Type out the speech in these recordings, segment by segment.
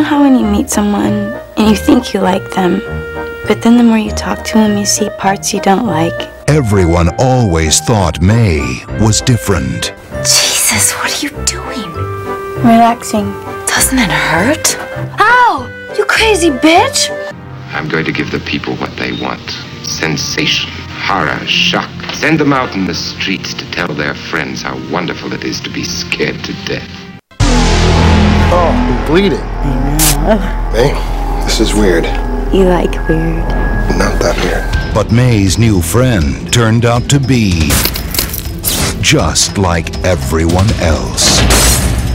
Know how when you meet someone and you think you like them, but then the more you talk to them, you see parts you don't like? Everyone always thought May was different. Jesus, what are you doing? Relaxing. Doesn't it hurt? Ow! You crazy bitch! I'm going to give the people what they want sensation, horror, shock. Send them out in the streets to tell their friends how wonderful it is to be scared to death. Oh, I'm bleeding. Hey, this is weird. You like weird. Not that weird. But May's new friend turned out to be just like everyone else.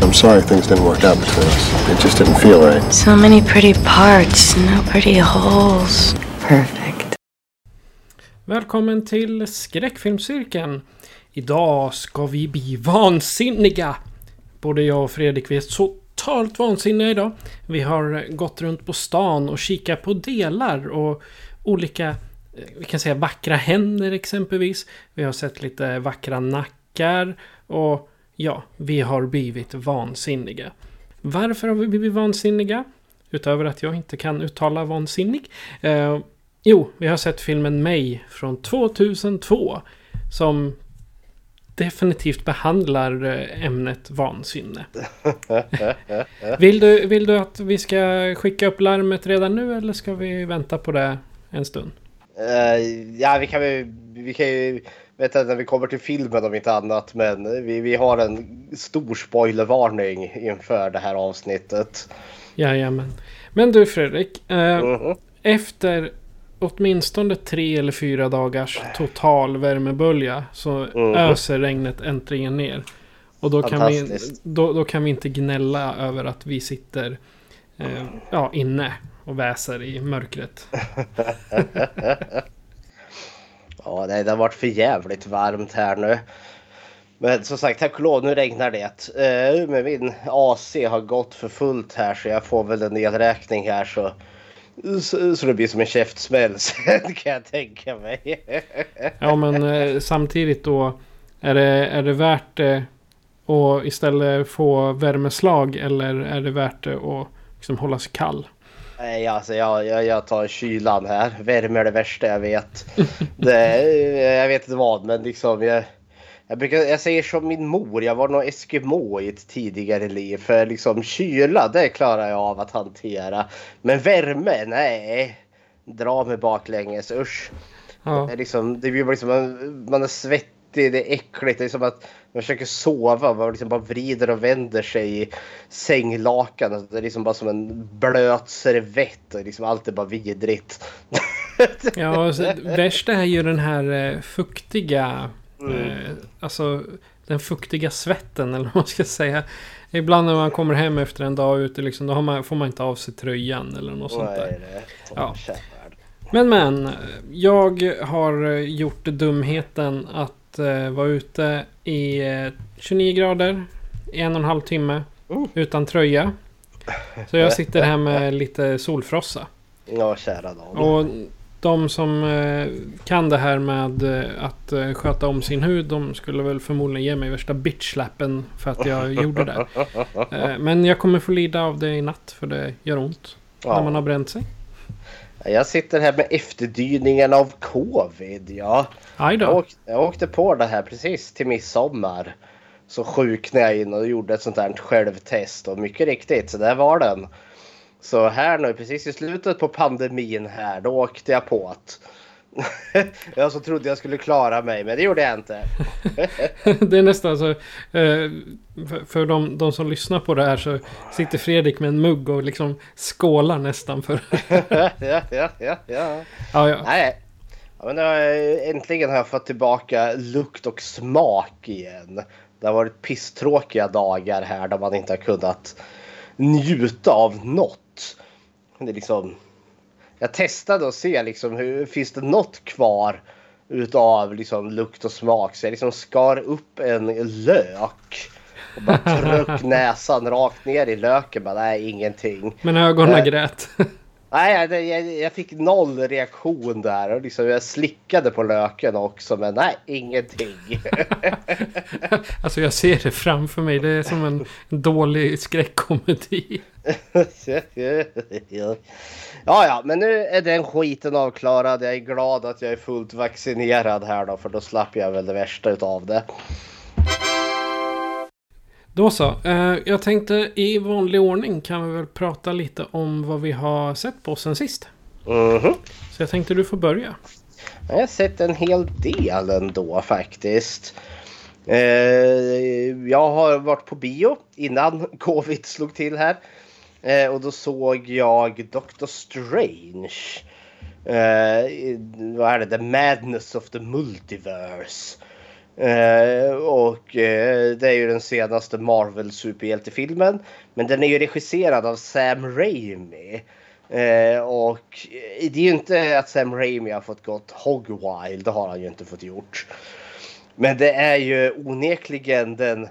I'm sorry things didn't work out between us. It just didn't feel right. So many pretty parts, no pretty holes. Perfect. Välkommen till Skräckfilmscirkeln. Idag ska vi bli vansinniga. Både jag och Fredrik vi är så totalt vansinniga idag. Vi har gått runt på stan och kikat på delar och olika, eh, vi kan säga vackra händer exempelvis. Vi har sett lite vackra nackar och ja, vi har blivit vansinniga. Varför har vi blivit vansinniga? Utöver att jag inte kan uttala vansinnig. Eh, jo, vi har sett filmen Mig från 2002. Som definitivt behandlar eh, ämnet vansinne. vill, du, vill du att vi ska skicka upp larmet redan nu eller ska vi vänta på det en stund? Uh, ja, vi kan, vi kan ju veta när vi kommer till filmen om inte annat. Men vi, vi har en stor spoilervarning inför det här avsnittet. Jajamän. Men du Fredrik. Uh, mm -hmm. Efter åtminstone tre eller fyra dagars total värmebölja så mm. öser regnet äntligen ner. Och då kan, vi, då, då kan vi inte gnälla över att vi sitter eh, ja, inne och väser i mörkret. ja, nej, det har varit för jävligt varmt här nu. Men som sagt, tack och lov, nu regnar det. Uh, men min AC har gått för fullt här så jag får väl en nedräkning här så så, så det blir som en käftsmäll sen kan jag tänka mig. ja men eh, samtidigt då. Är det, är det värt det att istället få värmeslag eller är det värt det att liksom hålla sig kall? Nej, alltså jag, jag, jag tar kylan här. Värme är det värsta jag vet. det, jag vet inte vad, men liksom jag, jag, brukar, jag säger som min mor, jag var nog eskimo i ett tidigare liv. För liksom kyla, det klarar jag av att hantera. Men värme, nej. Dra mig baklänges, usch. Ja. Det, liksom, det blir liksom, man, man är svettig, det är äckligt. Det är som att man försöker sova, man liksom bara vrider och vänder sig i sänglakanet. Det är liksom bara som en blöt servett och liksom allt är bara vidrigt. ja, alltså, värst är ju den här eh, fuktiga Mm. Eh, alltså den fuktiga svetten eller vad man ska säga. Ibland när man kommer hem efter en dag ute liksom, då man, får man inte av sig tröjan eller något sånt där. Ja. Men men, jag har gjort dumheten att uh, vara ute i uh, 29 grader i en och en halv timme uh. utan tröja. Så jag sitter här med lite solfrossa. Ja, kära dag. Och de som eh, kan det här med eh, att eh, sköta om sin hud, de skulle väl förmodligen ge mig värsta bitchlappen för att jag gjorde det. Men jag kommer få lida av det i natt för det gör ont ja. när man har bränt sig. Jag sitter här med efterdyningen av covid. Ja. Jag, åkte, jag åkte på det här precis till midsommar. Så sjuknade jag in och gjorde ett sånt här självtest och mycket riktigt så där var den. Så här nu precis i slutet på pandemin här då åkte jag på att jag så trodde jag skulle klara mig men det gjorde jag inte. det är nästan så. Eh, för de, de, som lyssnar på det här så sitter Fredrik med en mugg och liksom skålar nästan för. ja, ja, ja, ja. ja, ja. Nej. Ja, men äntligen har jag fått tillbaka lukt och smak igen. Det Det har varit pisstråkiga dagar här där man inte har kunnat njuta av något. Det är liksom, jag testade att se liksom, hur, finns det något kvar utav liksom, lukt och smak. Så jag liksom skar upp en lök och bara tryck näsan rakt ner i löken. Bara, nej, ingenting. Men ögonen Eh. grät. Nej, jag, jag, fick noll reaktion där. Och liksom, jag slickade på löken också, men nej, ingenting. alltså jag ser det framför mig. Det är som en dålig skräckkomedi. ja, ja, men nu är den skiten avklarad. Jag är glad att jag är fullt vaccinerad här då, för då slapp jag väl det värsta utav det. Då så. Eh, jag tänkte i vanlig ordning kan vi väl prata lite om vad vi har sett på sen sist. Mhm. Så jag tänkte du får börja. Jag har sett en hel del ändå faktiskt. Eh, jag har varit på bio innan covid slog till här. Eh, och då såg jag Doctor Strange. Vad är det? The Madness of the Multiverse. Eh, och eh, det är ju den senaste Marvel superhjältefilmen. Men den är ju regisserad av Sam Raimi. Eh, och eh, det är ju inte att Sam Raimi har fått gått Hogwild, det har han ju inte fått gjort. Men det är ju onekligen den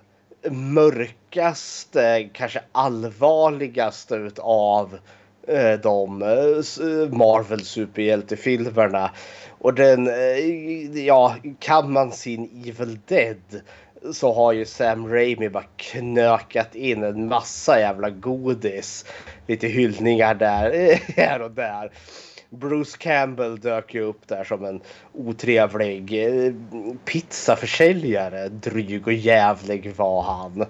mörkaste, kanske allvarligaste utav eh, Eh, de eh, Marvel superhjältefilmerna. Och den, eh, ja, kan man sin Evil Dead så har ju Sam Raimi bara knökat in en massa jävla godis. Lite hyllningar där, här och där. Bruce Campbell dök ju upp där som en otrevlig pizzaförsäljare. Dryg och jävlig var han.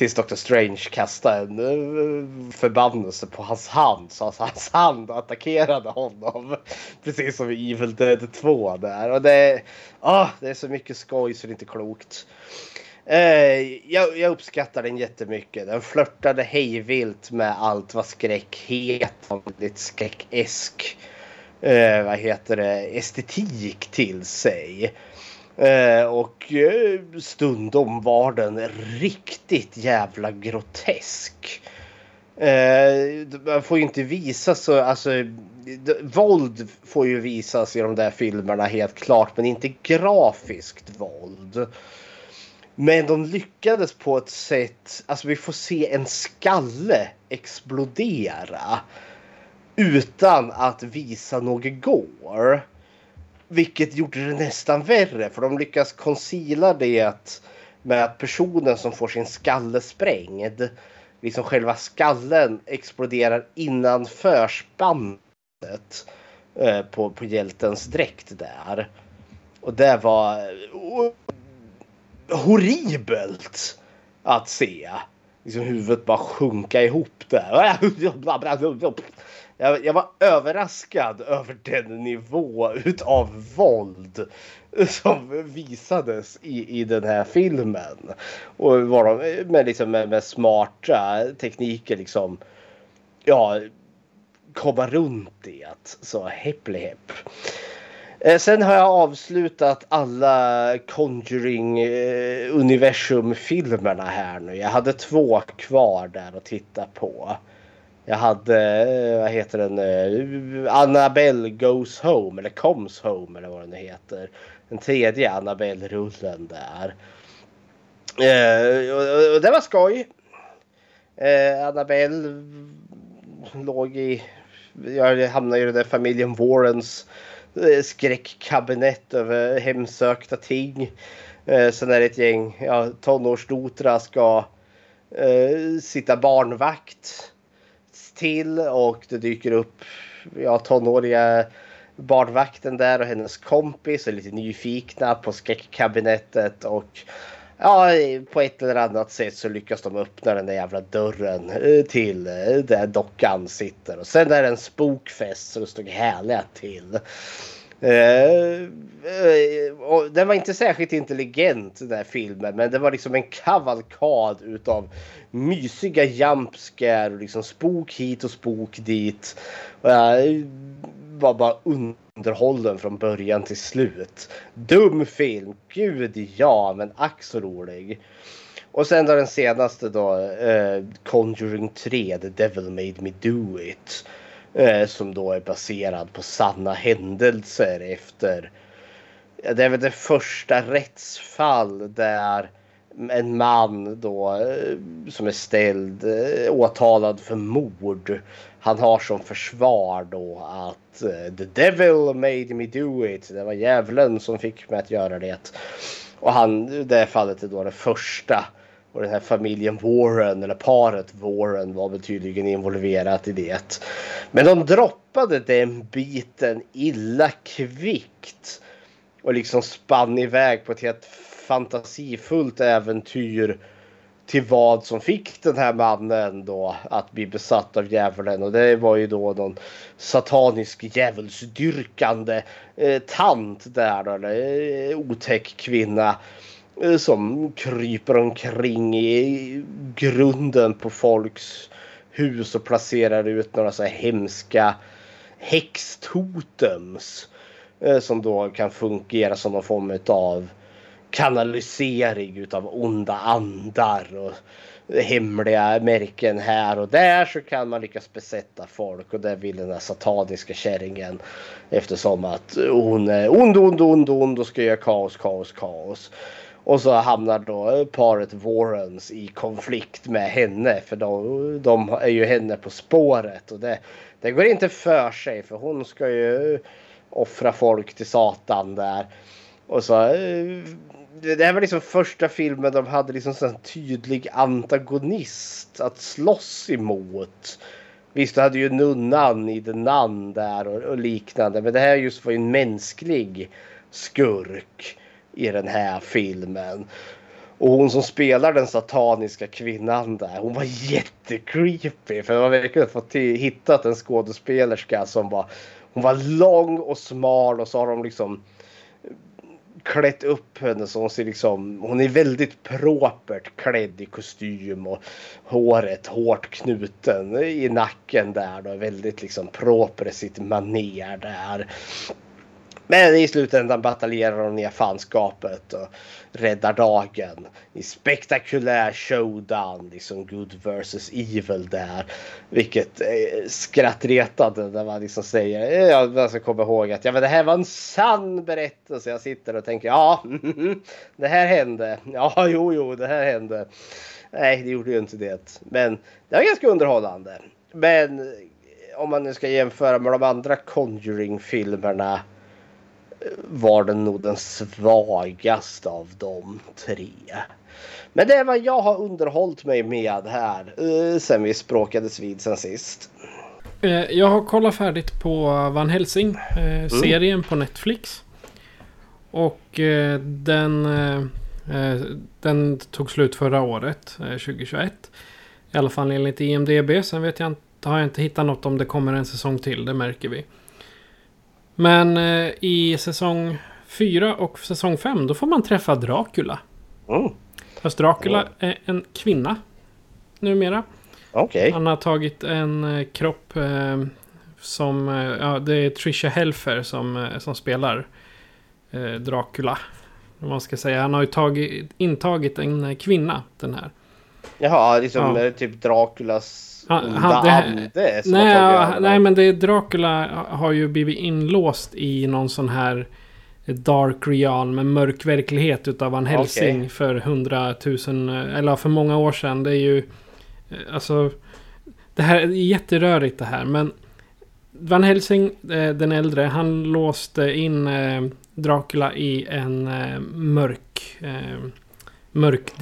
Tills Dr. Strange kastade en eh, förbannelse på hans hand så alltså hans hand attackerade honom. Precis som i Evil Dead 2 där. Och det, ah, det är så mycket skoj så det är inte klokt. Eh, jag, jag uppskattar den jättemycket. Den flörtade hejvilt med allt vad skräck heter. Lite skräckesk eh, vad heter det, estetik till sig. Eh, och eh, stundom var den riktigt jävla grotesk. Eh, man får ju inte visa så, alltså våld får ju visas i de där filmerna helt klart men inte grafiskt våld. Men de lyckades på ett sätt, alltså vi får se en skalle explodera utan att visa något gore. Vilket gjorde det nästan värre för de lyckas conceala det med att personen som får sin skalle sprängd, liksom själva skallen exploderar innanför spannet eh, på, på hjältens dräkt där. Och det var horribelt att se. Liksom huvudet bara sjunka ihop där. Jag, jag var överraskad över den nivå utav våld som visades i, i den här filmen. Och var de med, liksom, med, med smarta tekniker liksom ja, komma runt det. Så häpple häpp. Eh, Sen har jag avslutat alla Conjuring-universum-filmerna här nu. Jag hade två kvar där att titta på. Jag hade, eh, vad heter den, eh, Annabelle Goes Home eller Comes Home eller vad den heter. Den tredje Annabelle-rullen där. Eh, och, och det var skoj. Eh, Annabelle låg i, jag hamnade i den där familjen Warrens eh, skräckkabinett över hemsökta ting. Eh, sen är det ett gäng ja, tonårsdotrar ska eh, sitta barnvakt till och det dyker upp ja, tonåriga barnvakten där och hennes kompis är lite nyfikna på skräckkabinettet och ja, på ett eller annat sätt så lyckas de öppna den där jävla dörren eh, till eh, där dockan sitter och sen är det en spokfest så det stod härliga till. Uh, och den var inte särskilt intelligent den här filmen men det var liksom en kavalkad utav mysiga jumpscare och liksom spok hit och spok dit. Och jag eh, var bara underhållen från början till slut. Dum film, gud ja, men ack så rolig. Och sen då den senaste då, uh, Conjuring 3, The Devil Made Me Do It. Eh, som då är baserad på sanna händelser efter det är väl det första rättsfall där en man då eh, som är ställd eh, åtalad för mord. Han har som försvar då att eh, the devil made me do it. Det var djävulen som fick mig att göra det. Och han, det fallet är då det första. Och den här familjen Warren, eller paret Warren var väl tydligen involverat i det. Men de droppade den biten illa kvickt och liksom spann iväg på ett helt fantasifullt äventyr till vad som fick den här mannen då att bli besatt av djävulen och det var ju då någon satanisk djävulsdyrkande eh, tant där då, eller eh, otäck kvinna eh, Eh, som kryper omkring i grunden på folks hus och placerar ut några så här hemska häxtotems. Eh, som då kan fungera som någon form av kanalisering utav onda andar och hemliga märken här och där så kan man lyckas besätta folk och det vill den här sataniska kärringen eftersom att hon är ond, ond, ond, ond och ska göra kaos, kaos, kaos. Och så hamnar då paret Warrens i konflikt med henne för de, de är ju henne på spåret och det, det går inte för sig för hon ska ju offra folk till Satan där. Och så. Eh, det här var liksom första filmen de hade liksom en tydlig antagonist att slåss emot. Visst, du hade ju nunnan i The Nun där och, och, liknande. Men det här just var ju en mänsklig skurk i den här filmen. Och hon som spelar den sataniska kvinnan där, hon var jättecreepy. För de har verkligen fått hittat en skådespelerska som var hon var lång och smal och så har de liksom klätt upp henne så hon ser liksom, hon är väldigt propert klädd i kostym och håret hårt knuten i nacken där då. Väldigt liksom proper i sitt maner där. Men i slutändan bataljerar de ner fanskapet och räddar dagen i spektakulär showdown. Liksom good versus evil där. Vilket är skrattretande när man liksom säger, eh, ja, man ska komma ihåg att ja, men det här var en sann berättelse. Jag sitter och tänker, ja, det här hände. Ja, jo, jo, det här hände. Nej, det gjorde ju inte det. Men det var ganska underhållande. Men eh, om man nu ska jämföra med de andra Conjuring-filmerna var den nog den svagaste av de tre. Men det är vad jag har underhållit mig med här uh, sen vi språkades vid sen sist. Eh, jag har kollat färdigt på Van Helsing, eh, mm. på Netflix. Och den, den tog slut förra året, 2021. I alla fall enligt IMDB. Sen vet jag inte, har jag inte hittat något om det kommer en säsong till, det märker vi. Men eh, i säsong 4 och säsong 5 då får man träffa Dracula. Mm. Fast Dracula är en kvinna numera. Okay. Han har tagit en eh, kropp eh, som... Eh, ja, det är Trisha Helfer som, som spelar eh, Dracula. Om man ska säga. Han har ju tagit, intagit en kvinna, den här. Jaha, liksom ja. typ Draculas han, han, det, ande nej, ja, nej, men det Dracula har ju blivit inlåst i någon sån här Dark Realm, med mörk verklighet utav Van Helsing okay. för hundratusen, eller för många år sedan. Det är ju, eh, alltså, det här är jätterörigt det här, men Van Helsing, eh, den äldre, han låste in eh, Dracula i en mörk mörk...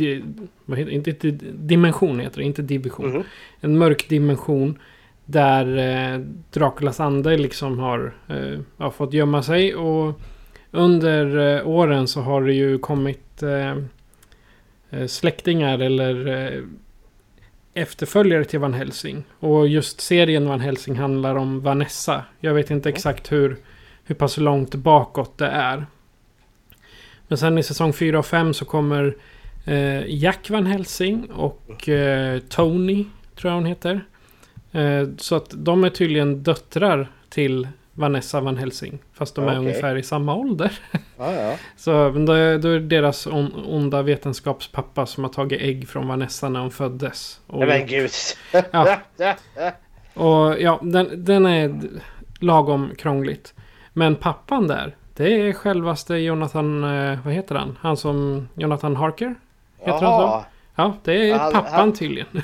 Vad heter, inte, inte, dimension heter det, inte division. Mm. En mörk dimension. Där eh, Draculas ande liksom har, eh, har fått gömma sig. Och under eh, åren så har det ju kommit eh, eh släktingar eller eh, efterföljare till Van Helsing. Och just serien Van Helsing handlar om Vanessa. Jag vet inte exakt hur, hur pass långt bakåt det är. Men sen i säsong 4 och 5 så kommer Jack Van Helsing och eh, Tony, tror jag hon heter. Eh, så att de är tydligen döttrar till Vanessa Van Helsing. Fast de är ungefär i samma ålder. Ja, ja. Så då, är- då är deras on, onda vetenskapspappa som har tagit ägg från Vanessa när hon föddes. Och, Nej men gud. Ja. och ja, den, den är lagom krångligt. Men pappan där, det är självaste Jonathan, eh, vad heter han? Han som, Jonathan Harker? Heter han så? Ja, det är Han- pappan han- tydligen.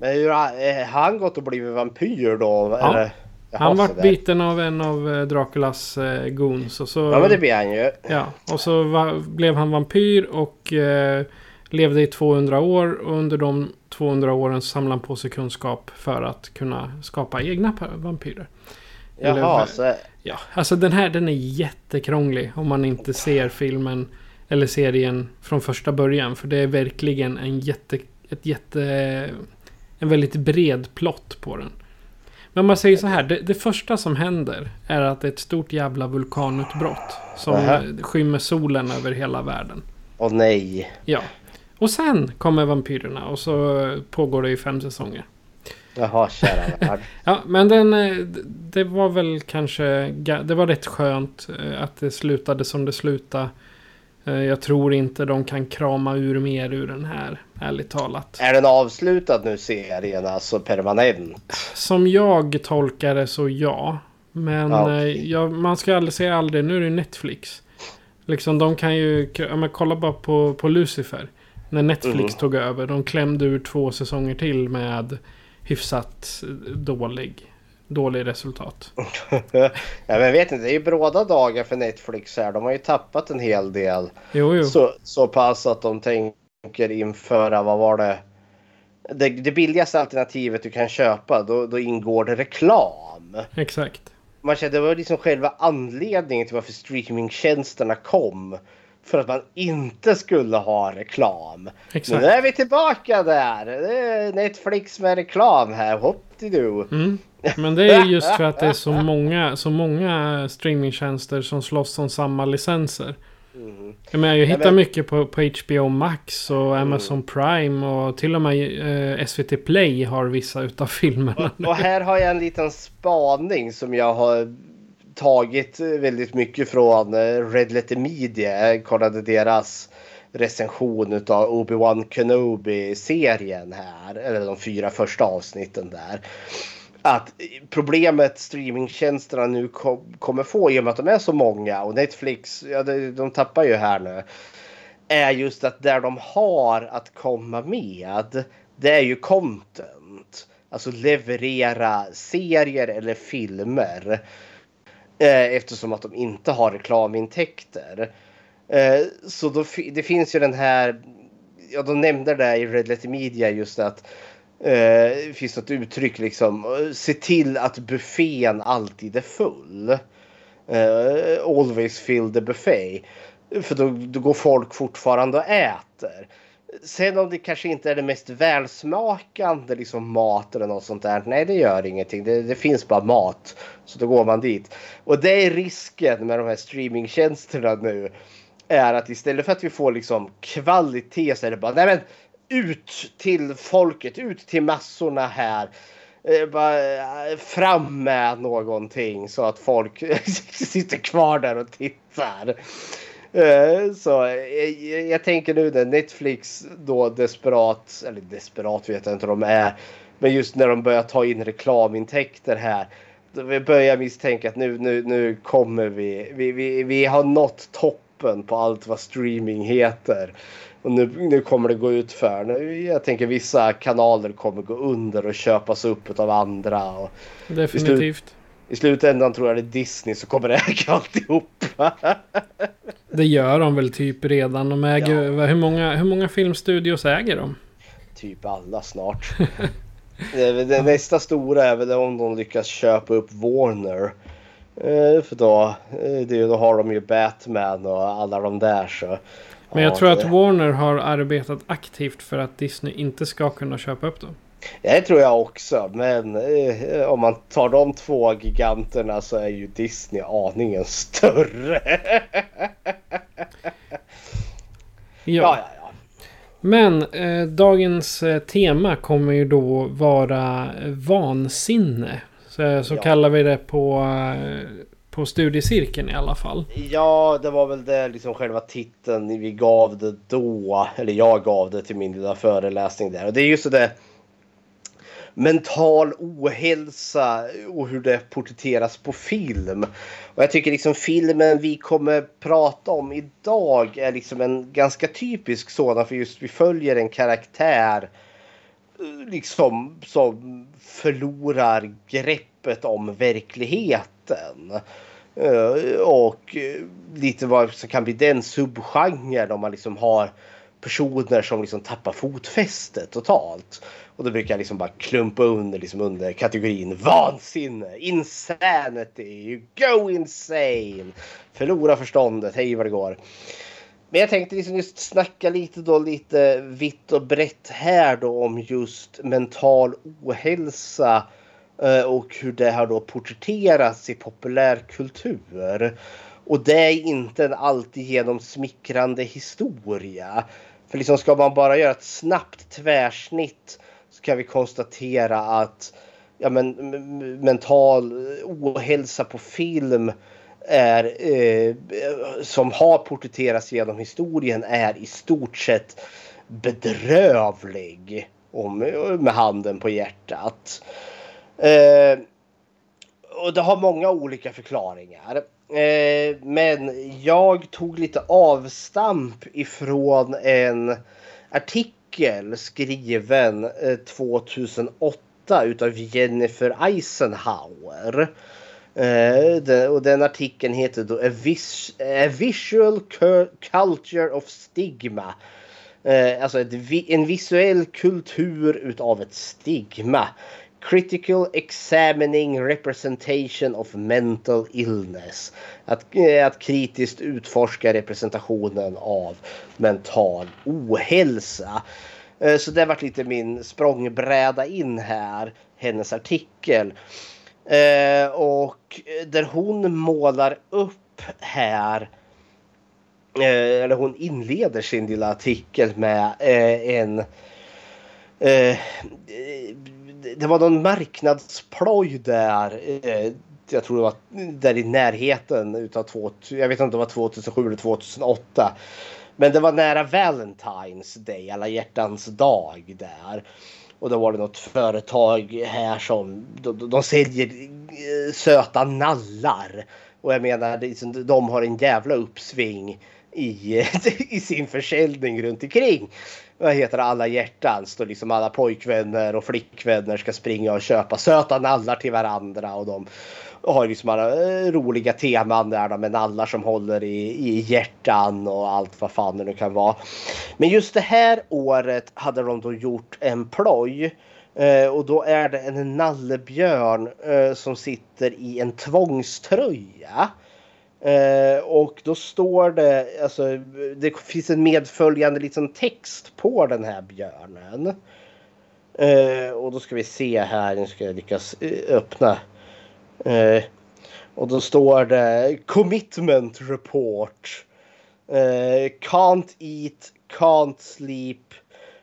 Men hur har har han gått och blivit vampyr då? Ja. Eller? Jaha, Han vart biten av en av eh, Draculas eh, goons. Och så, Ja men det blir han ju. Ja, och så va, blev han vampyr och eh, levde i 200 år. Och under de 200 åren samlade han på sig kunskap för att kunna skapa egna vampyrer. Eller- Jaha, så... Ja, alltså den här den är jättekrånglig om man inte ser filmen eller serien från första början. För det är verkligen en jätte, ett jätte, en väldigt bred plott på den. Men man säger så här, det, det första som händer är att det är ett stort jävla vulkanutbrott. Som Aha. skymmer solen över hela världen. Åh nej. Ja. Och sen kommer vampyrerna och så pågår det i fem säsonger. Jaha, kära värld. Ja, men den, eh, det var väl kanske, det var rätt skönt eh, att det slutade som det slutade. Eh, Jag tror inte de kan krama ur mer ur den här, ärligt talat. Är den avslutad nu serien, alltså permanent? Som jag tolkar det så ja. Men Ja, eh, ja, man ska aldrig säga aldrig, nu är det Netflix. Liksom de kan ju, men kolla bara på, på Lucifer. När Netflix Mhm. tog över, de klämde ur två säsonger till med hyfsat eh, dålig, dålig resultat. ja, men jag vet inte, det är ju bråda dagar för Netflix här. De har ju tappat en hel del. Jo, jo. Så, så pass att de tänker införa, vad var det? Det, det billigaste alternativet du kan köpa, då, då ingår det reklam. Exakt. Man kände, det var liksom själva anledningen till varför streamingtjänsterna kom. För att man inte skulle ha reklam. Exakt. Nu är vi tillbaka där! Det är Netflix med reklam här. Hoppidi-doo. Mm. Men det är just för att det är så många, så många streamingtjänster som slåss om samma licenser. Jag, menar, jag hittar men- mycket på, på HBO Max och Amazon Prime och till och med eh, SVT Play har vissa utav filmerna. Och här har jag en liten spaning som jag har tagit väldigt mycket från eh, Red Letter Media. Jag kollade deras recension av Obi-Wan Kenobi-serien här. Eller de fyra första avsnitten där. Att problemet streamingtjänsterna nu kom, kommer få i och med att de är så många och Netflix, ja, de, de tappar ju här nu. Är just att där de har att komma med, det är ju content. Alltså leverera serier eller filmer. Eh, eftersom att de inte har reklamintäkter. Eh, så då, det finns ju den här, ja de nämnde det i Red Letter Media just att eh, det finns något uttryck liksom, eh, se till att buffén alltid är full. Eh, always fill the buffet. För då, då går folk fortfarande och äter. Sen om det kanske inte är det mest välsmakande liksom mat eller något sånt där. Nej, det gör ingenting. Det, det finns bara mat. Så då går man dit. Och det är risken med de här streamingtjänsterna nu. Är att istället för att vi får liksom kvalitet så är det bara nej men ut till folket, ut till massorna här. Eh, bara eh, fram med någonting så att folk sitter kvar där och tittar. Eh, så eh, jag, jag tänker nu när Netflix då desperat, eller desperat vet jag inte om de är. Men just när de börjar ta in reklamintäkter här. Vi börjar misstänka att nu, nu, nu kommer vi, vi, vi. Vi har nått toppen på allt vad streaming heter. Och nu, nu kommer det gå ut för. Jag tänker vissa kanaler kommer gå under och köpas upp av andra. Och Definitivt. I slutändan tror jag det är Disney som kommer äga alltihop. Det gör de väl typ redan. De äger, hur, många, hur många filmstudios äger de? typ alla snart. Det nästa stora är väl om de lyckas köpa upp Warner. Eh, För då, eh, det, då har de ju Batman och alla de där så. Men jag Ja, tror att Warner har arbetat aktivt för att Disney inte ska kunna köpa upp dem. Det tror jag också men eh, om man tar de två giganterna så är ju Disney aningen större. Ja. Ja, ja, ja. Men eh, dagens eh, tema kommer ju då vara vansinne. Så, så Ja. kallar vi det på, eh, på studiecirkeln i alla fall. Ja, det var väl det liksom själva titeln vi gav det då. Eller jag gav det till min lilla föreläsning där. Och det är just det mental ohälsa och hur det porträtteras på film. Och jag tycker liksom filmen vi kommer prata om idag är liksom en ganska typisk sådan för just vi följer en karaktär eh, liksom som förlorar greppet om verkligheten. Eh, och eh, lite vad som kan bli den subgenren om man liksom har personer som liksom tappar fotfästet totalt. Och då brukar jag liksom bara klumpa under, liksom under kategorin vansinne, insanity, you go insane, förlora förståndet, hej vad det går. Men jag tänkte liksom just snacka lite då lite vitt och brett här då om just mental ohälsa eh, och hur det har då porträtterats i populärkultur. Och det är inte en alltigenom smickrande historia. För liksom ska man bara göra ett snabbt tvärsnitt så kan vi konstatera att ja, men, mental ohälsa på film är, eh, som har porträtterats genom historien är i stort sett bedrövlig. Om, med handen på hjärtat. Eh, och det har många olika förklaringar. Eh, men jag tog lite avstamp ifrån en artikel skriven eh, 2008 utav Jennifer Eisenhower. Eh, och den artikeln heter då A, vis, A Visual Cur- Culture of Stigma. Eh, alltså vi- en visuell kultur utav ett stigma. Critical examining representation of mental illness. Att, eh, att kritiskt utforska representationen av mental ohälsa. Eh, så det varit lite min språngbräda in här, hennes artikel. Eh, och där hon målar upp här eller hon inleder sin lilla artikel med en det var någon marknadsploj där. Eh, jag tror det var där i närheten utav två, jag vet inte om det var 2007 eller 2008. Men det var nära Valentine's Day, alla hjärtans dag där. Och då var det något företag här som de, de, säljer eh, söta nallar. Och jag menar, de har en jävla uppsving i, i sin försäljning runt omkring. Vad heter det? Alla hjärtans. Då liksom alla pojkvänner och flickvänner ska springa och köpa söta nallar till varandra. Och de har liksom alla eh, roliga teman där då, med nallar som håller i, i hjärtan och allt vad fan det nu kan vara. Men just det här året hade de då gjort en ploj. Eh, och då är det en nallebjörn eh, som sitter i en tvångströja. Eh, och då står det, alltså det finns en medföljande liten text på den här björnen. Eh, och då ska vi se här, nu ska jag lyckas eh, öppna. Eh, och då står det commitment report. Eh, can't eat, can't sleep.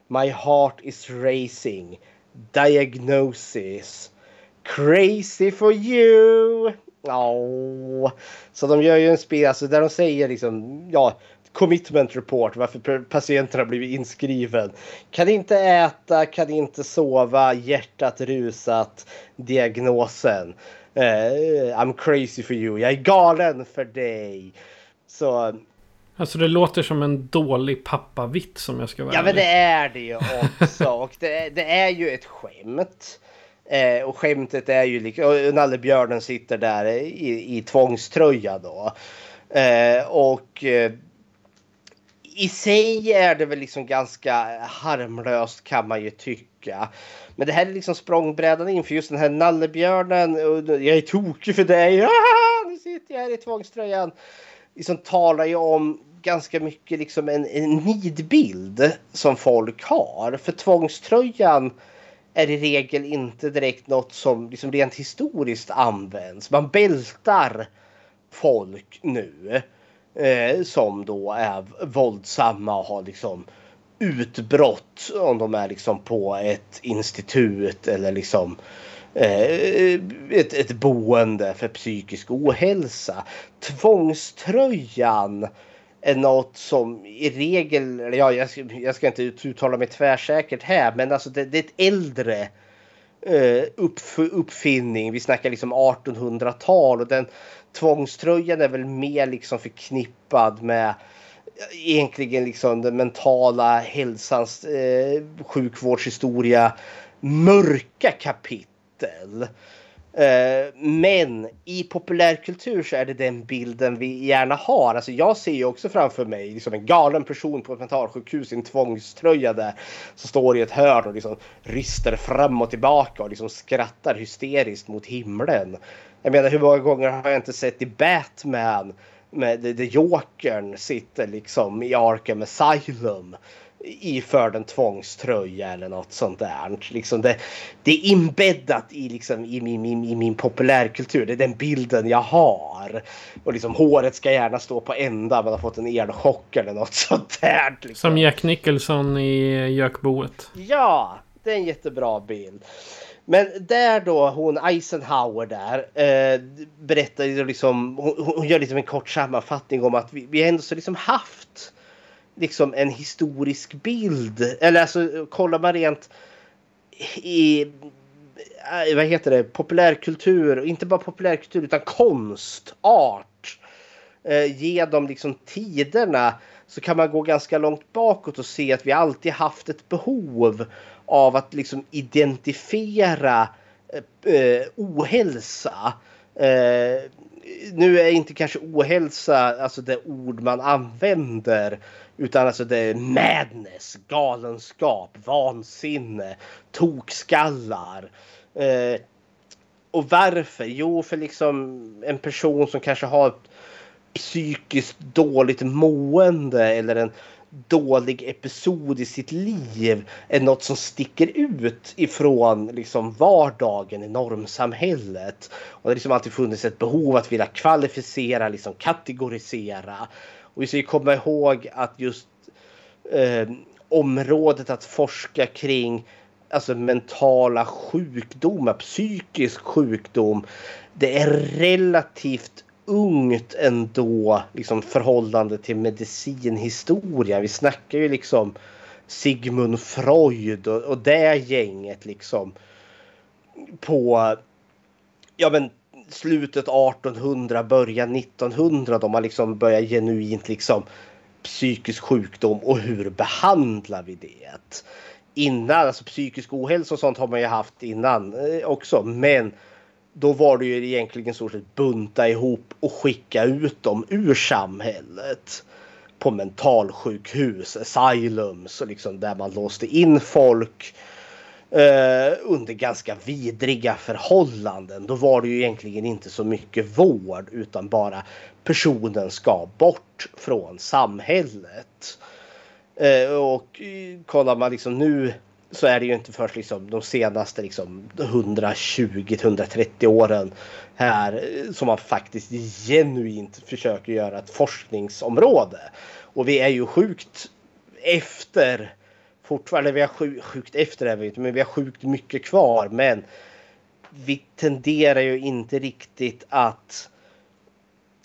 My heart is racing. Diagnosis. Crazy for you. Ja, så de gör ju en spel alltså där de säger liksom ja, commitment report varför patienten har blivit inskriven. Kan inte äta, kan inte sova, hjärtat rusat, diagnosen. Eh, I'm crazy for you, jag är galen för dig. Så Alltså det låter som en dålig pappavits som jag ska vara Ja men det är det ju också. Och det, det är ju ett skämt. Eh, och skämtet är ju liksom, nallebjörnen sitter där i, i tvångströja då. Eh, och eh, i sig är det väl liksom ganska harmlöst kan man ju tycka. Men det här är liksom språngbrädan in för just den här nallebjörnen. och Jag är tokig för dig. Ah, nu sitter jag här i tvångströjan. Liksom talar ju om ganska mycket liksom en, en nidbild som folk har. För tvångströjan är i regel inte direkt något som liksom rent historiskt används. Man bältar folk nu eh, som då är våldsamma och har liksom utbrott om de är liksom på ett institut eller liksom eh, ett, ett boende för psykisk ohälsa. Tvångströjan är något som i regel, ja, jag, ska, jag ska inte uttala mig tvärsäkert här, men alltså det, det är ett äldre eh, uppfinning. Vi snackar liksom 1800-tal och den tvångströjan är väl mer liksom förknippad med eh, egentligen liksom den mentala hälsans eh, sjukvårdshistoria mörka kapitel. Eh, men i populärkultur så är det den bilden vi gärna har. Alltså jag ser ju också framför mig liksom en galen person på ett mentalsjukhus i en tvångströja där. Som står i ett hörn och liksom ryster fram och tillbaka och liksom skrattar hysteriskt mot himlen. Jag menar hur många gånger har jag inte sett i Batman med The Jokern sitter liksom i Arkham Asylum iförd en tvångströja eller något sånt där. Liksom det, det är inbäddat i, liksom, i, min, i, i min populärkultur. Det är den bilden jag har. Och liksom, håret ska gärna stå på ända. Man har fått en elchock eller något sånt där. Liksom. Som Jack Nicholson i Gökboet. Ja, det är en jättebra bild. Men där då hon Eisenhower där eh, berättar liksom, hon, hon, gör liksom en kort sammanfattning om att vi, vi ändå så liksom haft liksom en historisk bild. Eller alltså kollar man rent i eh, vad heter det, populärkultur, inte bara populärkultur utan konst, art. Eh, genom liksom tiderna så kan man gå ganska långt bakåt och se att vi alltid haft ett behov av att liksom identifiera eh, eh ohälsa. Eh, nu är inte kanske ohälsa alltså det ord man använder utan alltså det är madness, galenskap, vansinne, tokskallar. Eh, och varför? Jo, för liksom en person som kanske har ett psykiskt dåligt mående eller en dålig episod i sitt liv är något som sticker ut ifrån liksom vardagen i normsamhället. Och det har liksom alltid funnits ett behov att vilja kvalificera, liksom kategorisera. Och vi ska ju komma ihåg att just eh, området att forska kring alltså mentala sjukdomar, psykisk sjukdom. Det är relativt ungt ändå liksom förhållande till medicinhistoria. Vi snackar ju liksom Sigmund Freud och, och det gänget liksom på ja men slutet 1800, början 1900 då man liksom börjar genuint liksom psykisk sjukdom och hur behandlar vi det? Innan, alltså psykisk ohälsa och sånt har man ju haft innan eh, också, men då var det ju egentligen så att bunta ihop och skicka ut dem ur samhället på mentalsjukhus, asylums och liksom där man låste in folk eh, under ganska vidriga förhållanden. Då var det ju egentligen inte så mycket vård utan bara personen ska bort från samhället. Eh, och kollar man liksom nu så är det ju inte först liksom de senaste liksom 120-130 åren här eh, som man faktiskt genuint försöker göra ett forskningsområde. Och vi är ju sjukt efter fortfarande, vi har sjukt efter det, men vi har sjukt mycket kvar. Men vi tenderar ju inte riktigt att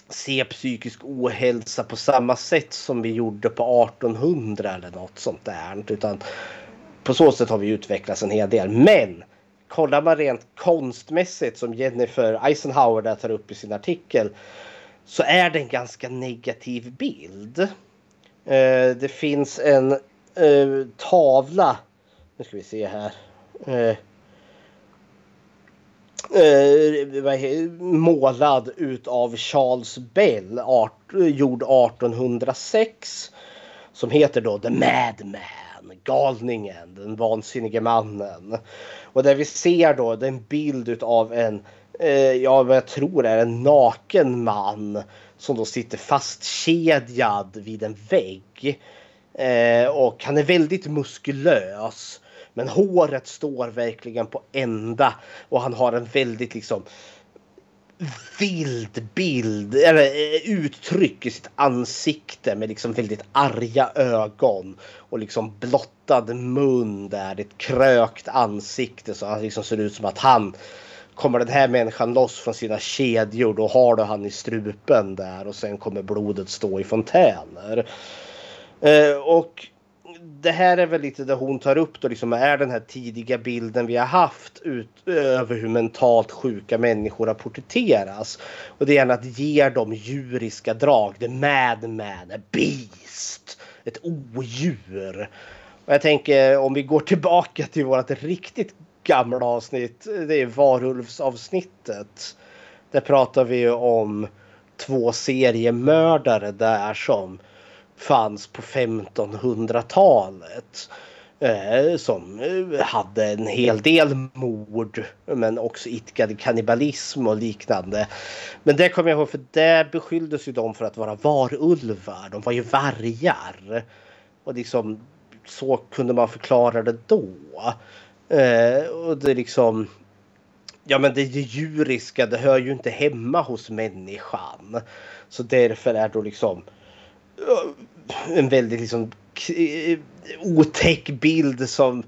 se psykisk ohälsa på samma sätt som vi gjorde på 1800 eller något sånt där. Utan på så sätt har vi utvecklats en hel del. Men kollar man rent konstmässigt som Jennifer Eisenhower där tar upp i sin artikel så är det en ganska negativ bild. Eh, det finns en eh, tavla. Nu ska vi se här. Eh, eh, målad utav Charles Bell, art, gjord 1806. Som heter då The Madman, galningen, den vansinnige mannen. Och där vi ser då en bild utav en, eh, ja vad jag tror är en naken man. Som då sitter fastkedjad vid en vägg. Eh, och han är väldigt muskulös. Men håret står verkligen på ända och han har en väldigt liksom vild bild, eller eh, uttryck i sitt ansikte med liksom väldigt arga ögon och liksom blottad mun där, ett krökt ansikte så han liksom ser ut som att han kommer den här människan loss från sina kedjor då har du han i strupen där och sen kommer blodet stå i fontäner. Eh, och det här är väl lite det hon tar upp då liksom är den här tidiga bilden vi har haft ut, eh, över hur mentalt sjuka människor har porträtteras. Och det är gärna att ge dem djuriska drag. The madman, a beast, ett odjur. Och jag tänker om vi går tillbaka till vårt riktigt gamla avsnitt. Det är varulvsavsnittet. Där pratar vi om två seriemördare där som fanns på 1500-talet. Eh, som eh, hade en hel del mord men också itkade kannibalism och liknande. Men det kommer jag ihåg för det beskylldes ju de för att vara varulvar. De var ju vargar. Och liksom så kunde man förklara det då. Eh, och det är liksom Ja men det djuriska det hör ju inte hemma hos människan. Så därför är då liksom en väldigt liksom otäck bild som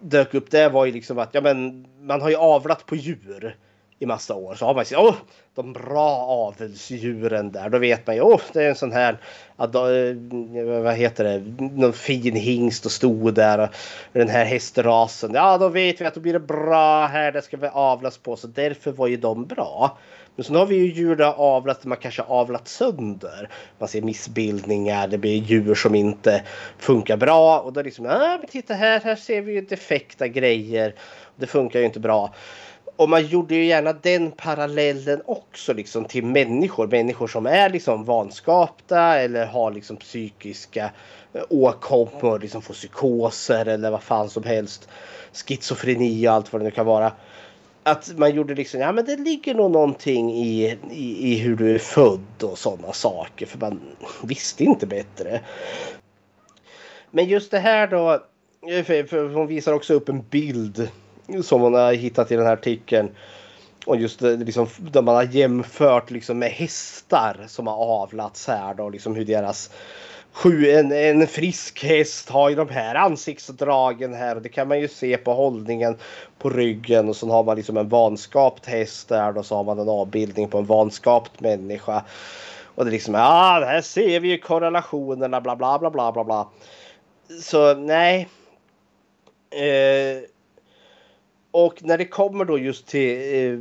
dök upp där var ju liksom att ja men man har ju avlat på djur i massa år. Så har man ju åh, de bra avelsdjuren där. Då vet man ju åh, det är en sån här eh, vad heter det, någon fin hingst och stod där. Och den här hästrasen. Ja, då vet vi att då blir det bra här. Det ska vi avlas på. Så därför var ju de bra. Men sen har vi ju djur där avlat man kanske avlat sönder. Man ser missbildningar, det blir djur som inte funkar bra. Och då liksom, ah, men titta här, här ser vi ju defekta grejer. Det funkar ju inte bra. Och man gjorde ju gärna den parallellen också liksom till människor. Människor som är liksom vanskapta eller har liksom psykiska eh, åkommor, liksom får psykoser eller vad fan som helst. Schizofreni och allt vad det nu kan vara att man gjorde liksom, ja men det ligger nog någonting i, i, i hur du är född och sådana saker. För man visste inte bättre. Men just det här då, för, för hon visar också upp en bild som hon har hittat i den här artikeln. Och just det, liksom, där man har jämfört liksom med hästar som har avlats här då, liksom hur deras sju, en, en frisk häst har ju de här ansiktsdragen här. Det kan man ju se på hållningen på ryggen. Och så har man liksom en vanskapt häst där. Och så har man en avbildning på en vanskapt människa. Och det är liksom, ja, här ser vi ju korrelationerna, bla bla bla bla bla bla. Så nej. Eh, och när det kommer då just till, eh,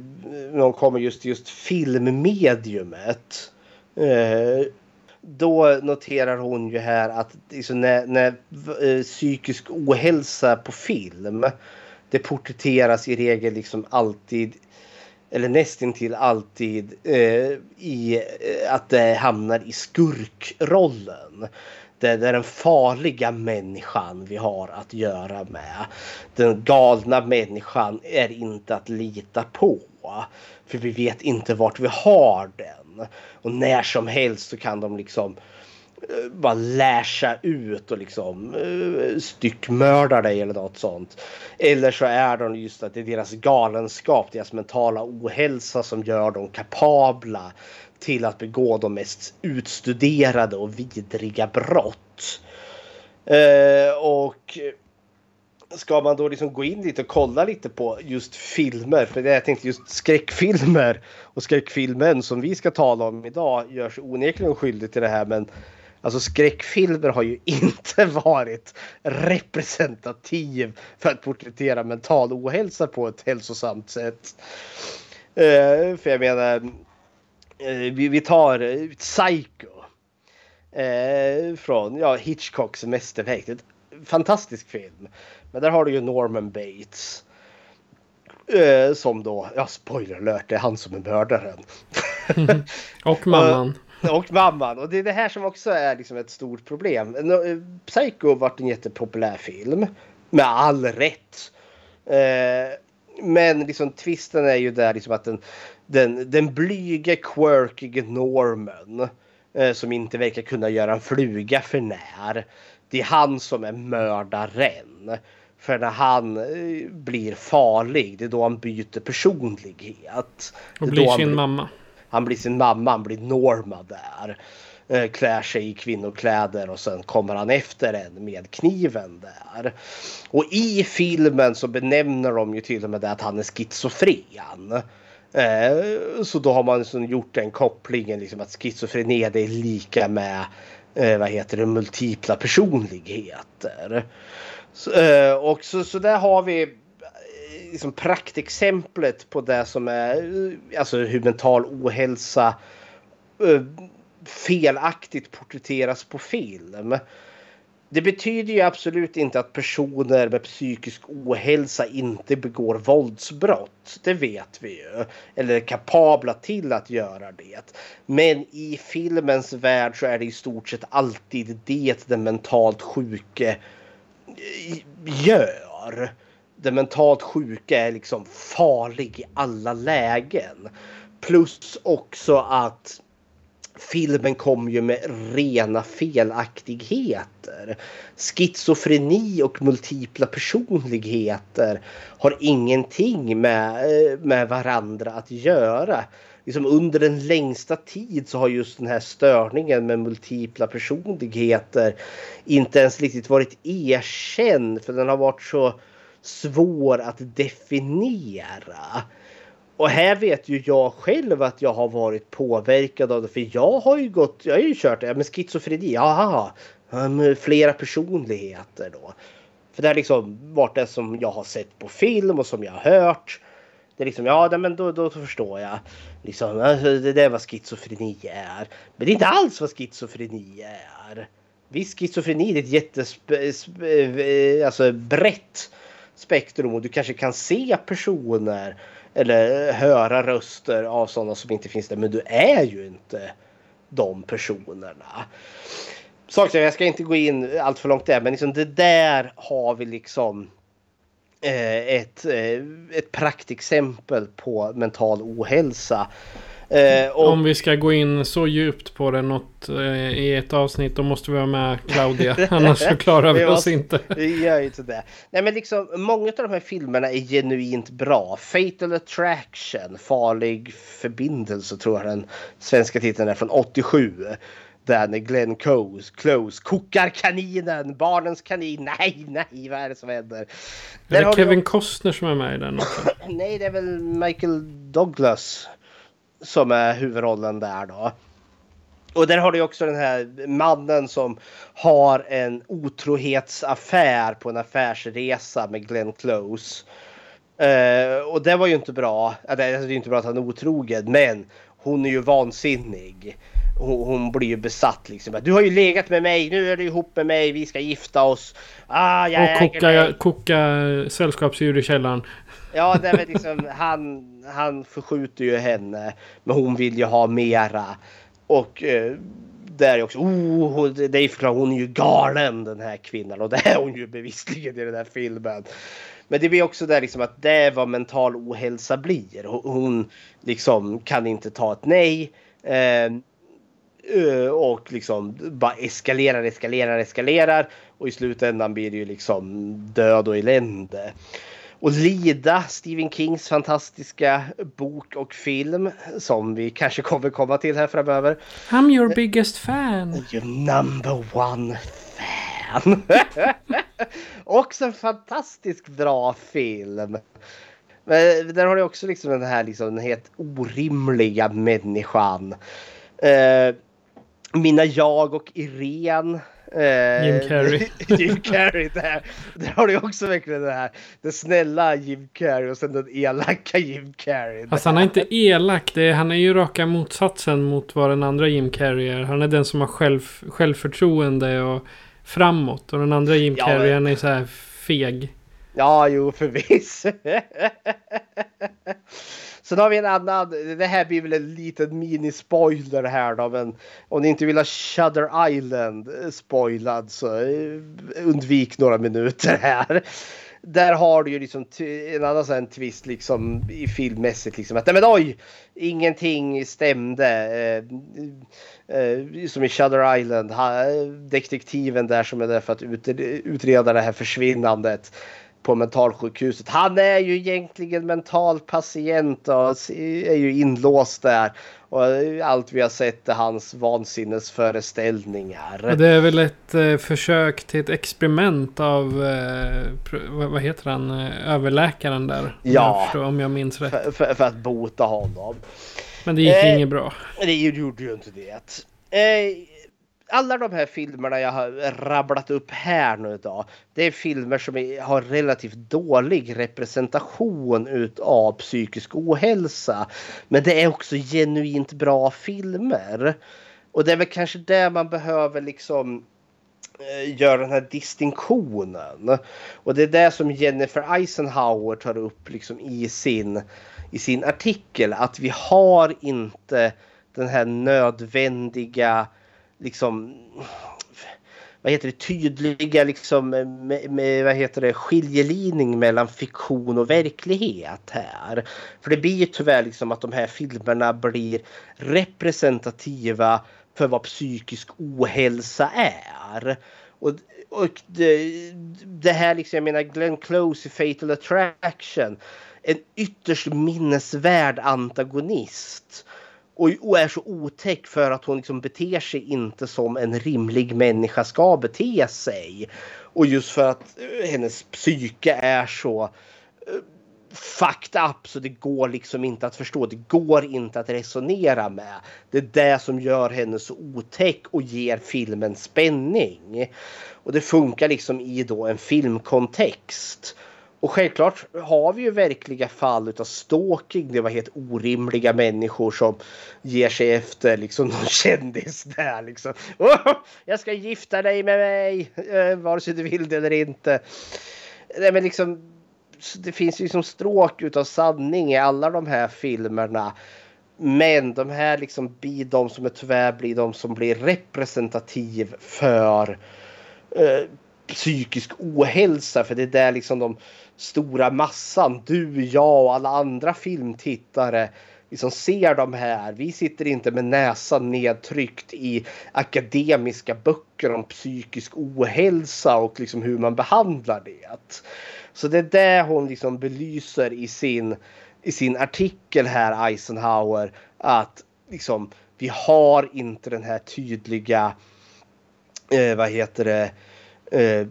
när de kommer just till just filmmediumet. Eh, då noterar hon ju här att liksom när, när eh, psykisk ohälsa på film det porträtteras i regel liksom alltid eller nästintill alltid eh, i eh, att det hamnar i skurkrollen. Det, det är den farliga människan vi har att göra med. Den galna människan är inte att lita på. För vi vet inte vart vi har den. Och när som helst så kan de liksom eh, bara läsa ut och liksom eh, styckmörda dig eller något sånt. Eller så är de just att det är deras galenskap, deras mentala ohälsa som gör dem kapabla till att begå de mest utstuderade och vidriga brott. Eh, och ska man då liksom gå in lite och kolla lite på just filmer, för jag tänkte just skräckfilmer och skräckfilmen som vi ska tala om idag görs onekligen skyldig till det här men Alltså skräckfilmer har ju inte varit representativ för att porträttera mental ohälsa på ett hälsosamt sätt. Uh, för jag menar, uh, vi, vi, tar uh, Psycho. från ja, Hitchcocks mästerverk. Fantastisk film. Men där har du ju Norman Bates. Eh, som då, ja spoiler alert, det är han som är mördaren. och mamman. och mamman. Och det är det här som också är liksom ett stort problem. Eh, Psycho varit en jättepopulär film. Med all rätt. Eh, men liksom twisten är ju där liksom att den, den, den blyge quirkige Norman. Eh, som inte verkar kunna göra en fluga för när. Det är han som är mördaren. För när han eh, blir farlig, det är då han byter personlighet. Och blir sin mamma. Han blir sin mamma, han blir Norma där. Eh, Klär sig i kvinnokläder och sen kommer han efter en med kniven där. Och i filmen så benämner de ju till och med det att han är schizofren. Eh, Så då har man liksom gjort den kopplingen liksom att schizofreni är lika med vad heter det, multipla personligheter. Så, eh, och så, så där har vi eh, liksom praktexemplet på det som är eh, alltså hur mental ohälsa eh, felaktigt porträtteras på film. Det betyder ju absolut inte att personer med psykisk ohälsa inte begår våldsbrott. Det vet vi ju. Eller är kapabla till att göra det. Men i filmens värld så är det i stort sett alltid det den mentalt sjuke gör. Den mentalt sjuka är liksom farlig i alla lägen. Plus också att filmen kom ju med rena felaktigheter. Schizofreni och multipla personligheter har ingenting med, eh, med varandra att göra. Liksom under den längsta tid så har just den här störningen med multipla personligheter inte ens riktigt varit erkänd för den har varit så svår att definiera. Och här vet ju jag själv att jag har varit påverkad av det. För jag har ju gått, jag har ju kört det, men schizofreni, jaha, flera personligheter då. För det har liksom varit det som jag har sett på film och som jag har hört. Det är liksom, ja men då, då förstår jag. Liksom, alltså, det är vad schizofreni är. Men det är inte alls vad schizofreni är. Visst, schizofreni är ett jättesp- eh, alltså, brett spektrum och du kanske kan se personer eller höra röster av sådana som inte finns där. Men du är ju inte de personerna. Saker, jag ska inte gå in allt för långt där, men liksom det där har vi liksom ett, eh, ett praktexempel på mental ohälsa. Eh, och, Om vi ska gå in så djupt på det något eh, i ett avsnitt då måste vi ha med Claudia. Annars så klarar vi oss inte. Vi gör ju inte det. Nej men liksom många av de här filmerna är genuint bra. Fatal Attraction, Farlig förbindelse tror jag den svenska titeln är från 87. Där när Glenn Close, Close kokar kaninen, barnens kanin. Nej, nej, vad är det som händer? Är Där det Kevin Costner som är med i den också? Nej, det är väl Michael Douglas som är huvudrollen där då. Och där har du också den här mannen som har en otrohetsaffär på en affärsresa med Glenn Close. Eh, och det var ju inte bra. Ja, Det är ju inte bra att han är otrogen, men hon är ju vansinnig. Hon, hon blir ju besatt liksom. Du har ju legat med mig, nu är du ihop med mig, vi ska gifta oss. Ah, jag Och koka, dig. koka sällskapsdjur i källaren. Ja, det är liksom, han, han förskjuter ju henne. Men hon vill ju ha mera. Och eh, där är också, oh, det är hon är ju galen den här kvinnan. Och det är hon ju bevisligen i den här filmen. Men det blir också där liksom att det är vad mental ohälsa blir. Hon, liksom kan inte ta ett nej. Eh, och liksom bara eskalerar, eskalerar, eskalerar. Och i slutändan blir det ju liksom död och elände. Och Lida, Stephen Kings fantastiska bok och film som vi kanske kommer komma till här framöver. I'm your biggest fan. Your number one fan. också en fantastiskt bra film. Men där har du också liksom den här liksom den helt orimliga människan. Eh, mina jag och Irene. Eh, Jim Carrey. Jim Carrey där. Där har du också verkligen det här. Den snälla Jim Carrey och sen den elaka Jim Carrey. Fast han är inte elak. Det är, han är ju raka motsatsen mot vad den andra Jim Carrey är. Han är den som har själv, självförtroende och framåt. Och den andra Jim Ja, Carrey men- är så här feg. Ja, jo förvisso. Sen har vi en annan. Det här blir väl en liten mini-spoiler här då. Men om ni inte vill ha Shutter Island eh, spoilad så eh, undvik några minuter här. Där har du ju liksom en annan sån twist liksom i filmmässigt liksom att nej men oj! Ingenting stämde. Eh, eh, som i Shutter Island. Ha, eh, detektiven där som är där för att utreda det här försvinnandet på mentalsjukhuset. Han är ju egentligen mental patient och är ju inlåst där. Och allt vi har sett är hans vansinnesföreställningar. Det är väl ett eh, försök till ett experiment av, eh, vad, heter han, eh, överläkaren där? Ja. Om jag, om jag minns rätt. För, för, för, att bota honom. Men det gick eh, inget bra. Det gjorde ju inte det. Eh, alla de här filmerna jag har rabblat upp här nu idag. Det är filmer som har relativt dålig representation utav psykisk ohälsa. Men det är också genuint bra filmer. Och det är väl kanske det man behöver liksom gör göra den här distinktionen. Och det är det som Jennifer Eisenhower tar upp liksom i sin, i sin artikel. Att vi har inte den här nödvändiga liksom vad heter det, tydliga liksom eh, med, med, vad heter det, skiljelinjen mellan fiktion och verklighet här. För det blir ju tyvärr liksom att de här filmerna blir representativa för vad psykisk ohälsa är. Och, och det, det här liksom, jag menar Glenn Close i Fatal Attraction. En ytterst minnesvärd antagonist och, och, är så otäck för att hon liksom beter sig inte som en rimlig människa ska bete sig. Och just för att eh, hennes psyke är så eh, fucked up så det går liksom inte att förstå. Det går inte att resonera med. Det är det som gör henne så otäck och ger filmen spänning. Och det funkar liksom i då en filmkontext. Och självklart har vi ju verkliga fall utav stalking. Det var helt orimliga människor som ger sig efter liksom någon kändis där liksom. Oh, jag ska gifta dig med mig eh, vare sig du vill det eller inte. Nej, men liksom, det finns ju som stråk utav sanning i alla de här filmerna. Men de här liksom blir de som är tyvärr blir de som blir representativ för eh, psykisk ohälsa. För det är där liksom de stora massan, du, jag och alla andra filmtittare liksom ser de här. Vi sitter inte med näsan nedtryckt i akademiska böcker om psykisk ohälsa och liksom hur man behandlar det. Så det är det hon liksom belyser i sin, i sin artikel här, Eisenhower, att liksom vi har inte den här tydliga, eh, vad heter det, eh,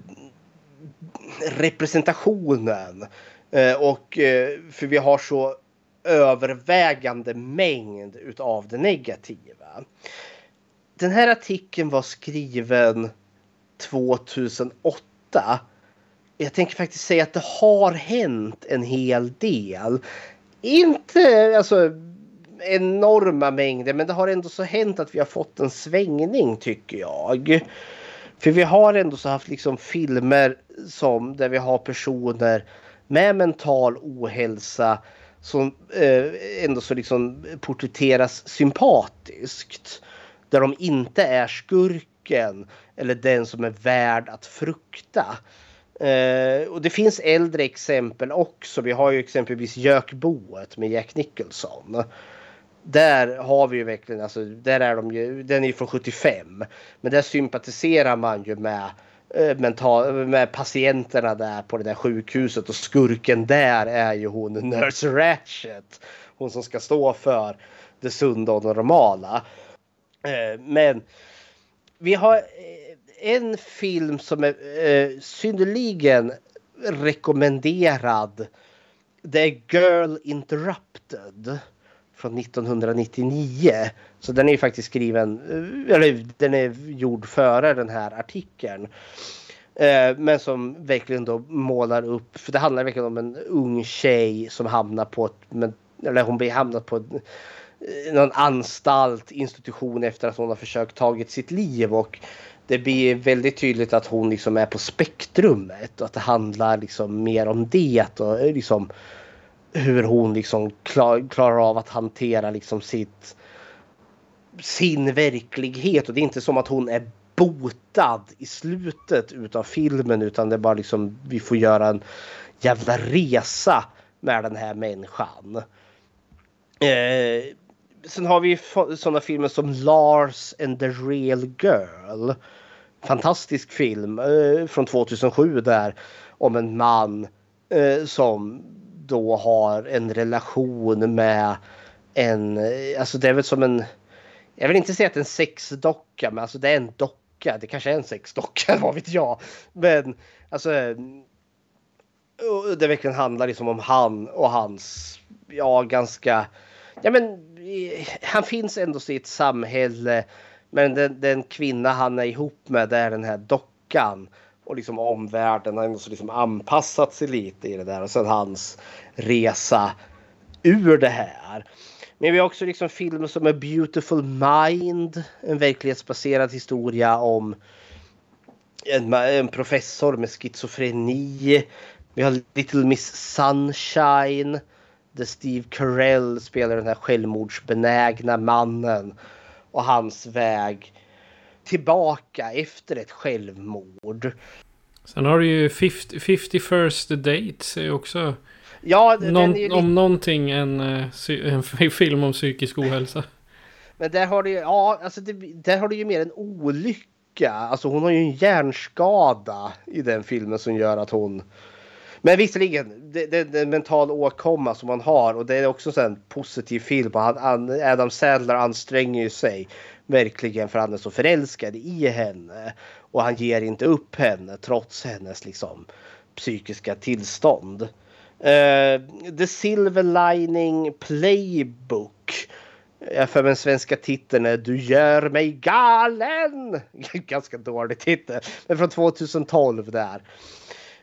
representationen. Eh, och eh, för vi har så övervägande mängd utav det negativa. Den här artikeln var skriven 2008. Jag tänker faktiskt säga att det har hänt en hel del. Inte alltså enorma mängder men det har ändå så hänt att vi har fått en svängning tycker jag. För vi har ändå så haft liksom filmer som där vi har personer med mental ohälsa som eh, ändå så liksom porträtteras sympatiskt. Där de inte är skurken eller den som är värd att frukta. Eh, och det finns äldre exempel också. Vi har ju exempelvis Gökboet med Jack Nicholson där har vi ju verkligen, alltså, där är de ju, den är ju från 75. Men där sympatiserar man ju med, eh, mental, med patienterna där på det där sjukhuset och skurken där är ju hon Nurse Ratchet. Hon som ska stå för det sunda och normala. Eh, men vi har eh, en film som är synnerligen rekommenderad. Det är Girl Interrupted från 1999. Så den är ju faktiskt skriven, eh, eller den är gjord före den här artikeln. Eh, men som verkligen då målar upp, för det handlar verkligen om en ung tjej som hamnar på ett, eller hon blir hamnat på ett, eh, någon anstalt, institution efter att hon har försökt tagit sitt liv och det blir väldigt tydligt att hon liksom är på spektrumet och att det handlar liksom mer om det och liksom hur hon liksom klar, klarar av att hantera liksom sitt sin verklighet och det är inte som att hon är botad i slutet utav filmen utan det är bara liksom vi får göra en jävla resa med den här människan. Eh, sen har vi sådana filmer som Lars and the Real Girl. Fantastisk film eh, från 2007 där om en man Eh, som då har en relation med en, alltså det är väl som en, jag vill inte säga att det är en sexdocka men alltså det är en docka. Det kanske är en sexdocka, vad vet jag. Men alltså eh, det verkligen handlar liksom om han och hans, ja ganska, ja men han finns ändå i ett samhälle. Men den, den kvinna han är ihop med det är den här dockan. Och liksom omvärlden har ändå liksom anpassat sig lite i det där. Och sen hans resa ur det här. Men vi har också liksom filmer som A Beautiful Mind. En verklighetsbaserad historia om en, en professor med schizofreni. Vi har Little Miss Sunshine. Där Steve Carell spelar den här självmordsbenägna mannen. Och hans väg tillbaka efter ett självmord. Sen har du ju 50, 50 First Dates är också Ja, någon, är om någonting en, eh, en film om psykisk ohälsa. Men där har du ju, ja, alltså det, där har du ju mer en olycka. Alltså hon har ju en hjärnskada i den filmen som gör att hon men visserligen, det, det, det är en mental åkomma som man har och det är också en positiv film. Han, Adam Sandler anstränger sig verkligen för han är så förälskad i henne. Och han ger inte upp henne trots hennes liksom psykiska tillstånd. Uh, The Silver Lining Playbook. Jag för den svenska titeln är Du gör mig galen. Ganska dålig titel. Men från 2012 där.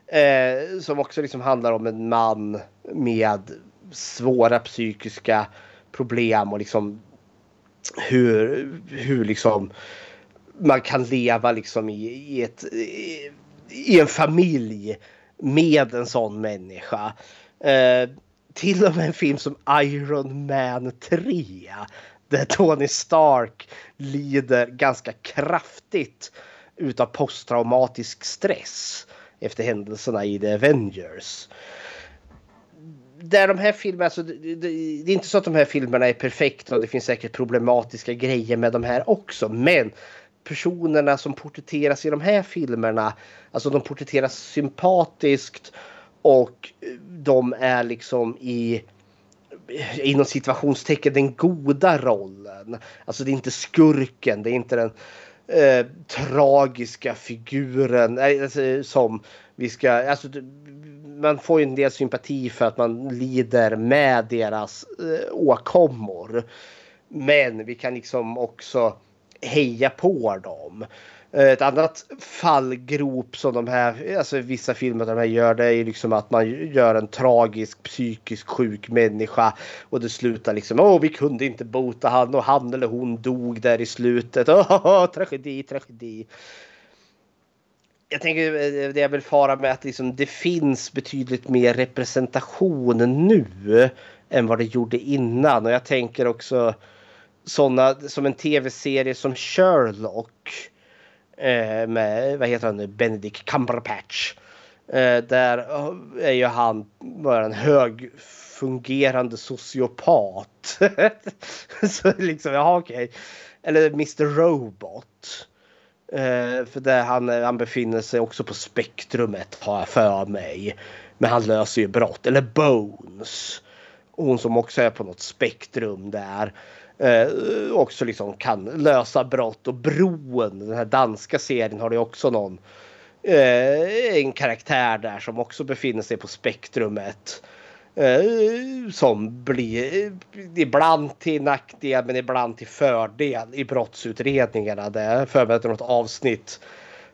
Eh, som också liksom handlar om en man med svåra psykiska problem och liksom hur, hur liksom man kan leva liksom i, i, ett, i, i en familj med en sån människa. Eh, till och med en film som Iron Man 3 där Tony Stark lider ganska kraftigt utav posttraumatisk stress efter händelserna i The Avengers. Där de här filmerna, alltså, det, det, är inte så att de här filmerna är perfekta och det finns säkert problematiska grejer med de här också. Men personerna som porträtteras i de här filmerna, alltså de porträtteras sympatiskt och de är liksom i inom situationstecken den goda rollen. Alltså det är inte skurken, det är inte den eh, tragiska figuren eh, alltså, som vi ska... Alltså, man får ju en del sympati för att man lider med deras eh, åkommor. Men vi kan liksom också heja på dem. Eh, ett annat fallgrop som de här, alltså vissa filmer de här gör det är liksom att man gör en tragisk psykisk sjuk människa och det slutar liksom åh vi kunde inte bota han och han eller hon dog där i slutet. Åh, tragedi, tragedi. Jag tänker eh, eh, det jag vill fara med att liksom, det finns betydligt mer representation nu än vad det gjorde innan och jag tänker också sådana som en tv-serie som Sherlock Eh, med, vad heter han nu, Benedict Cumberbatch. Eh, där eh, är ju han bara en högfungerande sociopat. så liksom, jaha okej. Okay. Eller Mr Robot. Eh, för där han, eh, han befinner sig också på spektrumet har jag för mig. Men han löser ju brott. Eller Bones. Hon som också är på något spektrum där eh, också liksom kan lösa brott. Och Broen, den här danska serien, har ju också någon eh, en karaktär där som också befinner sig på spektrumet. Eh, som blir eh, ibland till nackdel men ibland till fördel i brottsutredningarna. Det är för mig något avsnitt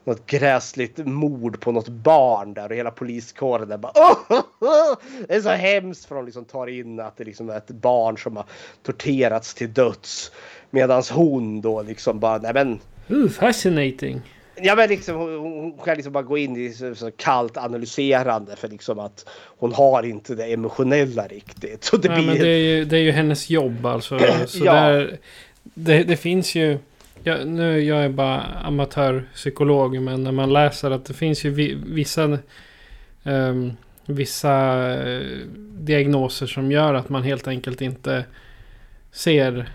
något gräsligt mord på något barn där och hela poliskåren där bara oh, oh, Det är så hemskt för de liksom tar in att det liksom är ett barn som har torterats till döds. Medans hon då liksom bara nej men. Ooh, fascinating. Ja men liksom hon kan liksom bara gå in i så, så kallt analyserande för liksom att hon har inte det emotionella riktigt. Så det, Nej, blir... men det, är ju, det är ju hennes jobb alltså. Så Ja. där, det, det finns ju... Jag, nu jag är bara amatörpsykolog men när man läser att det finns ju vi, vissa... ehm, vissa eh, diagnoser som gör att man helt enkelt inte ser...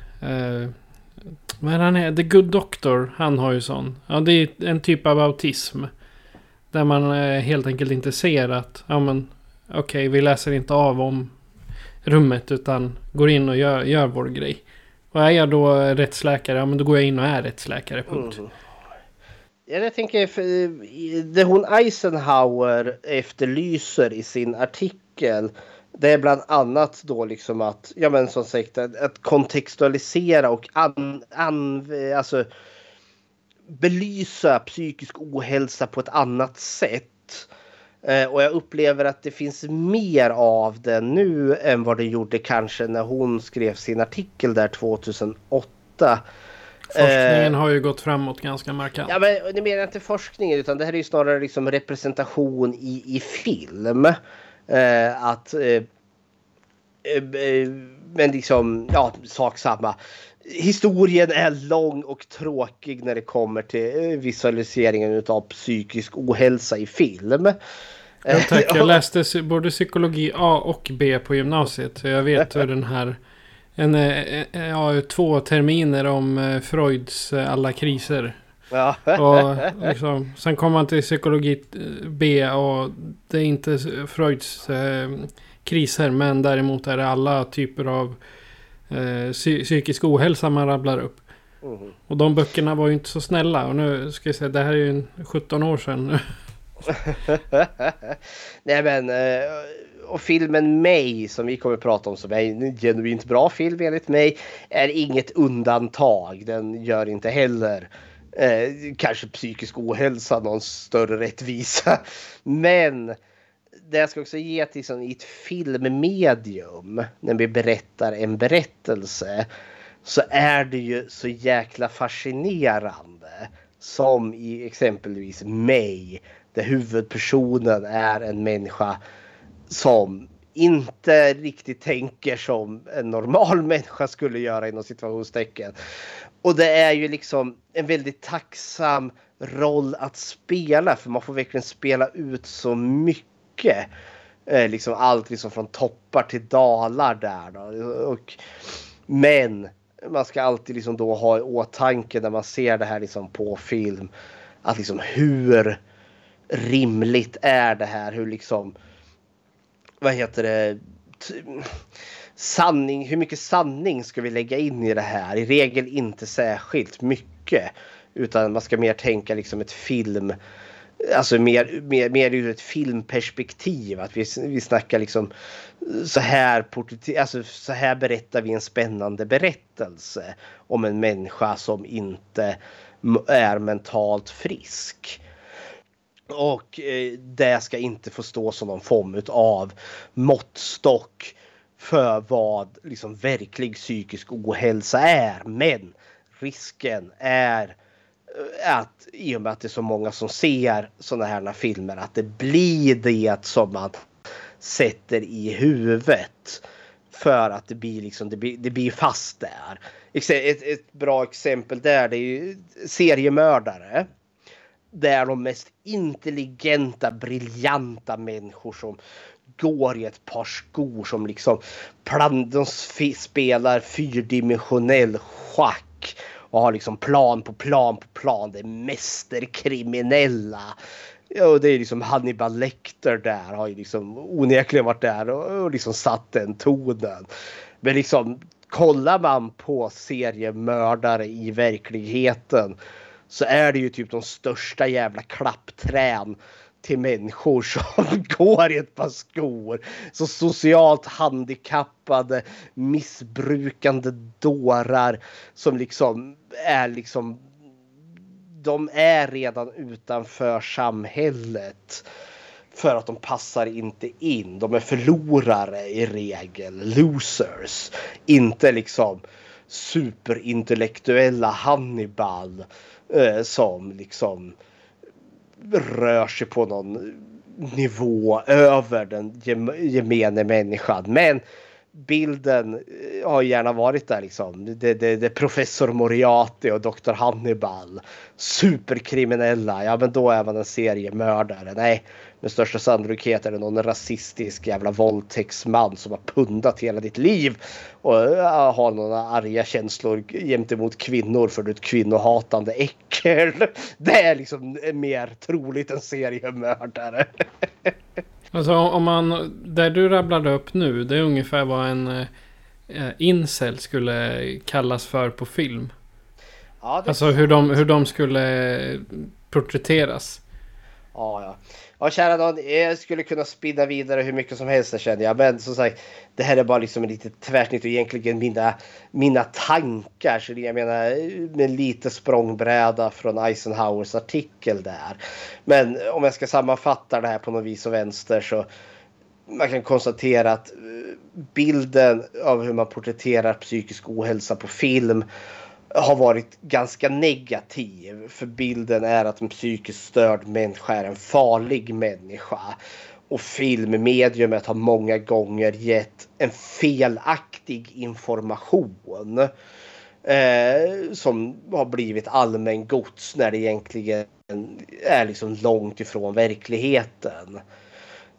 Men han är The Good Doctor. Han har ju sån. Ja, det är en typ av autism. Där man eh, helt enkelt inte ser att ja, men, okej, vi läser inte av om rummet utan går in och gör, gör vår grej. Och är jag då eh, rättsläkare, ja men då går jag in och är rättsläkare, punkt. Mm. Ja, jag tänker, det hon Eisenhower efterlyser i sin artikel det är bland annat då liksom att, ja men som sagt, att, kontextualisera och an, an, alltså, belysa psykisk ohälsa på ett annat sätt. Eh, och jag upplever att det finns mer av det nu än vad det gjorde kanske när hon skrev sin artikel där 2008. Forskningen eh, har ju gått framåt ganska markant. Ja, men det menar inte forskningen utan det här är ju snarare liksom representation i, i film. Eh, att... Eh, eh, men liksom, ja, sak samma. Historien är lång och tråkig när det kommer till eh, visualiseringen av psykisk ohälsa i film. Ja, tack. Jag läste både psykologi A och B på gymnasiet. Så jag vet hur den här... En, ja, två terminer om Freuds alla kriser. Ja. och liksom, sen kommer man till psykologi B och det är inte Freuds eh, kriser. Men däremot är det alla typer av eh, psy psykisk ohälsa man rabblar upp. Mm. Och de böckerna var ju inte så snälla. Och nu ska jag säga, det här är ju 17 år sedan. Nej men, eh, och filmen May som vi kommer att prata om som är en genuint bra film enligt mig är inget undantag. Den gör inte heller eh, kanske psykisk ohälsa någon större rättvisa. Men det jag ska också ge till liksom, i ett filmmedium när vi berättar en berättelse så är det ju så jäkla fascinerande som i exempelvis mig där huvudpersonen är en människa som inte riktigt tänker som en normal människa skulle göra inom situationstecken. Och det är ju liksom en väldigt tacksam roll att spela för man får verkligen spela ut så mycket. Eh, liksom allt liksom från toppar till dalar där då. Och, men man ska alltid liksom då ha i åtanke när man ser det här liksom på film. Att liksom hur rimligt är det här? Hur liksom vad heter det? Sanning, hur mycket sanning ska vi lägga in i det här? I regel inte särskilt mycket. Utan man ska mer tänka liksom ett film. Alltså mer, mer, mer ur ett filmperspektiv. Att vi, vi snackar liksom så här, alltså så här berättar vi en spännande berättelse. Om en människa som inte är mentalt frisk. Och eh, det ska inte få stå som någon form av måttstock för vad liksom verklig psykisk ohälsa är. Men risken är eh, att i och med att det är så många som ser sådana här filmer att det blir det som man sätter i huvudet. För att det blir liksom, det blir, det blir fast där. Ett, ett bra exempel där det är ju seriemördare det är de mest intelligenta, briljanta människor som går i ett par skor som liksom plan, de spelar fyrdimensionell schack och har liksom plan på plan på plan. Det är mästerkriminella. Ja, det är liksom Hannibal Lecter där har ju liksom onekligen varit där och, och liksom satt den tonen. Men liksom kollar man på seriemördare i verkligheten så är det ju typ de största jävla klappträn till människor som går i ett par skor. Så socialt handikappade, missbrukande dårar som liksom är liksom de är redan utanför samhället. För att de passar inte in. De är förlorare i regel. Losers. Inte liksom superintellektuella Hannibal eh, som liksom rör sig på någon nivå över den gemene människan. Men bilden eh, har gärna varit där liksom. Det, det, det professor Moriarty och Dr. Hannibal. Superkriminella. Ja men då är man en seriemördare. Nej, med största sannolikhet är det någon rasistisk jävla våldtäktsman som har pundat hela ditt liv. Och har några arga känslor gentemot kvinnor för ett kvinnohatande äckel. Det är liksom mer troligt än seriemördare. Alltså om man, det du rabblade upp nu, det är ungefär vad en eh, incel skulle kallas för på film. Ja, Alltså hur de, hur de skulle porträtteras. ja, ja ja, kära någon, jag skulle kunna spinna vidare hur mycket som helst känner jag. Men som sagt, det här är bara liksom ett litet tvärsnitt och egentligen mina, mina tankar. Så jag menar med lite språngbräda från Eisenhowers artikel där. Men om jag ska sammanfatta det här på något vis och vänster så man kan konstatera att eh, bilden av hur man porträtterar psykisk ohälsa på film har varit ganska negativ. För bilden är att en psykiskt störd människa är en farlig människa. Och filmmediumet har många gånger gett en felaktig information. Eh, som har blivit allmän gods när det egentligen är liksom långt ifrån verkligheten.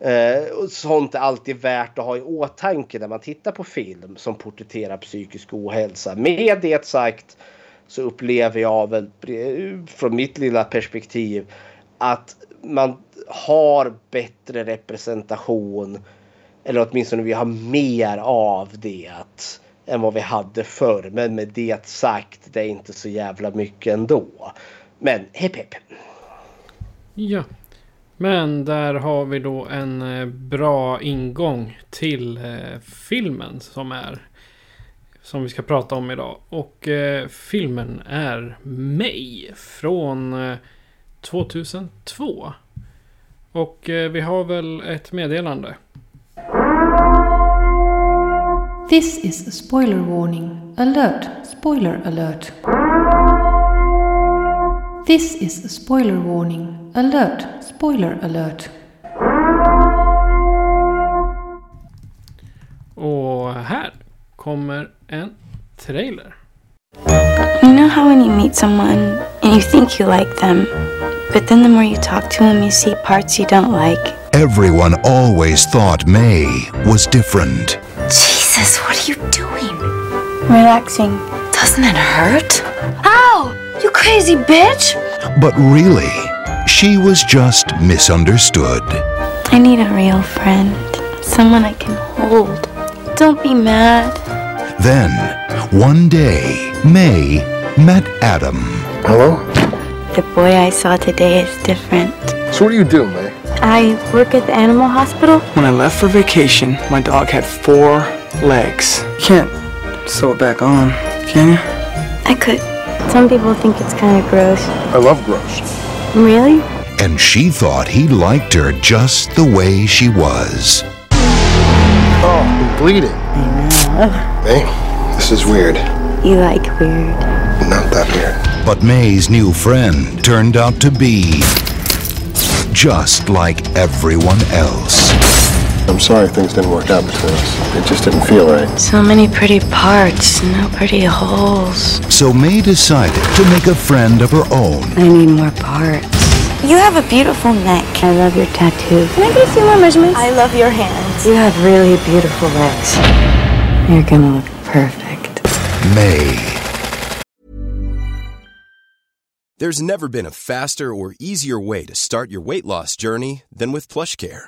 Eh, och sånt är alltid värt att ha i åtanke när man tittar på film som porträtterar psykisk ohälsa. Med det sagt så upplever jag väl eh, från mitt lilla perspektiv att man har bättre representation eller åtminstone vi har mer av det än vad vi hade förr. Men med det sagt, det är inte så jävla mycket ändå. Men hepp hepp. Ja. Men där har vi då en eh, bra ingång till eh, filmen som är som vi ska prata om idag. Och eh, filmen är Mig från eh, 2002. Och eh, vi har väl ett meddelande. This is a spoiler warning. Alert! Spoiler alert. This is a spoiler warning. Alert! Spoiler alert. Och här kommer en trailer. You know how when you meet someone and you think you like them, but then the more you talk to them, you see parts you don't like? Everyone always thought May was different. Jesus, what are you doing? Relaxing. Doesn't it hurt? Ow! You crazy bitch! But really, she was just misunderstood. I need a real friend. Someone I can hold. Don't be mad. Then, one day, May met Adam. Hello? The boy I saw today is different. So what do you do, May? I work at the animal hospital. When I left for vacation, my dog had four legs. You can't sew it back on, can you? I could. Some people think it's kind of gross. I love gross. Really? And she thought he liked her just the way she was. Oh, I'm bleeding. May, this is weird. You like weird. Not that weird. But May's new friend turned out to be just like everyone else. I'm sorry things didn't work out between us. It just didn't feel right. So many pretty parts, no pretty holes. So May decided to make a friend of her own. I need more parts. You have a beautiful neck. I love your tattoo. Can I get a few more measurements? I love your hands. You have really beautiful legs. You're gonna look perfect. May. There's never been a faster or easier way to start your weight loss journey than with PlushCare.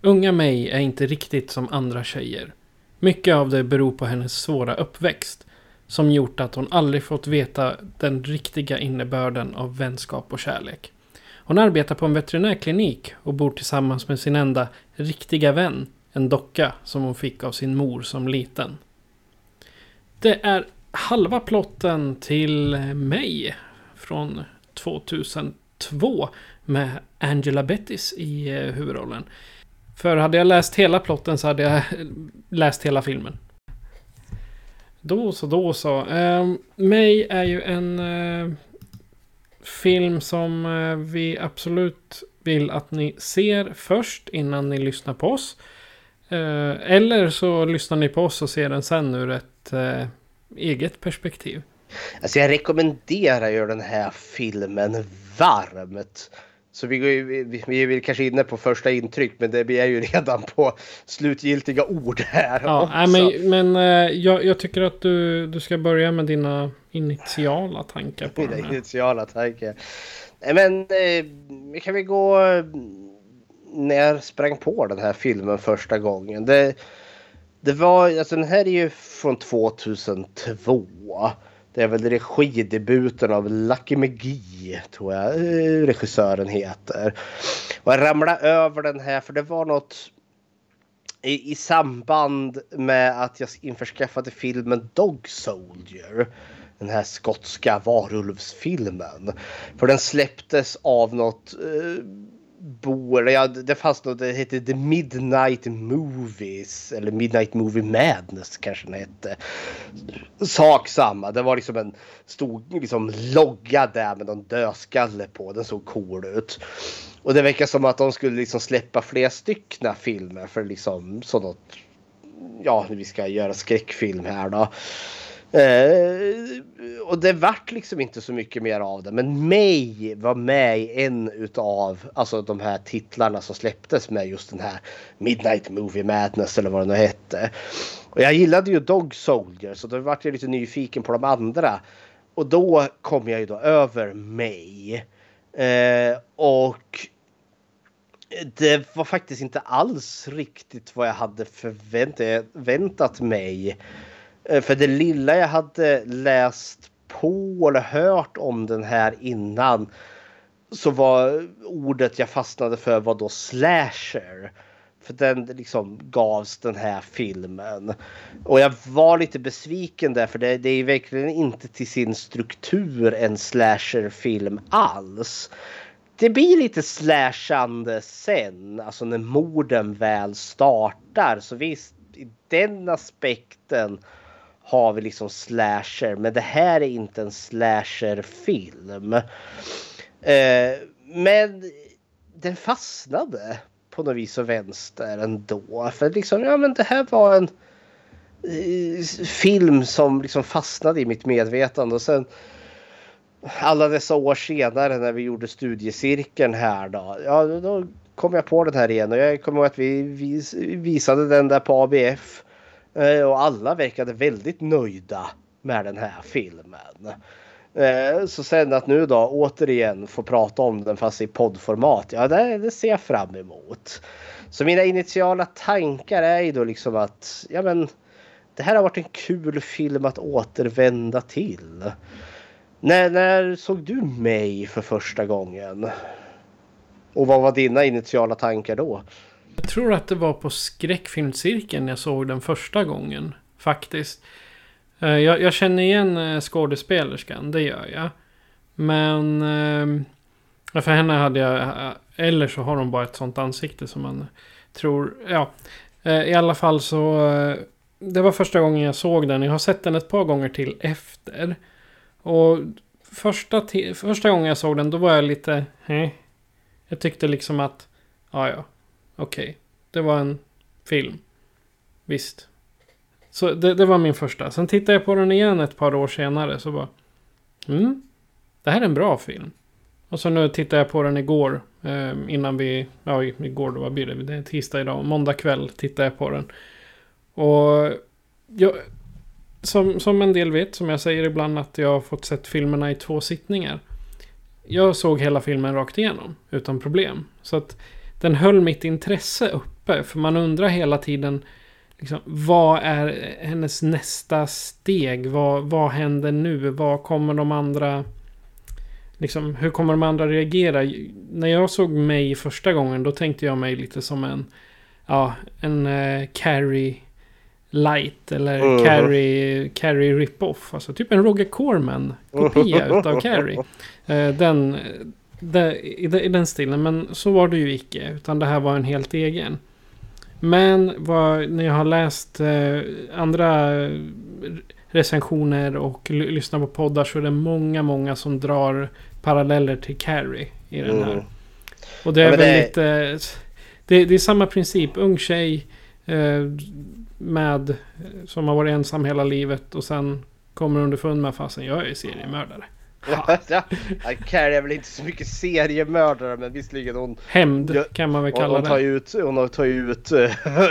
Unga May är inte riktigt som andra tjejer. Mycket av det beror på hennes svåra uppväxt. Som gjort att hon aldrig fått veta den riktiga innebörden av vänskap och kärlek. Hon arbetar på en veterinärklinik och bor tillsammans med sin enda riktiga vän, en docka som hon fick av sin mor som liten. Det är halva plotten till mig från 2002 med Angela Bettis i eh, huvudrollen. För hade jag läst hela plotten så hade jag läst hela filmen. Då så, då så. Eh, May är ju en eh, film som eh, vi absolut vill att ni ser först innan ni lyssnar på oss. Eh, eller så lyssnar ni på oss och ser den sen ur ett eh, eget perspektiv. Alltså jag rekommenderar ju den här filmen varmt. Så vi, vi, vi är väl kanske inne på första intryck men det är ju redan på slutgiltiga ord här. Ja, nej, men, men uh, jag, jag, tycker att du, du ska börja med dina initiala tankar på Mina initiala tankar. Nej men uh, kan vi gå när jag sprang på den här filmen första gången. Det, det var, alltså den här är ju från 2002. Det är väl regidebuten av Lucky McGee, tror jag eh, regissören heter. Och jag ramlade över den här för det var något i, i samband med att jag införskaffade filmen Dog Soldier. Den här skotska varulvsfilmen. För den släpptes av något eh, bor, ja, det fanns något, det hette The Midnight Movies. Eller Midnight Movie Madness kanske den hette. Sak samma, det var liksom en stor liksom, logga där med någon dödskalle på. Den såg cool ut. Och det verkar som att de skulle liksom släppa fler styckna filmer för liksom sådant. Ja, vi ska göra skräckfilm här då. Eh, och det vart liksom inte så mycket mer av det. Men May var med i en utav alltså de här titlarna som släpptes med just den här Midnight Movie Madness eller vad det nu hette. Och jag gillade ju Dog Soldier så då vart jag lite nyfiken på de andra. Och då kom jag ju då över May. Eh, och det var faktiskt inte alls riktigt vad jag hade förväntat mig. Eh, för det lilla jag hade läst på eller hört om den här innan så var ordet jag fastnade för var då slasher. För den liksom gavs den här filmen. Och jag var lite besviken där för det, det är verkligen inte till sin struktur en slasherfilm alls. Det blir lite slashande sen, alltså när morden väl startar. Så visst, i den aspekten har vi liksom slasher. Men det här är inte en slasherfilm. Eh, men den fastnade på något vis och vänster ändå. För liksom, ja men det här var en eh, film som liksom fastnade i mitt medvetande. Och sen alla dessa år senare när vi gjorde studiecirkeln här då. Ja, då kom jag på den här igen och jag kommer ihåg att vi visade den där på ABF. Eh, och alla verkade väldigt nöjda med den här filmen. Eh, så sen att nu då återigen få prata om den fast i poddformat, ja det, det ser jag fram emot. Så mina initiala tankar är ju då liksom att, ja men det här har varit en kul film att återvända till. När, när såg du mig för första gången? Och vad var dina initiala tankar då? Jag tror att det var på skräckfilmscirkeln jag såg den första gången. Faktiskt. Eh, jag, jag känner igen eh, skådespelerskan, det gör jag. Men... Ehm, för henne hade jag... Eh, eller så har hon bara ett sånt ansikte som man tror... Ja. I alla fall så... Det var första gången jag såg den. Jag har sett den ett par gånger till efter. Och första, första gången jag såg den då var jag lite... Eh. Jag tyckte liksom att... Ja, ja. Okej, okay. det var en film. Visst. Så det, det, var min första. Sen tittade jag på den igen ett par år senare. Så bara... Mm. Det här är en bra film. Och så nu tittade jag på den igår. Eh, innan vi... Ja, igår då. Vad blir det? Det är tisdag idag. Måndag kväll tittade jag på den. Och... Jag, som, som en del vet, som jag säger ibland, att jag har fått sett filmerna i två sittningar. Jag såg hela filmen rakt igenom, utan problem. Så att den höll mitt intresse uppe. För man undrar hela tiden liksom, vad är hennes nästa steg? Vad, vad händer nu? Vad kommer de andra... Liksom, hur kommer de andra reagera? När jag såg mig första gången då tänkte jag mig lite som en, ja, en uh, Carrie light eller Mhm. Carrie, Carrie rip-off. Alltså typ en Roger Corman kopia utav Carrie. Eh, den, den, i, den- I den stilen. Men så var det ju icke. Utan det här var en helt egen. Men vad, när jag har läst eh, andra recensioner och l- lyssnar på poddar så är det många, många som drar paralleller till Carrie i den här. Mm. Och det är Ja, väl det- lite... Det, det är samma princip. Ung tjej eh, med... Som har varit ensam hela livet och sen kommer underfund med fasen jag är seriemördare. Ja, ja. Är väl inte så mycket seriemördare men visserligen hon... Hämnd kan man väl hon, kalla hon tar det. ju ut, hon har tagit ut eh,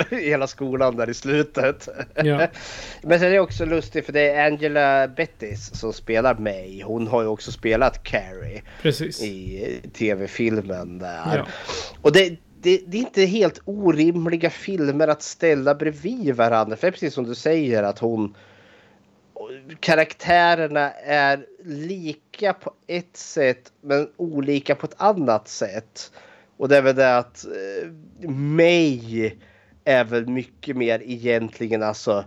hela skolan där i slutet. Ja. Men sen är det också lustigt för det är Angela Bettis som spelar mig. Hon har ju också spelat Carrie Precis. i tv-filmen där. Ja. Och det, det, det är inte helt orimliga filmer att ställa bredvid varandra. För det är precis som du säger att hon karaktärerna är lika på ett sätt men olika på ett annat sätt. Och det är väl det att eh, May är väl mycket mer egentligen alltså.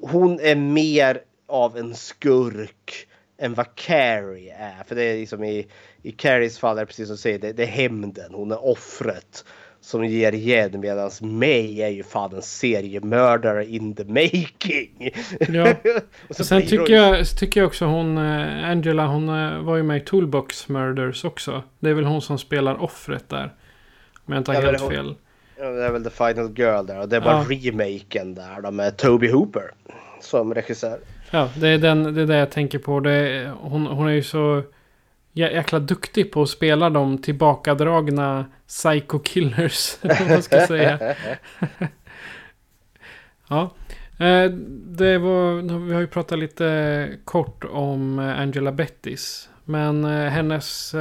Hon är mer av en skurk än vad Carrie är. För det är liksom i, i Carries fall är det precis som du säger, det, det är hämnden. Hon är offret som ger igen medan May är ju fan en seriemördare in the making. Ja. Och Sen hon- tycker jag, tycker jag också hon, eh, Angela, hon eh, var ju med i Toolbox Murders också. Det är väl hon som spelar offret där. Om jag inte har Ja, helt hon- fel. Ja, det är väl The Final Girl där och det bara Ja. remaken där då med Toby Hooper som regissör. Ja, det är, den, det är det jag tänker på. Det är, hon, hon är ju så jäkla duktig på att spela de tillbakadragna psycho killers. Man ska säga. ja. Eh, Det var, vi har ju pratat lite kort om eh, Angela Bettis. Men eh, hennes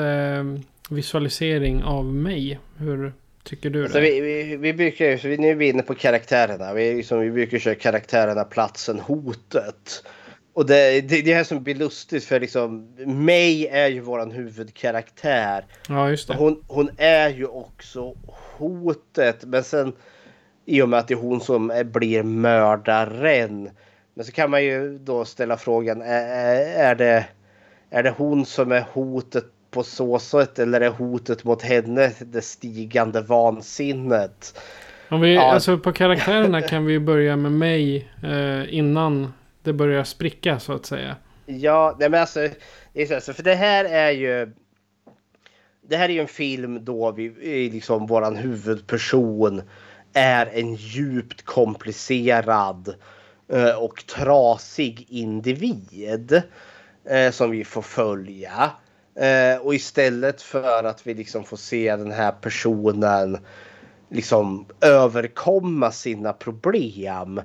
visualisering av mig. Hur tycker du Alltså vi, vi, vi brukar nu är vi inne på karaktärerna. Vi, liksom, vi brukar köra karaktärerna, platsen, hotet. Och det, det, det här som blir lustigt för liksom May är ju våran huvudkaraktär. Ja, just det. Hon, hon är ju också hotet. Men sen i och med att det är hon som är, blir mördaren. Men så kan man ju då ställa frågan. Är, är- det, är det hon som är hotet på så sätt eller är hotet mot henne det stigande vansinnet? Om vi, Ja. alltså på karaktärerna kan vi börja med mig eh, innan det börjar spricka så att säga. Ja, nej men alltså, det är så, för det här är ju. Det här är ju en film då vi liksom våran huvudperson är en djupt komplicerad eh, och trasig individ eh, som vi får följa. Eh, och istället för att vi liksom får se den här personen liksom överkomma sina problem eh,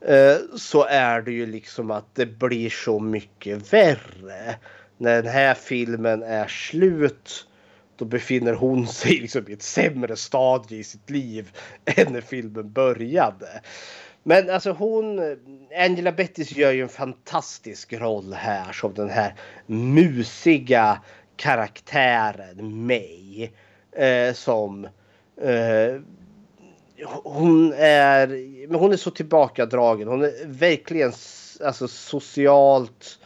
Eh, så är det ju liksom att det blir så mycket värre. När den här filmen är slut då befinner hon sig liksom i ett sämre stadie i sitt liv än när filmen började. Men alltså hon, eh, Angela Bettis gör ju en fantastisk roll här som den här musiga karaktären May. Eh, som eh, hon är, men hon är så tillbakadragen. Hon är verkligen alltså, socialt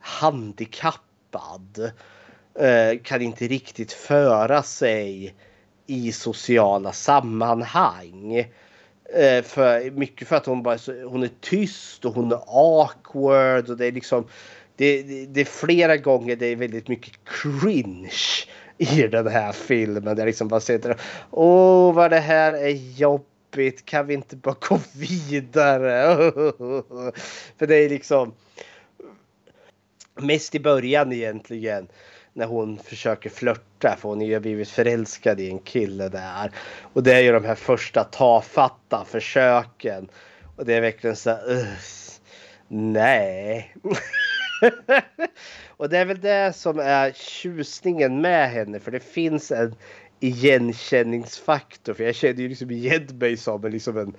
handikappad. Eh, kan inte riktigt föra sig i sociala sammanhang. Eh, för, mycket för att hon bara är hon är tyst och hon är awkward och det är liksom det, det, det är flera gånger det är väldigt mycket cringe i den här filmen. Jag liksom bara sitter och Åh vad det här är jobbigt. Kan vi inte bara gå vidare? För det är liksom mest i början egentligen när hon försöker flörta för hon har ju blivit förälskad i en kille där. Och det är ju de här första tafatta försöken. Och det är verkligen så här, nej. och det är väl det som är tjusningen med henne för det finns en igenkänningsfaktor. För jag känner ju liksom igen mig som en, liksom en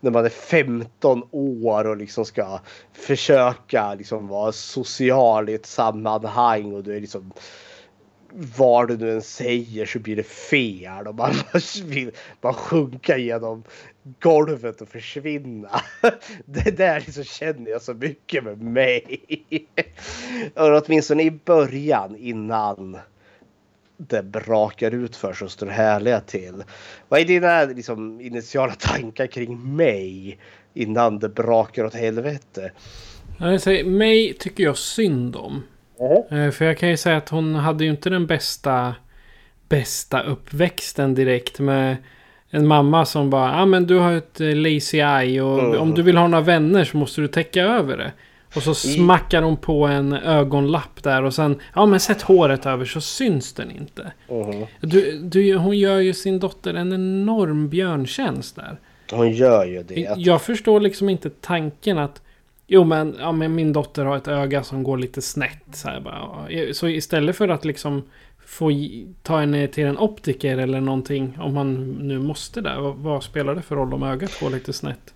när man är 15 år och liksom ska försöka liksom vara social i ett sammanhang och du är liksom vad du nu än säger så blir det fel och man vill bara sjunka genom golvet och försvinna. Det där liksom känner jag så mycket med mig. Och åtminstone i början innan det brakar ut för så står härliga till. Vad är dina liksom, initiala tankar kring mig innan det brakar åt helvete? Alltså, mig tycker jag synd om. Mm. För jag kan ju säga att hon hade ju inte den bästa, bästa uppväxten direkt med en mamma som bara, ja ah, men du har ett eh, lazy eye och mm. om du vill ha några vänner så måste du täcka över det. Och så smackar hon på en ögonlapp där och sen, ja men sätt håret över så syns den inte. Mm. Du, du, hon gör ju sin dotter en enorm björntjänst där. Hon gör ju det. Jag förstår liksom inte tanken att Jo men, ja, men min dotter har ett öga som går lite snett. Så, bara. så istället för att liksom få ta henne till en optiker eller någonting. Om man nu måste där. Vad, vad spelar det för roll om ögat går lite snett?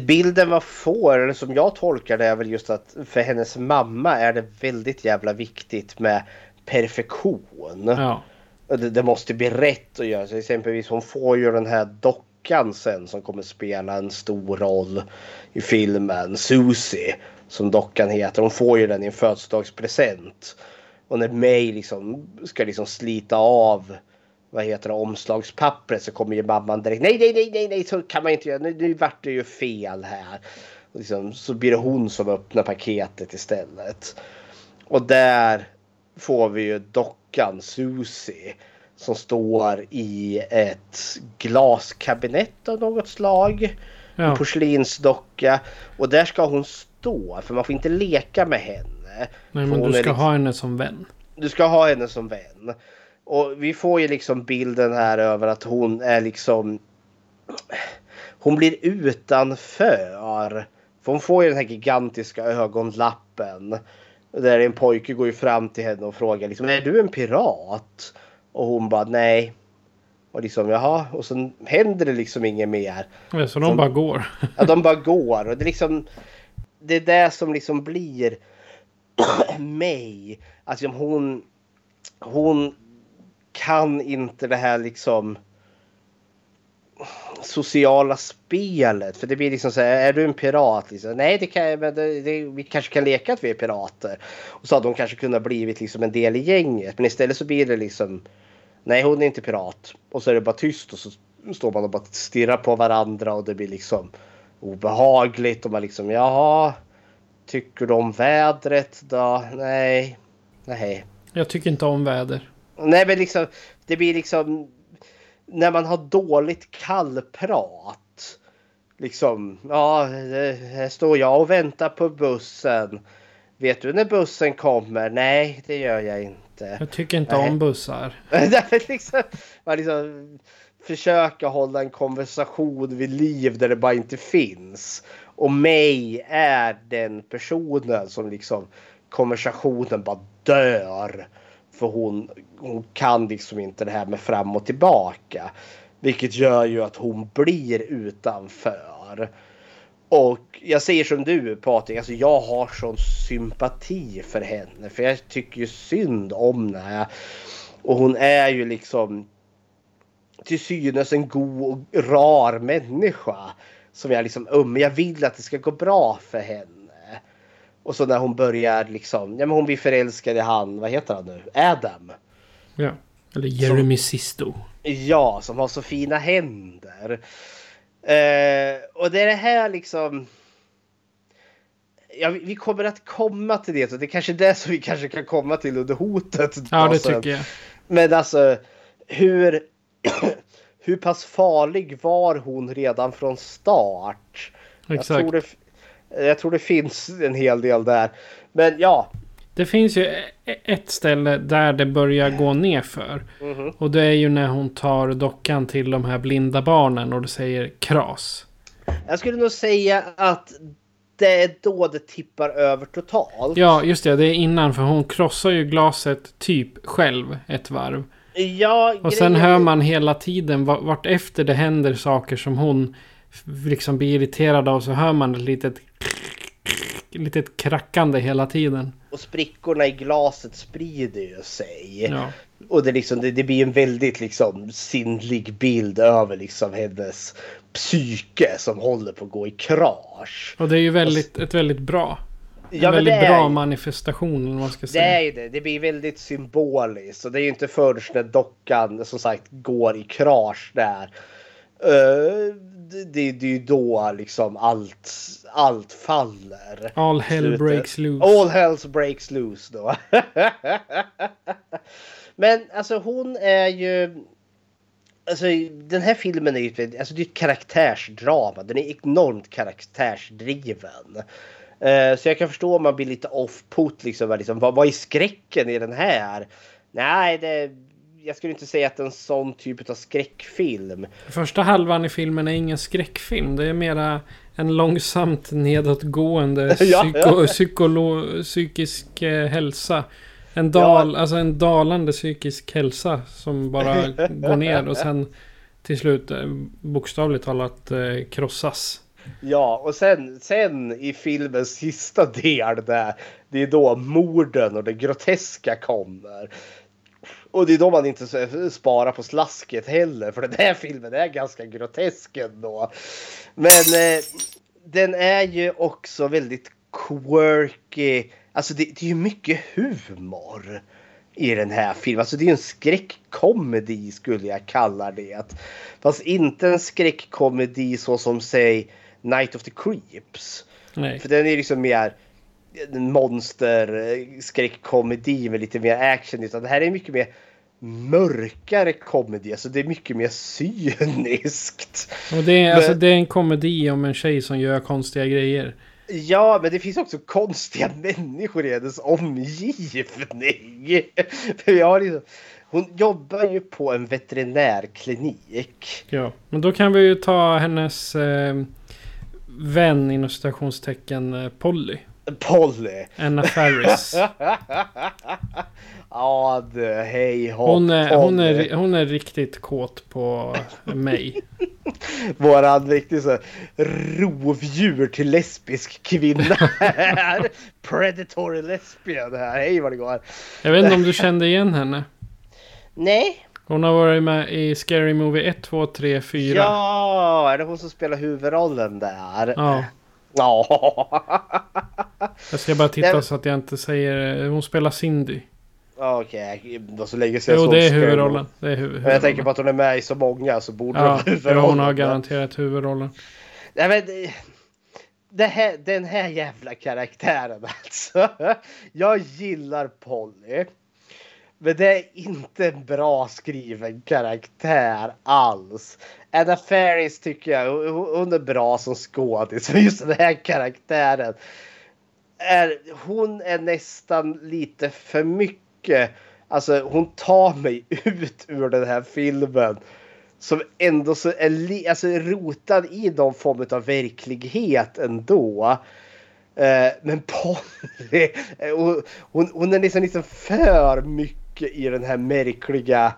Bilden man får, eller som jag tolkar det, är väl just att för hennes mamma är det väldigt jävla viktigt med perfektion. Ja. Det, det måste bli rätt att göra. Så exempelvis hon får ju den här dockan flickan sen som kommer spela en stor roll i filmen. Susie som dockan heter. Hon får ju den i en födelsedagspresent. Och när May liksom ska liksom slita av vad heter det, omslagspappret så kommer ju mamman direkt. Nej, nej, nej, nej, nej, så kan man inte göra. Nu, nu vart det ju fel här. Och liksom, så blir det hon som öppnar paketet istället. Och där får vi ju dockan Susie som står i ett glaskabinett av något slag. Ja. En porslinsdocka. Och där ska hon stå för man får inte leka med henne. Nej men du ska liksom, ha henne som vän. Du ska ha henne som vän. Och vi får ju liksom bilden här över att hon är liksom... Hon blir utanför. För hon får ju den här gigantiska ögonlappen. Där en pojke går ju fram till henne och frågar liksom, är du en pirat? Och hon bara nej. Och liksom jaha. Och sen händer det liksom inget mer. Ja, så de som, bara går. ja, de bara går. Och det är liksom. Det är det som liksom blir mig. Alltså hon. Hon kan inte det här liksom sociala spelet. För det blir liksom så här, är du en pirat? Liksom, Nej, det kan, men det, det, vi kanske kan leka att vi är pirater. Och så hade hon kanske kunnat blivit liksom en del i gänget. Men istället så blir det liksom, nej hon är inte pirat. Och så är det bara tyst och så står man och bara stirrar på varandra och det blir liksom obehagligt. Och man liksom, jaha, tycker du om vädret då? Nej, nej. Jag tycker inte om väder. Nej, men liksom, det blir liksom när man har dåligt kallprat. Liksom, ja, här står jag och väntar på bussen. Vet du när bussen kommer? Nej, det gör jag inte. Jag tycker inte Nej. om bussar. liksom, man liksom försöka hålla en konversation vid liv där det bara inte finns. Och mig är den personen som liksom konversationen bara dör. För hon, hon kan liksom inte det här med fram och tillbaka. Vilket gör ju att hon blir utanför. Och jag säger som du Patrik, alltså jag har sån sympati för henne. För jag tycker ju synd om henne. Och hon är ju liksom till synes en god och rar människa. Som jag liksom um, jag vill att det ska gå bra för henne. Och så när hon börjar liksom, ja men hon blir förälskad i han, vad heter han nu? Adam. Ja, eller Jeremy som, Sisto. Ja, som har så fina händer. Eh, och det är det här liksom. Ja, vi kommer att komma till det. Så det är kanske är det som vi kanske kan komma till under hotet. Ja, det tycker jag. Men alltså hur, hur pass farlig var hon redan från start? Exakt. Jag tror det, jag tror det finns en hel del där. Men ja. Det finns ju e- ett ställe där det börjar gå nerför. Mm -hmm. Och det är ju när hon tar dockan till de här blinda barnen och det säger kras. Jag skulle nog säga att det är då det tippar över totalt. Ja, just det. Det är innan för hon krossar ju glaset typ själv ett varv. Ja, och sen hör man hela tiden vart efter det händer saker som hon liksom blir irriterad av så hör man ett litet litet krackande hela tiden. Och sprickorna i glaset sprider ju sig. Ja. Och det, liksom, det, det blir en väldigt liksom sinnlig bild över liksom hennes psyke som håller på att gå i krasch. Och det är ju väldigt, ett väldigt bra. En Ja, väldigt det är bra manifestation vad man ska Det säga. är ju det. Det blir väldigt symboliskt. Och det är ju inte först när dockan som sagt går i krasch där. eh, det, det, är ju då liksom allt, allt faller. All hell Slutet. breaks loose. All hells breaks loose då. Men alltså hon är ju... Alltså den här filmen är ju ett, alltså, det är ett karaktärsdrama. Den är enormt karaktärsdriven. Eh, så jag kan förstå om man blir lite off-put. Liksom, liksom, vad, vad är skräcken i den här? Nej, det, jag skulle inte säga att det är en sån typ av skräckfilm. Första halvan i filmen är ingen skräckfilm. Det är mera en långsamt nedåtgående Ja. psyko, psykolo, psykisk eh, hälsa. En, dal, alltså en dalande psykisk hälsa som bara går ner och sen till slut eh, bokstavligt talat eh, krossas. Ja, och sen, sen i filmens sista del där, det är då morden och det groteska kommer. Och det är då man inte sparar på slasket heller, för den här filmen är ganska grotesk ändå. Men eh, den är ju också väldigt quirky. Alltså det, det är ju mycket humor i den här filmen. Alltså det är ju en skräckkomedi skulle jag kalla det. Fast inte en skräckkomedi så som säg Night of the Creeps. Nej. För den är liksom mer monster eh, skräckkomedi med lite mer action. Utan det här är mycket mer mörkare komedi. Alltså det är mycket mer cyniskt. Och det är, Men- alltså, det är en komedi om en tjej som gör konstiga grejer. Ja, men det finns också konstiga människor i hennes omgivning. För jag har liksom, hon jobbar ju på en veterinärklinik. Ja, men då kan vi ju ta hennes eh, vän inom citationstecken eh, Polly. Polly. Anna Faris. ja du, hej hopp Hon är, hon, är, hon är riktigt kåt på mig. Våran riktigt så rovdjur till lesbisk kvinna här. Predatory lesbian här. Hej vad det går. Jag vet inte om du kände igen henne? Nej. Hon har varit med i Scary Movie 1, 2, 3, 4. Ja, är det hon som spelar huvudrollen där? Ja. Ja. Jag ska bara titta Nej. så att jag inte säger... Hon spelar Cindy. Okej, det var så länge sedan Jo, jag det är huvudrollen. Det är hu- Men jag huvudrollen. tänker på att hon är med i så många så borde Ja, hon huvudrollen. hon har garanterat huvudrollen. Nej men det- det här, den här jävla karaktären alltså. Jag gillar Polly. Men det är inte en bra skriven karaktär alls. Anna Faris tycker jag, hon- är bra som skådis. Men just den här karaktären. Är, hon är nästan lite för mycket. Alltså hon tar mig ut ur den här filmen som ändå så är li, alltså, rotad i någon form av verklighet ändå. Eh, men Polly, eh, hon, hon, hon är liksom, liksom för mycket i den här märkliga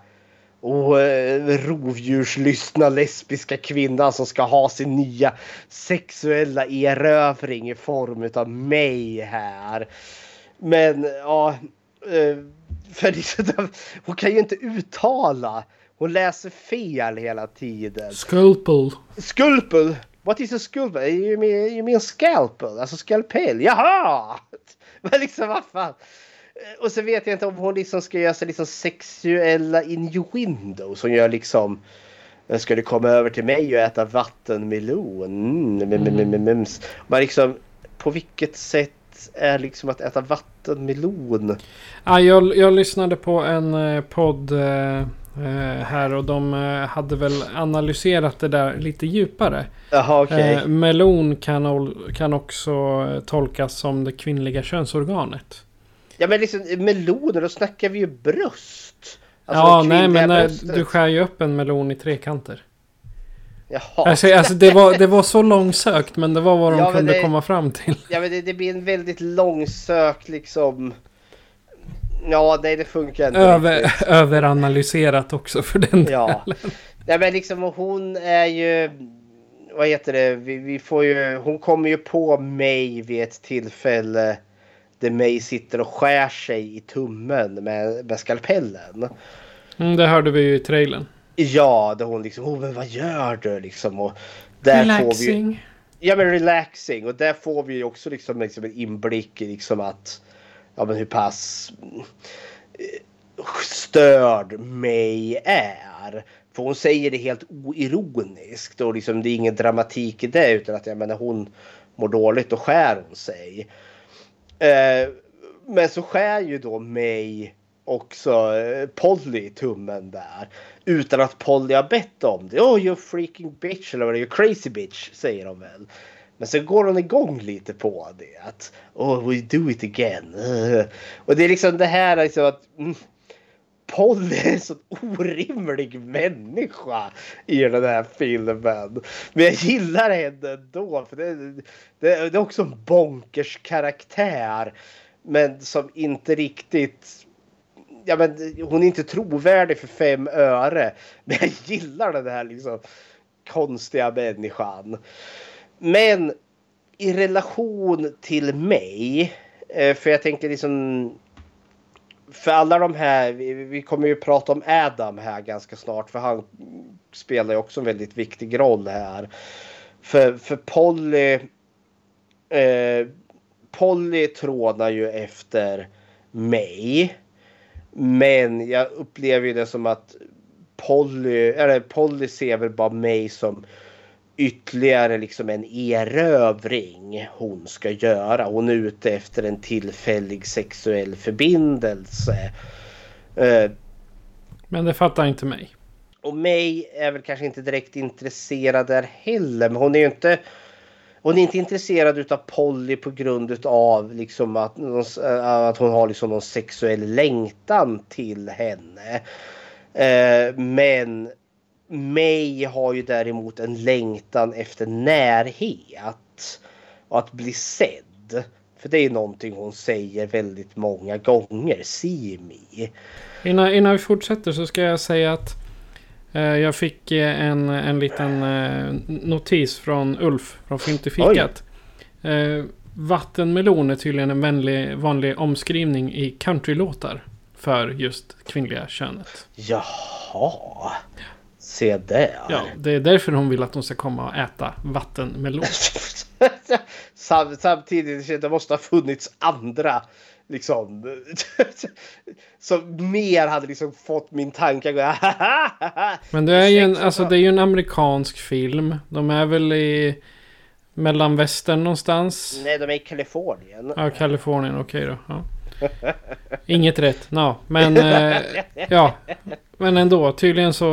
och eh, rovdjurslystna lesbiska kvinnan som ska ha sin nya sexuella erövring i form av mig här. Men ja, eh, för liksom, hon kan ju inte uttala. Hon läser fel hela tiden. Sculpel. Sculpel! What is a sculpel? You mean, you mean scalpel? Alltså skalpell? Jaha! Men liksom vad fan. Och så vet jag inte om hon liksom ska göra sig liksom sexuella innuendo som gör liksom Ska du komma över till mig och äta vattenmelon? Mm, mm, mm, mm. Men liksom på vilket sätt är liksom att äta vattenmelon? Ja, jag, jag lyssnade på en eh, podd eh, eh, här och de eh, hade väl analyserat det där lite djupare. Jaha okej. Eh, melon kan, kan också eh, tolkas som det kvinnliga könsorganet. Ja men liksom meloner, då snackar vi ju bröst. Alltså, ja, nej men eh, bröstet. du skär ju upp en melon i trekanter. Jaha. Alltså, alltså det, var, det var så långsökt men det var vad de Ja, kunde det- komma fram till. Ja men det, det blir en väldigt långsökt liksom. Ja nej det funkar inte Över, riktigt. överanalyserat också för den Ja. delen. Ja men liksom hon är ju. vad heter det? Vi, vi får ju, hon kommer ju på mig vid ett tillfälle där May sitter och skär sig i tummen med, med skalpellen. Mm, det hörde vi ju i trailern. Ja, där hon liksom, oh, men vad gör du liksom? Och där relaxing. Får vi, ja, men relaxing. Och där får vi ju också liksom, liksom en inblick i liksom att, ja men hur pass eh, störd May är. För hon säger det helt oironiskt och liksom det är ingen dramatik i det utan att jag menar hon mår dåligt och skär hon sig. Eh, men så skär ju då mig också eh, Polly tummen där. Utan att Polly har bett om det. Oh you freaking bitch eller vad det är, you crazy bitch säger de väl. Men sen går hon igång lite på det. Att oh we do it again. Och det är liksom det här liksom att mm, Polly är en sån orimlig människa i den här filmen. Men jag gillar henne ändå. För det, det, det är också en bonkers karaktär. Men som inte riktigt... Ja, men hon är inte trovärdig för fem öre. Men jag gillar den här liksom konstiga människan. Men i relation till mig. Eh, för jag tänker liksom för alla de här, vi, vi, kommer ju prata om Adam här ganska snart för han spelar ju också en väldigt viktig roll här. För, för Polly, eh, Polly trånar ju efter mig. Men jag upplever ju det som att Polly, eller Polly ser väl bara mig som ytterligare liksom en erövring hon ska göra. Hon är ute efter en tillfällig sexuell förbindelse. Uh, men det fattar inte mig. Och mig är väl kanske inte direkt intresserad där heller. Men hon är ju inte... Hon är inte intresserad utav Polly på grund av liksom att, att hon har liksom någon sexuell längtan till henne. Uh, men May har ju däremot en längtan efter närhet och att bli sedd. För det är någonting hon säger väldigt många gånger. See me. Innan, innan vi fortsätter så ska jag säga att eh, jag fick eh, en, en liten eh, notis från Ulf från Filmtifikat. Eh, vattenmelon är tydligen en vänlig, vanlig omskrivning i countrylåtar för just kvinnliga könet. Jaha. Se där. Ja, det är därför hon vill att de ska komma och äta vattenmelon. Sam, samtidigt, det måste ha funnits andra liksom som mer hade liksom fått min tanke att gå Men det är ju en, alltså det är en amerikansk film. De är väl i mellanvästern någonstans? Nej, de är i Kalifornien. Ja, Kalifornien, okej okay då. Ja. Inget rätt, no. men eh, ja. Men ändå, tydligen så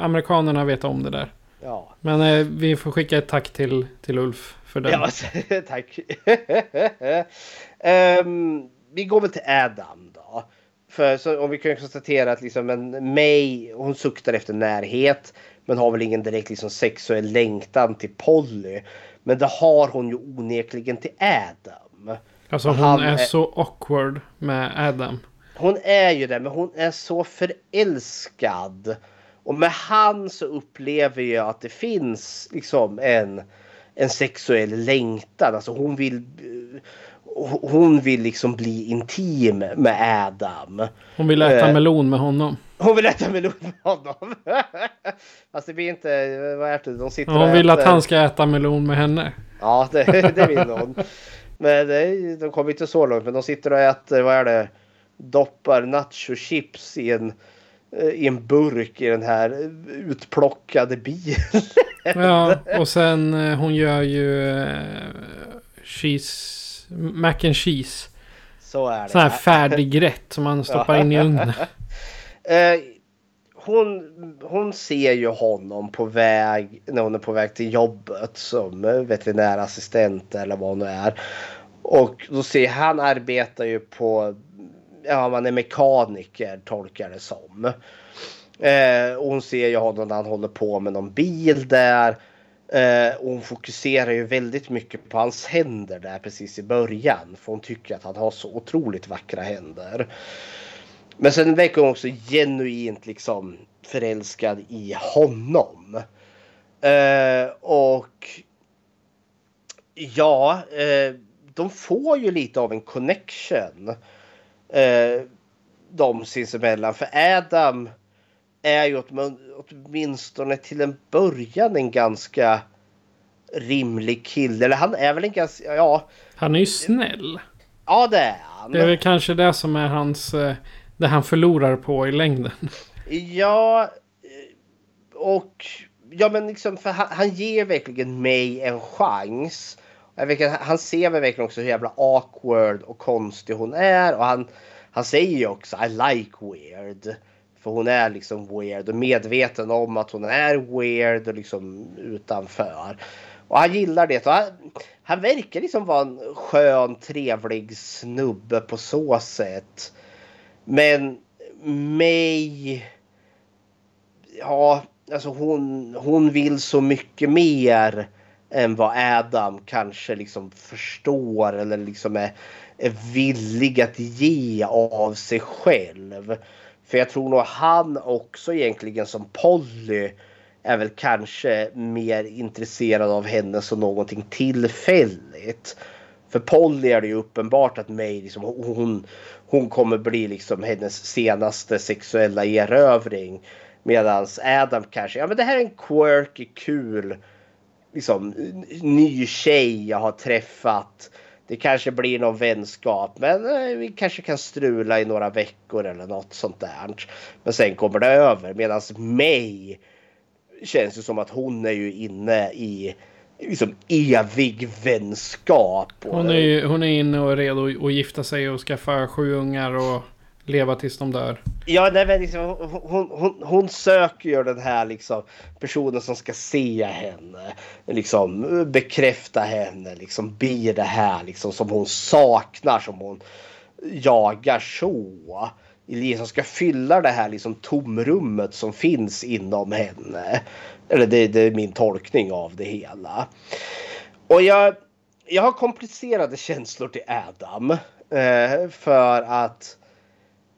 amerikanerna vet om det där. Ja. Men eh, vi får skicka ett tack till, till Ulf för det. Ja, tack. um, vi går väl till Adam då. För så, om vi kan konstatera att liksom en May, hon suktar efter närhet. Men har väl ingen direkt liksom sexuell längtan till Polly. Men det har hon ju onekligen till Adam. Alltså hon han är, så awkward med Adam. Hon är ju det, men hon är så förälskad. Och med han så upplever jag att det finns liksom en, en sexuell längtan. Alltså hon vill hon vill liksom bli intim med Adam. Hon vill äta uh, melon med honom. Hon vill äta melon med honom. Fast det blir inte, vad är det? De sitter hon vill äter. att han ska äta melon med henne. Ja, det, det vill hon. Men det, de kommer inte så långt. Men de sitter och äter, vad är det? Doppar nachochips i en, eh, i en burk i den här utplockade bilen. ja, och sen eh, hon gör ju uh, cheese, mac and cheese. Så är det. Sån här färdig rätt som man stoppar in i ugnen. hon, hon ser ju honom på väg när hon är på väg till jobbet som veterinärassistent eller vad hon nu är. Och då ser han arbetar ju på, ja man är mekaniker tolkar det som. Eh, och hon ser ju honom när han håller på med någon bil där. Eh, och hon fokuserar ju väldigt mycket på hans händer där precis i början. För hon tycker att han har så otroligt vackra händer. Men sen verkar hon också genuint liksom förälskad i honom. Eh, och ja, eh, de får ju lite av en connection. Eh, de sinsemellan. För Adam är ju åtminstone till en början en ganska rimlig kille. Eller han är väl en ganska, ja. Han är ju snäll. Ja det är han. Det är väl kanske det som är hans, eh, det han förlorar på i längden. Ja, eh, och ja men liksom för han, han ger verkligen mig en chans. Vilket, han ser väl verkligen också hur jävla awkward och konstig hon är och han, han säger ju också I like weird. För hon är liksom weird och medveten om att hon är weird och liksom utanför. Och han gillar det. Och han, han verkar liksom vara en skön, trevlig snubbe på så sätt. Men mig... Ja, alltså hon, hon vill så mycket mer än vad Adam kanske liksom förstår eller liksom är, är villig att ge av sig själv. För jag tror nog han också egentligen som Polly är väl kanske mer intresserad av henne som någonting tillfälligt. För Polly är det ju uppenbart att May liksom, hon, hon kommer bli liksom hennes senaste sexuella erövring. Medan Adam kanske, ja men det här är en quirky, kul, liksom ny tjej jag har träffat. Det kanske blir någon vänskap men eh, vi kanske kan strula i några veckor eller något sånt där. Men sen kommer det över medan mig känns det som att hon är ju inne i liksom evig vänskap. Hon är, ju, hon är inne och redo att gifta sig och skaffa sju ungar och leva tills de dör. Ja, nej, men liksom, hon, hon, hon söker ju den här liksom, personen som ska se henne. Liksom, bekräfta henne, liksom, bli det här liksom, som hon saknar, som hon jagar så. Som ska fylla det här liksom, tomrummet som finns inom henne. Eller det, det är min tolkning av det hela. Och jag, jag har komplicerade känslor till Adam. Eh, för att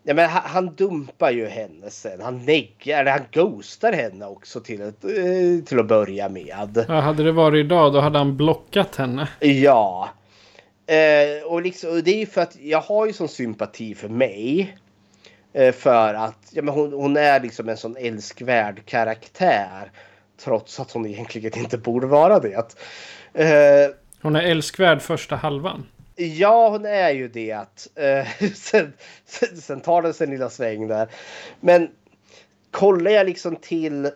Ja, men han, han, dumpar ju henne sen. Han neggar, eller han ghostar henne också till, ett, eh, till att börja med. Ja, hade det varit idag då hade han blockat henne. Ja. Eh, och, liksom, och det är ju för att jag har ju sån sympati för mig. Eh, för att ja, men hon, hon är liksom en sån älskvärd karaktär. Trots att hon egentligen inte borde vara det. Eh, hon är älskvärd första halvan. Ja, hon är ju det. Eh, sen, sen, sen tar den sin lilla sväng där. Men kollar jag liksom till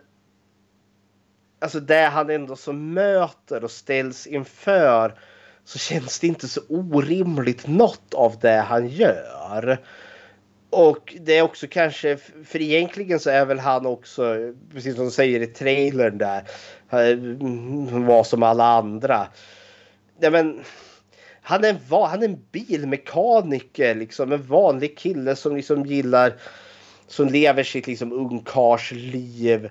alltså det han ändå så möter och ställs inför så känns det inte så orimligt något av det han gör. Och det är också kanske, för egentligen så är väl han också, precis som de säger i trailern där, eh, var som alla andra. Ja, men, han är, en, han är en bilmekaniker, liksom en vanlig kille som liksom gillar, som lever sitt liksom ungkarsliv.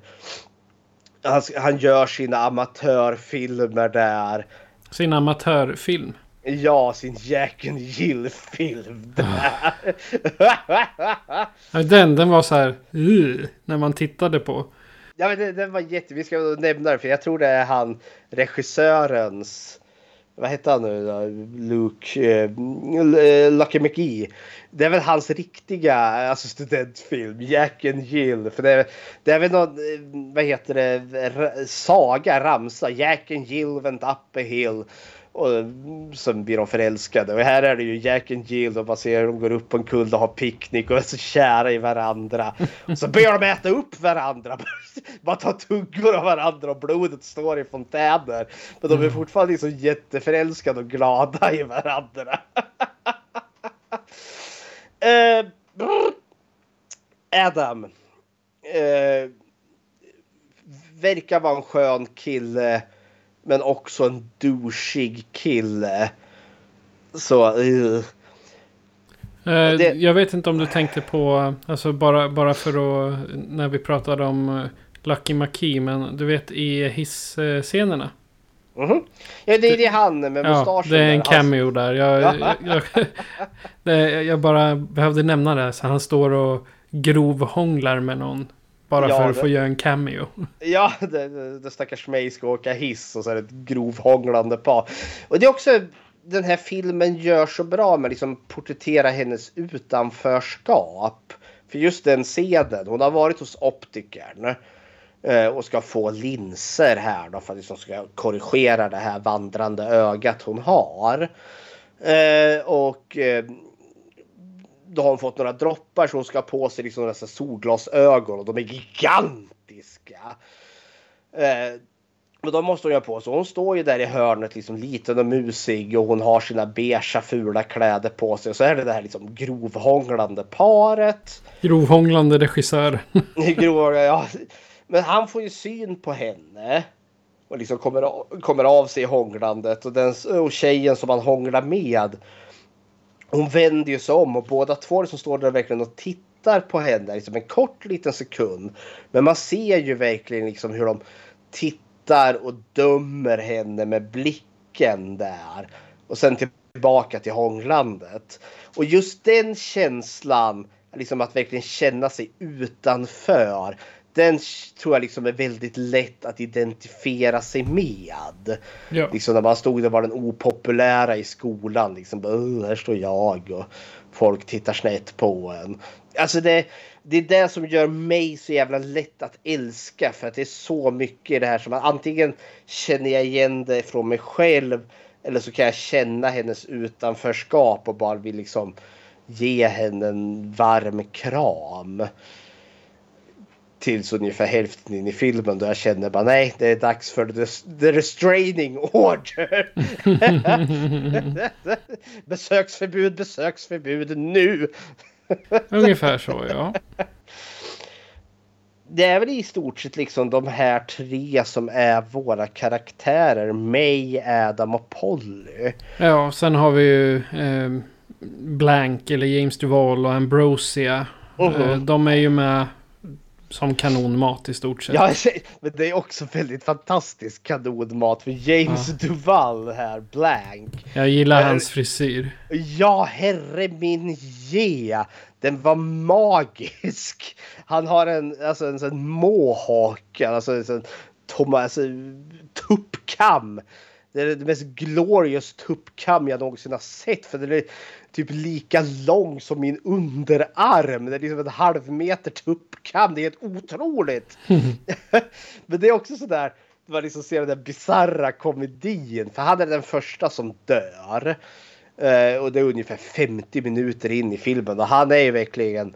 Han, han gör sina amatörfilmer där. Sin amatörfilm? Ja, sin Jack and Jill-film där. den, den var så här, uh, när man tittade på. Ja, men den, den var jätte... Vi ska nämna det, för jag tror det är han regissörens vad hette han nu då? Luke, eh, eh, Lucky McGee. Det är väl hans riktiga alltså studentfilm, Jack and Jill. För det är, det är väl någon, eh, vad heter det, saga, ramsa. Jack and Jill went up a hill. Och sen blir de förälskade. Och här är det ju Jack and Jill och man ser de går upp på en kulle och har picknick och är så kära i varandra. Och så börjar de äta upp varandra. Bara ta tuggor av varandra och blodet står i fontäner. Men de är mm. fortfarande liksom jätteförälskade och glada i varandra. uh, Adam. Uh, verkar vara en skön kille men också en douchig kille. Så... Uh. Det... Jag vet inte om du tänkte på, alltså bara, bara för att, när vi pratade om eh, Lucky McKee, men du vet i hissscenerna. Mm -hmm. Ja, det är det han med mustaschen. Ja, det är en cameo där. Jag, jag, jag, jag, bara behövde nämna det. Så han står och grovhånglar med någon Bara Ja, för att det- få göra en cameo. Ja, det, det, det stackars mig ska åka hiss och så är det ett grovhånglande par. Och det är också den här filmen gör så bra med liksom porträttera hennes utanförskap. För just den scenen, hon har varit hos optikern eh, och ska få linser här då för att liksom ska korrigera det här vandrande ögat hon har. Eh, och eh, då har hon fått några droppar så hon ska ha på sig liksom dessa solglasögon och de är gigantiska. Eh, och de måste hon ha på sig. Hon står ju där i hörnet liksom liten och musig och hon har sina beiga fula kläder på sig. Och så är det det här liksom grovhånglande paret. Grovhånglande regissör. Grov, ja. Men han får ju syn på henne. Och liksom kommer, av- kommer av sig i hånglandet. Och, den, och tjejen som han hånglar med. Hon vänder ju sig om och båda två som står där verkligen och tittar på henne. Liksom en kort liten sekund. Men man ser ju verkligen liksom hur de tittar och dömer henne med blicken där. Och sen tillbaka till hånglandet. Och just den känslan, liksom att verkligen känna sig utanför. Den tror jag liksom är väldigt lätt att identifiera sig med. Ja. Liksom när man stod där var den opopulära i skolan. Liksom, bara, "Åh, här står jag och folk tittar snett på en. Alltså det, det är det som gör mig så jävla lätt att älska. För att det är så mycket i det här som man antingen känner jag igen det från mig själv. Eller så kan jag känna hennes utanförskap och bara vill liksom ge henne en varm kram. Tills ungefär hälften in i filmen då jag känner bara nej det är dags för the, the restraining order. besöksförbud, besöksförbud nu. Ungefär så ja. Det är väl i stort sett liksom de här tre som är våra karaktärer. May, Adam och Polly. Ja, sen har vi ju eh, Blank eller James Duval och Ambrosia. Mhm. Eh, de är ju med som kanonmat i stort sett. Ja, men det är också väldigt fantastisk kanonmat för James Duval här, Blank. Jag gillar Eh, hans frisyr. Ja, herre min ge! Den var magisk! Han har en, alltså en sån mohawk, alltså en sån alltså, tuppkam. Det är det mest glorious tuppkam jag någonsin har sett för den är typ lika lång som min underarm. Det är liksom en halv meter tuppkam. Det är helt otroligt! Men det är också sådär, man liksom ser den där bisarra komedin. För han är den första som dör. Eh, och det är ungefär 50 minuter in i filmen och han är ju verkligen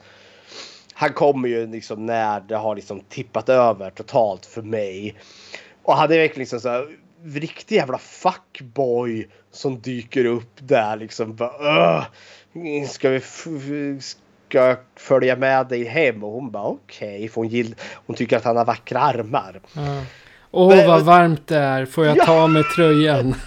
han kommer ju liksom när det har liksom tippat över totalt för mig. Och han är verkligen liksom så här, riktig jävla fuckboy som dyker upp där liksom. Bara, "Åh, ska vi ska jag följa med dig hem? Och hon bara okej. för hon, gill, hon tycker att han har vackra armar. Åh, Men- vad varmt det är. Får jag Ja. ta mig tröjan?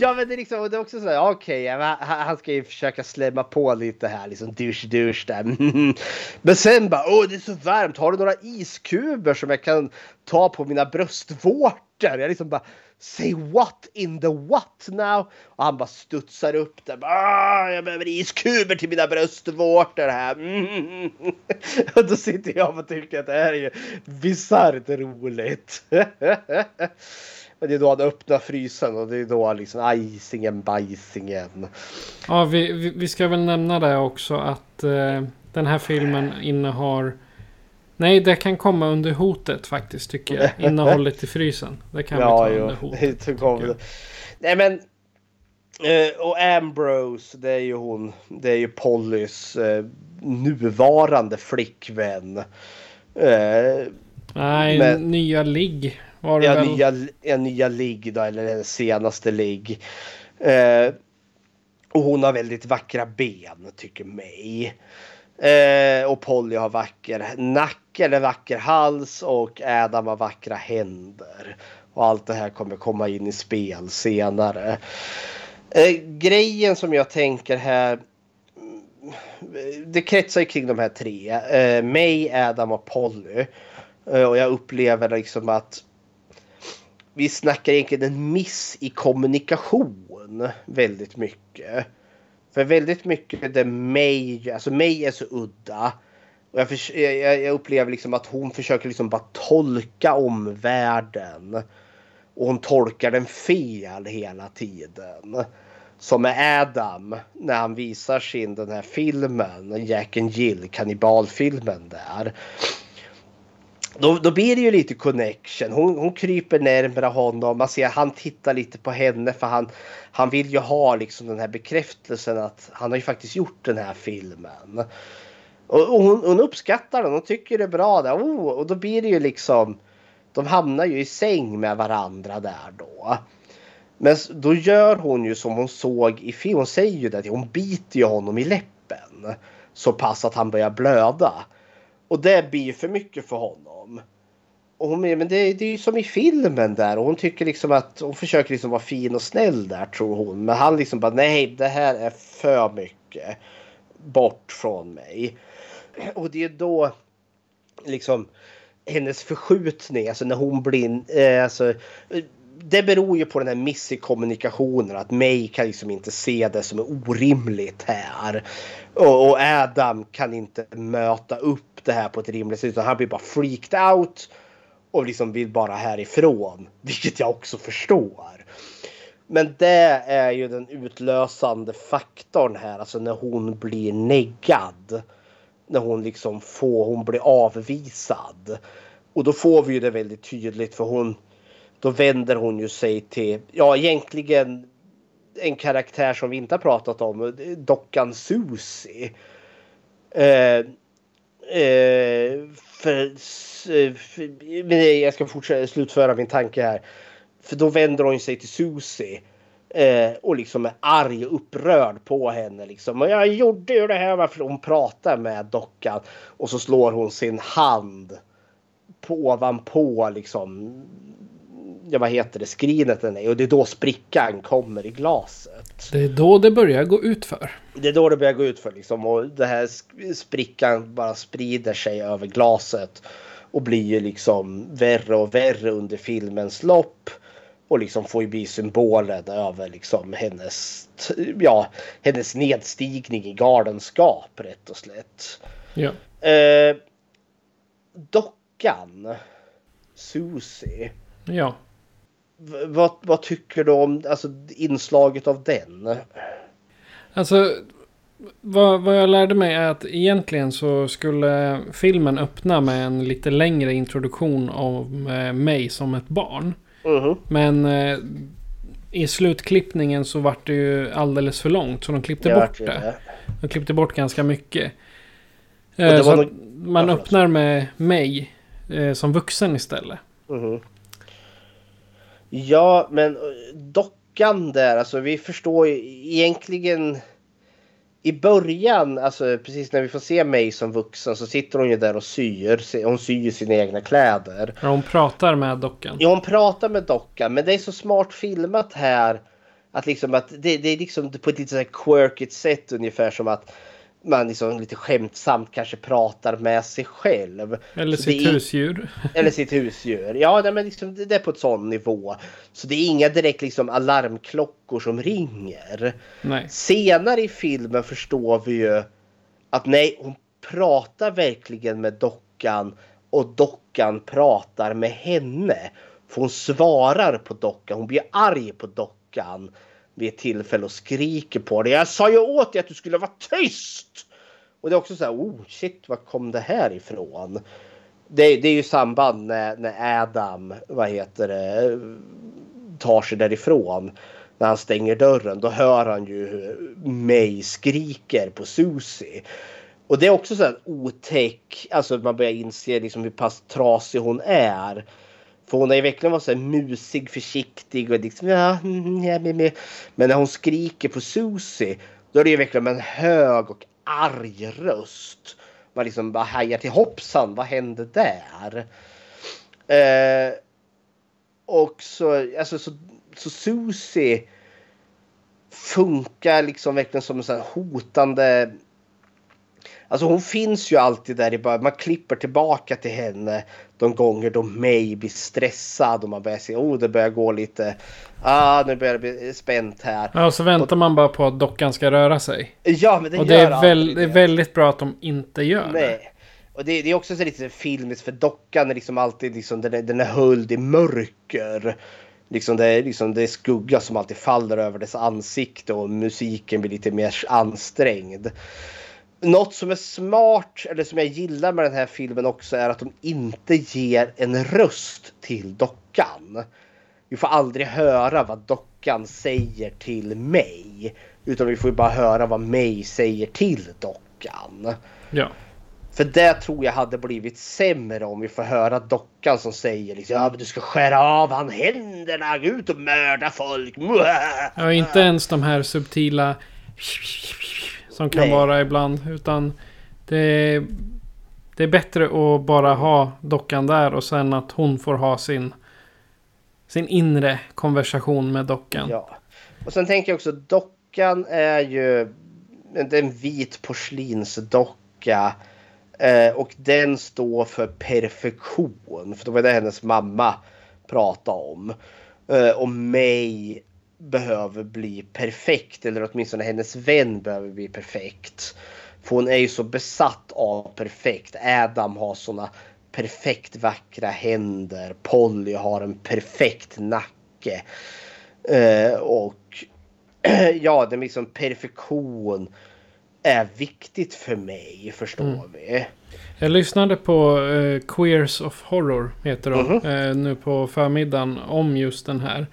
Ja men det är liksom, det är också sådär, okej, men han ska ju försöka slämma på lite här, liksom douche douche där. Men sen bara, åh det är så varmt, har du några iskuber som jag kan ta på mina bröstvårtor? Jag liksom bara, say what in the what now? Och han bara studsar upp där, "Ah, jag behöver iskuber till mina bröstvårtor här. Mm. Och då sitter jag och tycker att det här är ju bisarrt roligt. Men det är då han öppnar frysen och det är då liksom icingen bajsingen. Ja, vi, vi, vi ska väl nämna det också att eh, den här filmen innehar... Nej, det kan komma under hotet faktiskt tycker jag. Innehållet i frysen. Det kan vi ta under hotet. det. Nej men. eh, Och Ambrose, det är ju hon. Det är ju Pollys eh, nuvarande flickvän. Eh, Nej, Men- nya ligg var det Ja, väl? nya, ja, nya ligg då, eller den senaste ligg. Eh, och hon har väldigt vackra ben, tycker mig. Eh, och Polly har vacker nacke eller vacker hals och Adam har vackra händer. Och allt det här kommer komma in i spel senare. Eh, grejen som jag tänker här. Det kretsar ju kring de här tre. Eh, mig, Adam och Polly. Eh, och jag upplever liksom att vi snackar egentligen en miss i kommunikation väldigt mycket. För väldigt mycket det mig, alltså mig är så udda. Och jag, för, jag, jag, upplever liksom att hon försöker liksom bara tolka omvärlden. Och hon tolkar den fel hela tiden. Som med Adam när han visar sin den här filmen, Jack and Jill, kannibalfilmen där. Då, då blir det ju lite connection. Hon, hon kryper närmare honom. Man ser han tittar lite på henne för han, han vill ju ha liksom den här bekräftelsen att han har ju faktiskt gjort den här filmen. Och, och hon, hon, uppskattar den. Hon tycker det är bra där. Oh, och då blir det ju liksom. De hamnar ju i säng med varandra där då. Men då gör hon ju som hon såg i film. Hon säger ju det. Hon biter ju honom i läppen. Så pass att han börjar blöda. Och det blir för mycket för honom. Och hon men det, det är ju som i filmen där. Och hon tycker liksom att hon försöker liksom vara fin och snäll där tror hon. Men han liksom bara nej det här är för mycket. Bort från mig. Och det är då liksom hennes förskjutning, alltså när hon blir, eh, alltså, det beror ju på den här miss i kommunikationen. Att May kan liksom inte se det som är orimligt här. Och, och, Adam kan inte möta upp det här på ett rimligt sätt. Utan han blir bara freaked out. Och liksom vill bara härifrån. Vilket jag också förstår. Men det är ju den utlösande faktorn här. Alltså när hon blir neggad. När hon liksom får, hon blir avvisad. Och då får vi ju det väldigt tydligt för hon då vänder hon ju sig till, ja egentligen en karaktär som vi inte har pratat om, dockan Susie. Eh, eh, för, eh, för, jag ska fortsätta slutföra min tanke här. För då vänder hon sig till Susie. Eh, och liksom är arg och upprörd på henne. Liksom. Och jag gjorde ju det här varför hon pratar med dockan. Och så slår hon sin hand på, ovanpå liksom ja, vad heter det, skrinet den är. Och det är då sprickan kommer i glaset. Det är då det börjar gå ut för. Det är då det börjar gå ut för liksom. Och det här sprickan bara sprider sig över glaset. Och blir ju liksom värre och värre under filmens lopp. Och liksom får ju bli symbolen över liksom hennes, ja, hennes nedstigning i galenskap rätt och slätt. Ja. Eh, dockan, Susie. Ja vad, vad tycker du om alltså, inslaget av den? Alltså, vad, vad jag lärde mig är att egentligen så skulle filmen öppna med en lite längre introduktion av eh, mig som ett barn. Mm. Men eh, i slutklippningen så vart det ju alldeles för långt så de klippte Jag bort det. De klippte bort ganska mycket. Eh, så nog- man Ja, öppnar med mig eh, som vuxen istället. Mhm. Ja, men eh, dockan där, alltså vi förstår ju egentligen i början, alltså precis när vi får se mig som vuxen så sitter hon ju där och syr. Hon syr sina egna kläder. Ja, hon pratar med dockan. Ja, hon pratar med dockan, men det är så smart filmat här. Att liksom att det, det är liksom på ett lite så här quirkigt sätt ungefär som att man liksom lite skämtsamt kanske pratar med sig själv. Eller Så sitt är- husdjur. Eller sitt husdjur. Ja, nej, men liksom, det är på ett sån nivå. Så det är inga direkt liksom alarmklockor som ringer. Nej. Senare i filmen förstår vi ju att nej, hon pratar verkligen med dockan och dockan pratar med henne. För hon svarar på dockan. Hon blir arg på dockan vid ett tillfälle och skriker på dig. Jag sa ju åt dig att du skulle vara tyst! Och det är också så här, oh shit, var kom det här ifrån? Det, det är ju samband när, när Adam, vad heter det, tar sig därifrån. När han stänger dörren, då hör han ju hur May skriker på Susie. Och det är också så här otäck, alltså man börjar inse liksom hur pass trasig hon är. För hon har ju verkligen varit så här musig, försiktig och liksom ja, mm, ja, ja, men, men. när hon skriker på Susie då är det ju verkligen med en hög och arg röst. Man liksom bara hajar till hoppsan, vad hände där? Eh, och så, alltså så, så Susie funkar liksom verkligen som en sån hotande Alltså hon finns ju alltid där i början. Man klipper tillbaka till henne de gånger då May blir stressad och man börjar se oh det börjar gå lite. Ah nu börjar det bli spänt här. Ja, och så väntar man bara på att dockan ska röra sig. Ja men det och gör det är, väl, det är väldigt bra att de inte gör det. Nej. Och det, det är också så lite filmiskt för dockan är liksom alltid liksom, den, är, den är höljd i mörker. Liksom det, är, liksom det är skugga som alltid faller över dess ansikte och musiken blir lite mer ansträngd. Något som är smart, eller som jag gillar med den här filmen också, är att de inte ger en röst till dockan. Vi får aldrig höra vad dockan säger till mig. Utan vi får bara höra vad mig säger till dockan. Ja. För det tror jag hade blivit sämre om vi får höra dockan som säger liksom ja, men du ska skära av han händerna, gå ut och mörda folk. Ja, inte ens de här subtila som kan Nej. vara ibland. Utan det är, det är bättre att bara ha dockan där och sen att hon får ha sin, sin inre konversation med dockan. Ja. Och sen tänker jag också dockan är ju en en vit porslinsdocka. Eh, och den står för perfektion. För det var det hennes mamma pratade om. Eh, och mig behöver bli perfekt. Eller åtminstone hennes vän behöver bli perfekt. För hon är ju så besatt av perfekt. Adam har såna perfekt vackra händer. Polly har en perfekt nacke. Eh, och ja, det är liksom perfektion är viktigt för mig, förstår Mm. vi. Jag lyssnade på eh, Queers of Horror, heter de, Mhm. eh, nu på förmiddagen om just den här.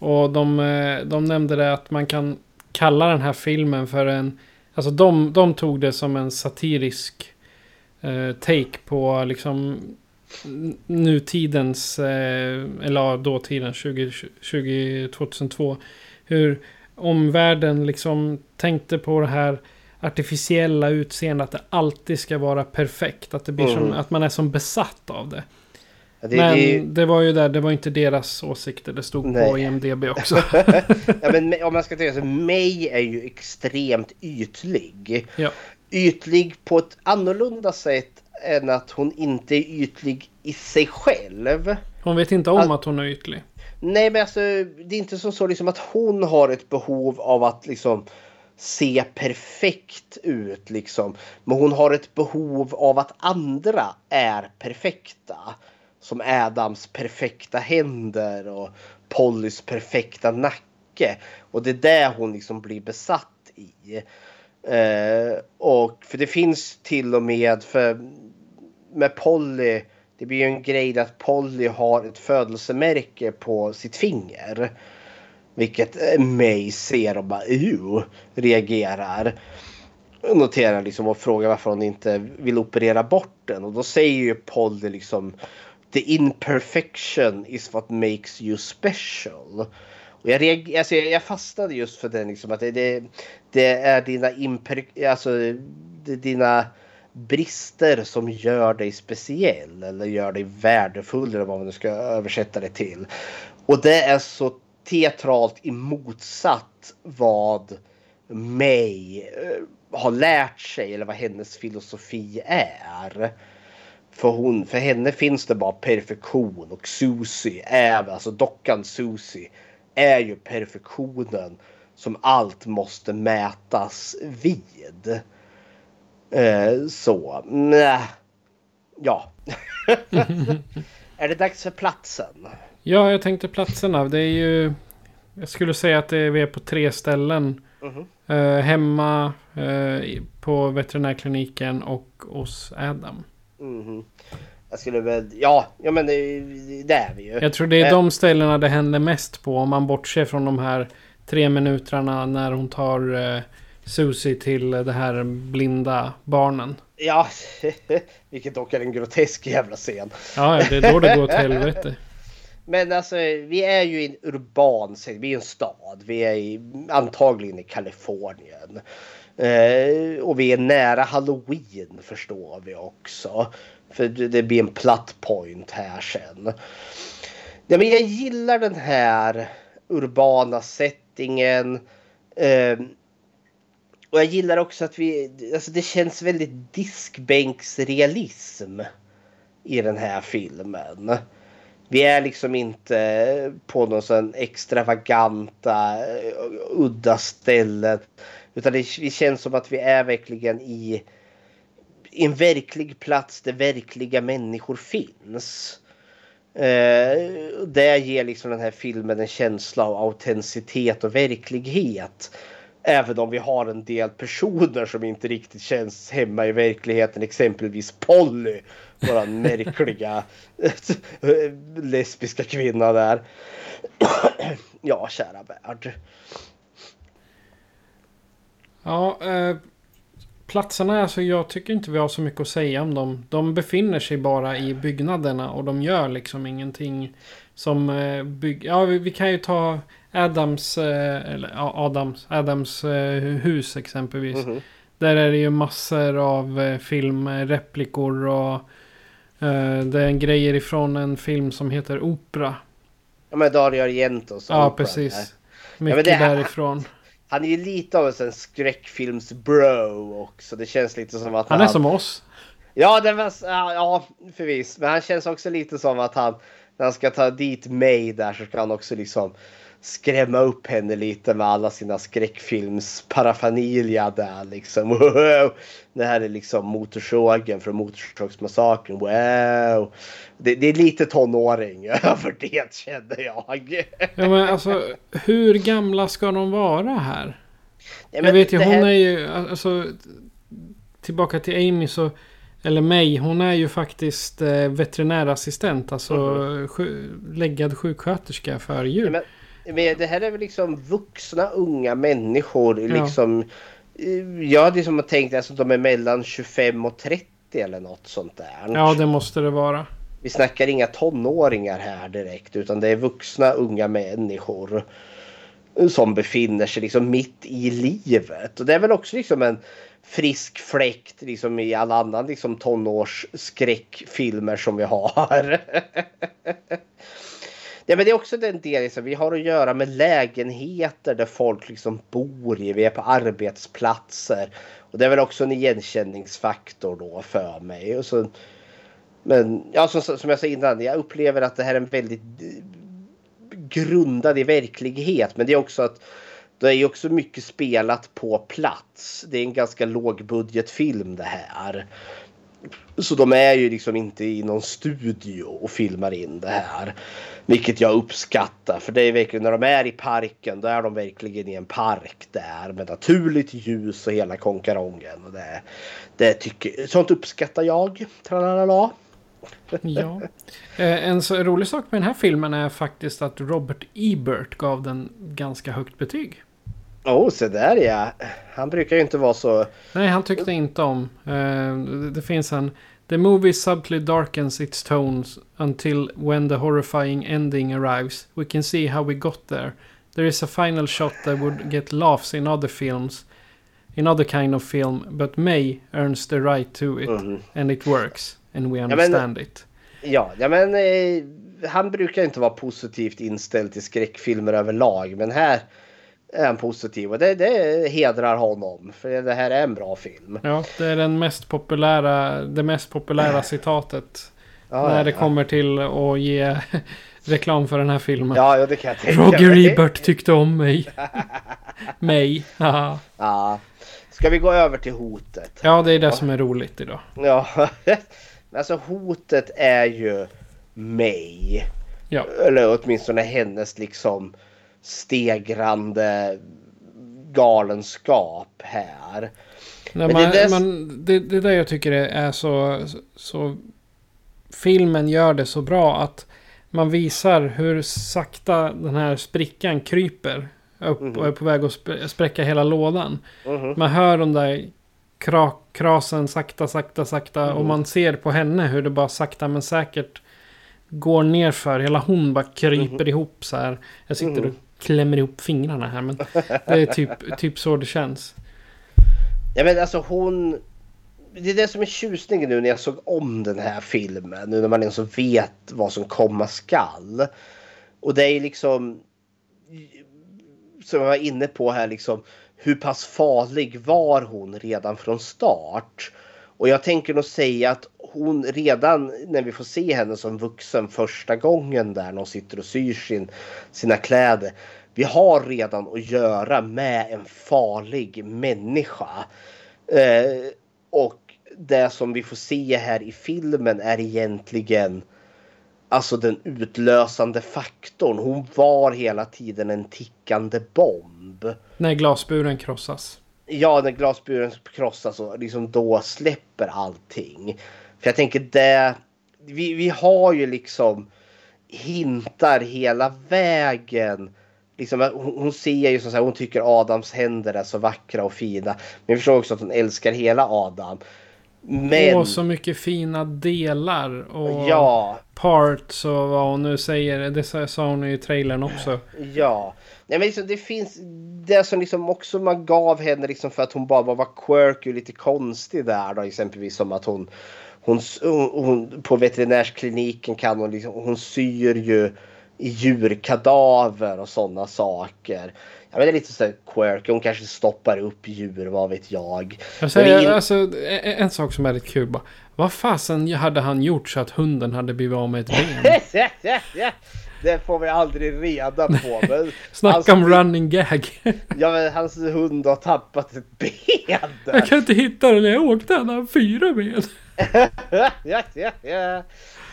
Och de, eh, de nämnde det att man kan kalla den här filmen för en... Alltså de, de tog det som en satirisk eh, take på liksom nutidens, eh, eller ja, dåtiden 20, 20, 2002. Hur omvärlden liksom tänkte på det här artificiella utseendet. Att det alltid ska vara perfekt. Att, det blir som, Mm. att man är som besatt av det. Ja, det- men det- det var ju där, det var inte deras åsikter. Det stod på Nej. IMDB också. ja, men om man ska tänka så, May är ju extremt ytlig. Ja. Ytlig på ett annorlunda sätt än att hon inte är ytlig i sig själv. Hon vet inte om att hon är ytlig. Nej men alltså det är inte som så liksom att hon har ett behov av att liksom se perfekt ut liksom. Men hon har ett behov av att andra är perfekta. Som Adams perfekta händer och Pollys perfekta nacke. Och det är det hon liksom blir besatt i. Eh, och för det finns till och med för med Polly. Det blir ju en grej att Polly har ett födelsemärke på sitt finger. Vilket May ser och bara uh! reagerar. Noterar liksom och frågar varför hon inte vill operera bort den. Och då säger ju Polly liksom The imperfection is what makes you special. Och jag, reager, alltså jag, jag fastnade just för den liksom att det, det, det är dina imper, alltså det dina brister som gör dig speciell eller gör dig värdefull eller vad man nu ska översätta det till. Och det är så teatralt i motsatt vad mig eh, har lärt sig eller vad hennes filosofi är. För, hon, för henne finns det bara perfektion och Susie är alltså dockan Susie är ju perfektionen som allt måste mätas vid. Eh, så, nä. Ja. är det dags för platsen? Ja, jag tänkte platserna. Det är ju... Jag skulle säga att det är, vi är på tre ställen. Mhm. Eh, hemma, eh, på veterinärkliniken och hos Adam. Mhm. Jag skulle väl, ja, ja men det, det är vi ju. Jag tror det är de ställena det händer mest på. Om man bortser från de här tre minuterna när hon tar eh, Susie till det här blinda barnen. Ja, vilket dock är en grotesk jävla scen. Ja, det är då det går åt helvete. Men alltså vi är ju i en urban vi är i en stad. Vi är i, antagligen i Kalifornien. Eh, och vi är nära Halloween förstår vi också. För det blir en platt point här sen. Ja, men jag gillar den här urbana settingen. Eh, och jag gillar också att vi, alltså det känns väldigt diskbänksrealism i den här filmen. Vi är liksom inte på någon sån extravaganta, eh, udda ställe. Utan det, det känns som att vi är verkligen i, en verklig plats där verkliga människor finns. Eh, det ger liksom den här filmen en känsla av autenticitet och verklighet. Även om vi har en del personer som inte riktigt känns hemma i verkligheten. Exempelvis Polly. Våran märkliga lesbiska kvinna där. ja, kära värld. Ja, eh, platserna, alltså jag tycker inte vi har så mycket att säga om dem. De befinner sig bara i byggnaderna och de gör liksom ingenting som eh, bygg... Ja, vi, vi, kan ju ta Adams, eh, eller Adams, Adams eh, hus exempelvis. Mm -hmm. Där är det ju massor av eh, filmreplikor och eh, det är grejer ifrån en film som heter Opera. Ja men Dario Argentos Ja opera. precis. Mycket ja, därifrån. Han är ju lite av en skräckfilms-bro också. Det känns lite som att han... Han är som oss. Ja, det var, ja, förvisso. Men han känns också lite som att han, när han ska ta dit mig där så ska han också liksom skrämma upp henne lite med alla sina skräckfilms parafamilja där liksom. Wow! Det här är liksom motorsågen från Motorsågsmassakern. Wow! Det, det, är lite tonåring över det känner jag. Ja men alltså hur gamla ska de vara här? Ja, jag vet ju hon här... är ju alltså tillbaka till Amy så eller mig, hon är ju faktiskt eh, veterinärassistent. Alltså mm. sju, läggad sjuksköterska för djur. Ja, men det här är väl liksom vuxna unga människor. Liksom, eh, jag hade liksom tänkt att alltså, de är mellan 25 och 30 eller något sånt där. Ja, det måste det vara. Vi snackar inga tonåringar här direkt utan det är vuxna unga människor som befinner sig liksom mitt i livet. Och det är väl också liksom en frisk fläkt liksom i alla andra liksom tonårsskräckfilmer som vi har. Ja, men det är också den delen liksom, vi har att göra med lägenheter där folk liksom bor i. Vi är på arbetsplatser. Och det är väl också en igenkänningsfaktor då för mig. Och så, men ja, som, som jag sa innan, jag upplever att det här är en väldigt eh, grundad i verklighet. Men det är också att det är också mycket spelat på plats. Det är en ganska lågbudgetfilm det här. Så de är ju liksom inte i någon studio och filmar in det här. Vilket jag uppskattar för det är verkligen när de är i parken då är de verkligen i en park där med naturligt ljus och hela konkarongen. Och det, det tycker, sånt uppskattar jag. Tralalala. Ja. Eh, en så rolig sak med den här filmen är faktiskt att Robert Ebert gav den ganska högt betyg. Oh, så där ja. Han brukar ju inte vara så... Nej, han tyckte inte om. Uh, det finns en... The movie subtly darkens its tones until when the horrifying ending arrives. We can see how we got there. There is a final shot that would get laughs in other films. In other kind of film. But May earns the right to it. Mm. And it works. And we understand ja, men, it. Ja, ja men eh, han brukar inte vara positivt inställd till skräckfilmer överlag. Men här är han positiv och det, det hedrar honom. För det här är en bra film. Ja, det är den mest populära, det mest populära citatet. Ja, när det ja. kommer till att ge reklam för den här filmen. Ja, ja det kan jag tänka Roger Ebert tyckte om mig. mig. ja. Ska vi gå över till hotet? Ja, det är det som är roligt idag. Ja, alltså hotet är ju mig. Ja. Eller åtminstone hennes liksom stegrande galenskap här. Nej, man, det. Man, det, det där jag tycker är så, så... Filmen gör det så bra att man visar hur sakta den här sprickan kryper upp mm -hmm. och är på väg att spräcka hela lådan. Mm -hmm. Man hör de där kra krasen sakta, sakta, sakta mm -hmm. och man ser på henne hur det bara sakta men säkert går nerför. Hela hon bara kryper mhm. ihop så här. Jag sitter mhm. och klämmer ihop fingrarna här. Men det är typ, typ så det känns. Ja men alltså hon... Det är det som är tjusningen nu när jag såg om den här filmen. Nu när man liksom vet vad som komma skall. Och det är liksom... Som jag var inne på här liksom. Hur pass farlig var hon redan från start? Och jag tänker nog säga att hon redan när vi får se henne som vuxen första gången där när hon sitter och syr sin, sina kläder. Vi har redan att göra med en farlig människa. Eh, och det som vi får se här i filmen är egentligen alltså den utlösande faktorn. Hon var hela tiden en tickande bomb. När glasburen krossas. Ja, när glasburen krossas och liksom då släpper allting. För jag tänker det. Vi, vi har ju liksom hintar hela vägen. Liksom, hon, hon ser ju som sagt, hon tycker Adams händer är så vackra och fina. Men jag förstår också att hon älskar hela Adam. Men... Åh, så mycket fina delar. Och ja. parts och vad hon nu säger. Det sa hon i trailern också. Ja. Nej, men liksom, det finns det som liksom också man gav henne liksom för att hon bara var quirky och lite konstig där då exempelvis som att hon hon, hon, på veterinärskliniken kan hon liksom, hon syr ju djurkadaver och sådana saker. Ja, men det är lite så quirky. Hon kanske stoppar upp djur, vad vet jag. jag säger, in... alltså, en, en, sak som är lite kul bara. Vad fasen hade han gjort så att hunden hade blivit av med ett ben? det får vi aldrig reda på. Men Snacka hans, om running gag. ja men hans hund har tappat ett ben. Jag kan inte hitta den jag åkte. Han har fyra ben. Ja, ja, ja.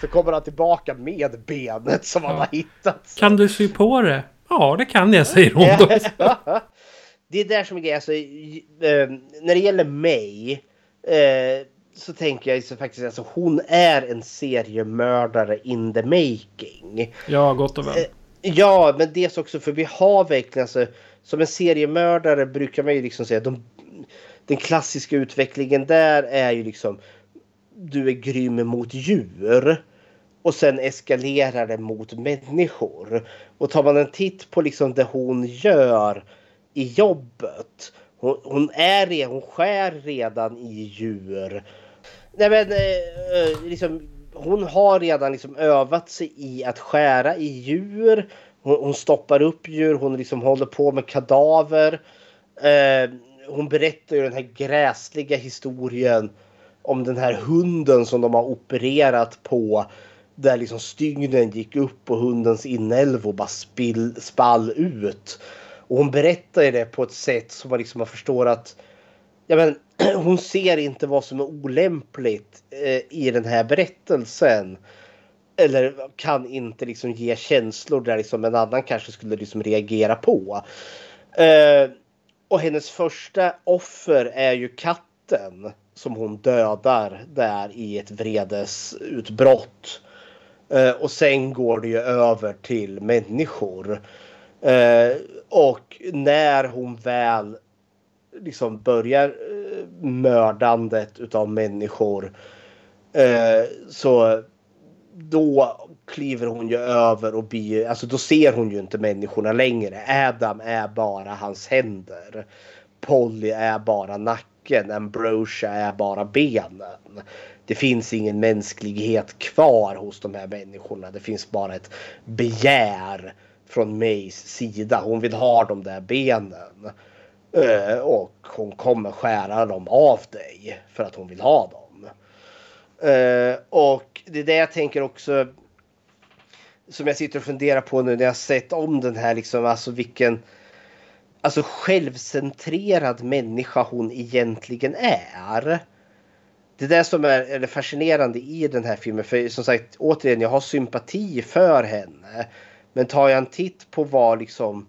Så kommer han tillbaka med benet som han har hittat. Kan du sy på det? Ja, det kan jag, säger hon då. det är där som är grejen. Alltså, äh, när det gäller mig äh, så tänker jag så faktiskt alltså hon är en seriemördare in the making. Ja, gott och väl. Äh, ja, men dels också för vi har verkligen alltså som en seriemördare brukar man ju liksom säga de, den klassiska utvecklingen där är ju liksom du är grym mot djur. Och sen eskalerar det mot människor. Och tar man en titt på liksom det hon gör i jobbet. Hon, hon är hon skär redan i djur. Nej men eh, eh, liksom, hon har redan liksom övat sig i att skära i djur. Hon, hon stoppar upp djur, hon liksom håller på med kadaver. Eh, hon berättar ju den här gräsliga historien om den här hunden som de har opererat på. Där liksom stygnen gick upp och hundens inälvor bara spill, spall ut. Och hon berättar det på ett sätt som man liksom förstår att ja, men, hon ser inte vad som är olämpligt eh, i den här berättelsen. Eller kan inte liksom ge känslor där liksom en annan kanske skulle liksom reagera på. Eh, och hennes första offer är ju katten som hon dödar där i ett vredesutbrott. Eh, och sen går det ju över till människor. Eh, och när hon väl liksom börjar eh, mördandet utav människor eh, så då kliver hon ju över och blir, alltså då ser hon ju inte människorna längre. Adam är bara hans händer. Polly är bara nacken naken. Ambrosia är bara benen. Det finns ingen mänsklighet kvar hos de här människorna. Det finns bara ett begär från Mays sida. Hon vill ha de där benen. Eh, och hon kommer skära dem av dig för att hon vill ha dem. Eh, och det är det jag tänker också. Som jag sitter och funderar på nu när jag sett om den här liksom. Alltså vilken alltså självcentrerad människa hon egentligen är. Det är det som är, är det fascinerande i den här filmen. För som sagt, återigen, jag har sympati för henne. Men tar jag en titt på vad liksom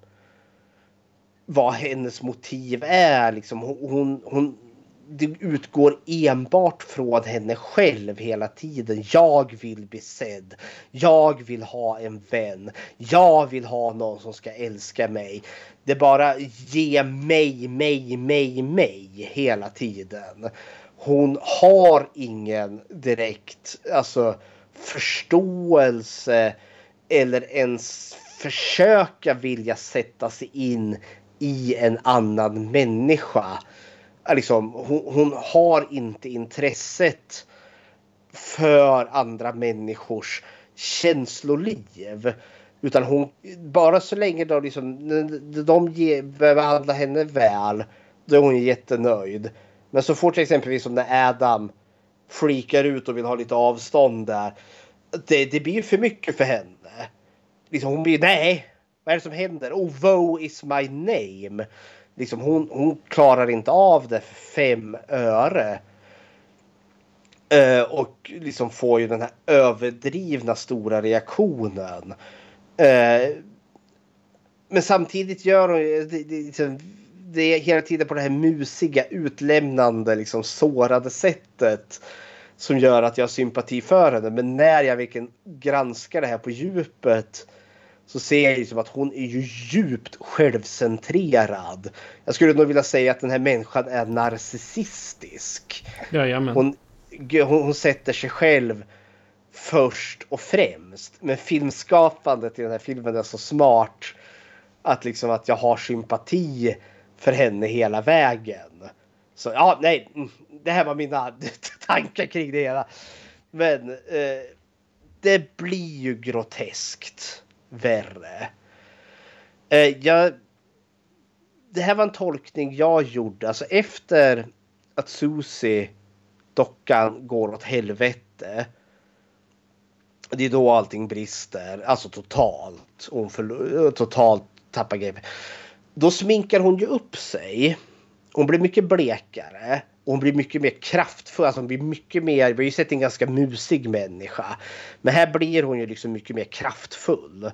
vad hennes motiv är. Liksom, hon, hon, det utgår enbart från henne själv hela tiden. Jag vill bli sedd. Jag vill ha en vän. Jag vill ha någon som ska älska mig. Det bara ge mig, mig, mig, mig hela tiden. Hon har ingen direkt alltså, förståelse eller ens försöka vilja sätta sig in i en annan människa liksom, hon, hon har inte intresset för andra människors känsloliv. Utan hon, bara så länge de, liksom, de ge, behandlar henne väl, då är hon jättenöjd. Men så fort exempelvis som när Adam freakar ut och vill ha lite avstånd där. Det, det blir för mycket för henne. Liksom hon blir nej, vad är det som händer? Oh, woe is my name liksom hon, hon klarar inte av det för fem öre. Eh, och liksom får ju den här överdrivna stora reaktionen. Eh, men samtidigt gör hon ju... Det, det, liksom, det är hela tiden på det här musiga, utlämnande, liksom sårade sättet som gör att jag har sympati för henne. Men när jag verkligen granskar det här på djupet så ser jag liksom att hon är ju djupt självcentrerad. Jag skulle nog vilja säga att den här människan är narcissistisk. Jajamän. Hon, hon, hon sätter sig själv först och främst. Men filmskapandet i den här filmen är så smart att liksom att jag har sympati för henne hela vägen. Så ja, nej, mm, det här var mina tankar kring det hela. Men eh, det blir ju groteskt värre. Eh, jag, det här var en tolkning jag gjorde. Alltså efter att Susie, dockan, går åt helvete. Det är då allting brister. Alltså totalt. Hon förlor, totalt tappar greppet. Då sminkar hon ju upp sig. Hon blir mycket blekare. Och hon blir mycket mer kraftfull. Alltså hon blir mycket mer, vi har ju sett en ganska musig människa. Men här blir hon ju liksom mycket mer kraftfull.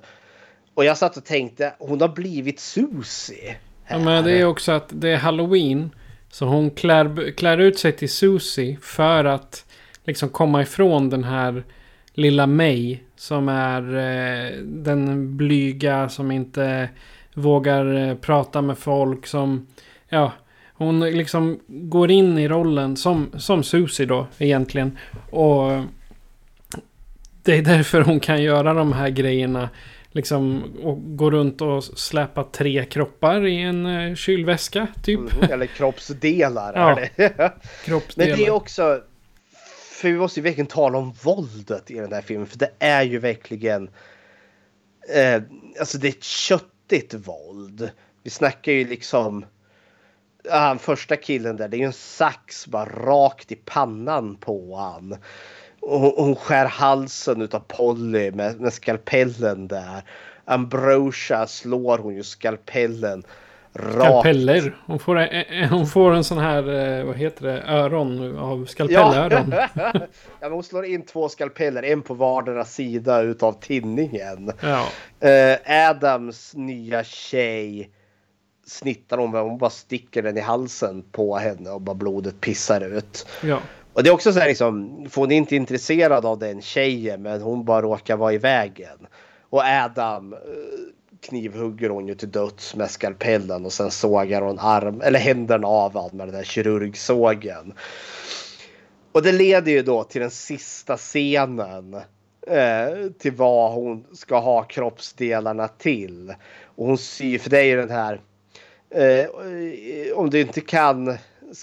Och jag satt och tänkte, hon har blivit Susie. Ja, men det är också att det är halloween. Så hon klär, klär ut sig till Susie för att liksom komma ifrån den här lilla May. Som är eh, den blyga som inte vågar eh, prata med folk. Som, ja, hon liksom går in i rollen som, som Susie då egentligen. Och det är därför hon kan göra de här grejerna. Liksom och gå runt och släpa tre kroppar i en uh, kylväska typ. Mm, eller kroppsdelar ja. det. kroppsdelar. Men det är också... För vi måste ju verkligen tala om våldet i den här filmen. För det är ju verkligen... Eh, alltså det är ett köttigt våld. Vi snackar ju liksom han första killen där, det är ju en sax bara rakt i pannan på han. Och hon skär halsen utav Polly med, med skalpellen där. Ambrosia slår hon ju skalpellen rakt. Skalpeller. Hon får, en, hon får en sån här, eh, vad heter det, öron av skalpellöron. Ja. ja, men hon slår in två skalpeller, en på vardera sida utav tinningen. Ja. Uh, Adams nya tjej snittar hon hon bara sticker den i halsen på henne och bara blodet pissar ut. Ja. Och det är också så här liksom, för hon är inte intresserad av den tjejen men hon bara råkar vara i vägen. Och Adam eh, knivhugger hon ju till döds med skalpellen och sen sågar hon arm, eller händerna av honom med den där kirurgsågen. Och det leder ju då till den sista scenen. Eh, till vad hon ska ha kroppsdelarna till. Och hon syr, för det är ju den här Eh, om du inte kan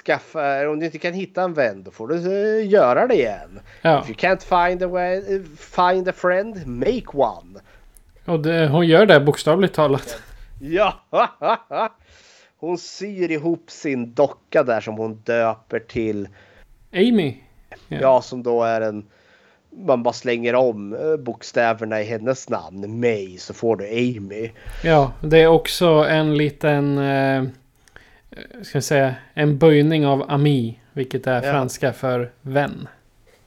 skaffa, om du inte kan hitta en vän då får du uh, göra det igen. Ja. If you can't find a, way, find a friend, make one. Och det, hon gör det bokstavligt talat. Ja! hon syr ihop sin docka där som hon döper till Amy. Ja, ja som då är en man bara slänger om eh, bokstäverna i hennes namn, May, så får du Amy. Ja, det är också en liten, eh, ska jag säga, en böjning av ami, vilket är ja. franska för vän.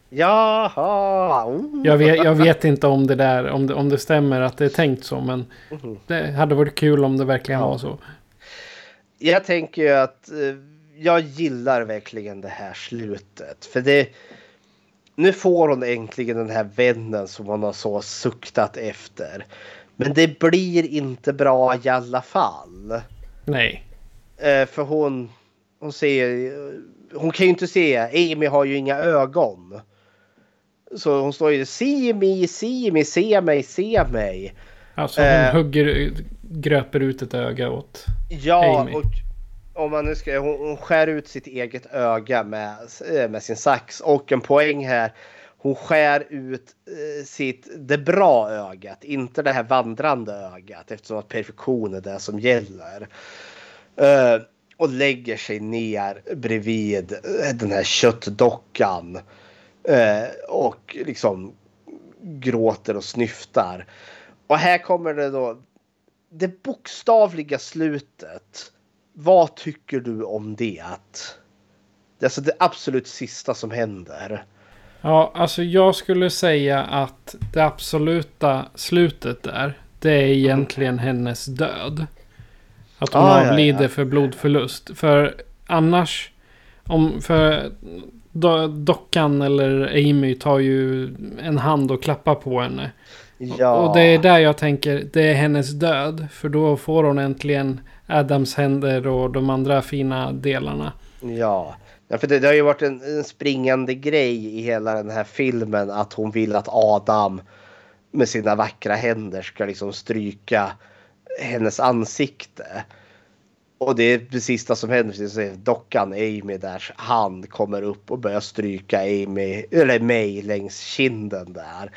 Jaha! Oh. Jag, vet, jag vet inte om det där, om det, om det stämmer att det är tänkt så, men mm. det hade varit kul om det verkligen ja. var så. Jag tänker ju att eh, jag gillar verkligen det här slutet, för det nu får hon äntligen den här vännen som hon har så suktat efter. Men det blir inte bra i alla fall. Nej. Eh, för hon, hon ser, hon kan ju inte se, Amy har ju inga ögon. Så hon står ju se mig, se mig, se mig, se mig. Alltså hon eh, hugger, gröper ut ett öga åt Ja, Amy. och om man nu ska, hon, hon skär ut sitt eget öga med, eh, med sin sax. Och en poäng här. Hon skär ut eh, sitt, det bra ögat, inte det här vandrande ögat eftersom att perfektion är det som gäller. Eh, och lägger sig ner bredvid den här köttdockan. Och liksom gråter och snyftar. Och här kommer det då det bokstavliga slutet vad tycker du om det? Det är alltså det absolut sista som händer. Ja, alltså jag skulle säga att det absoluta slutet där. Det är egentligen hennes död. Att hon Ah, ja, avlider ja. för blodförlust. För annars... Om, för do, dockan eller Amy tar ju en hand och klappar på henne. Ja. Och det är där jag tänker, det är hennes död. För då får hon äntligen Adams händer och de andra fina delarna. Ja. ja för det, det har ju varit en, en springande grej i hela den här filmen att hon vill att Adam med sina vackra händer ska liksom stryka hennes ansikte. Och det är precis det som händer. Precis som dockan Amy där hand kommer upp och börjar stryka Amy, eller May längs kinden där.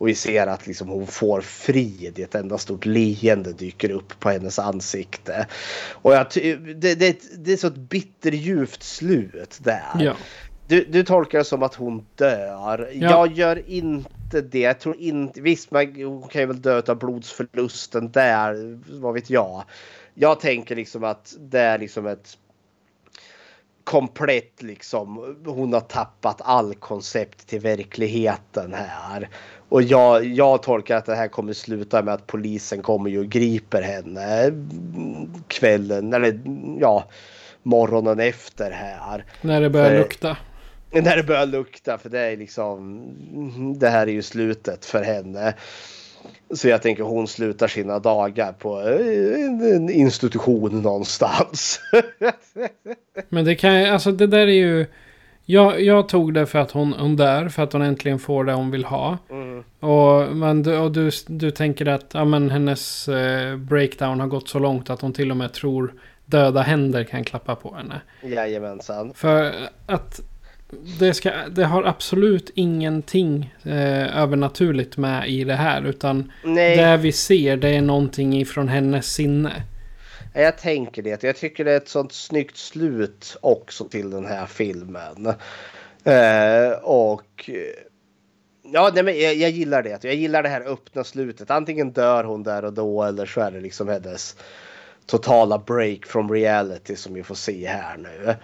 Och vi ser att liksom hon får frid. Ett enda stort leende dyker upp på hennes ansikte. Och jag, det, det, det är så ett bitterljuvt slut där. Ja. Du, du tolkar det som att hon dör. Ja. Jag gör inte det. Jag tror inte... Visst, man, hon kan ju väl dö av blodsförlusten där. Vad vet jag. Jag tänker liksom att det är liksom ett komplett liksom. Hon har tappat all koncept till verkligheten här. Och jag, jag tolkar att det här kommer sluta med att polisen kommer ju och griper henne kvällen eller ja morgonen efter här. När det börjar För- lukta. När det börjar lukta för det är liksom det här är ju slutet för henne. Så jag tänker hon slutar sina dagar på eh, en institution någonstans. Men det kan alltså det där är ju... Jag, jag tog det för att hon, hon dör, för att hon äntligen får det hon vill ha. Mm. Och, men, du- och du, du tänker att ja, men hennes eh, breakdown har gått så långt att hon till och med tror döda händer kan klappa på henne. Jajamensan. För att det, ska, det har absolut ingenting eh, övernaturligt med i det här. Utan Nej. det vi ser det är någonting ifrån hennes sinne. Jag tänker det. Jag tycker det är ett sånt snyggt slut också till den här filmen. Eh, och ja, nej, men jag, jag gillar det. Jag gillar det här öppna slutet. Antingen dör hon där och då eller så är det liksom hennes totala break from reality som vi får se här nu.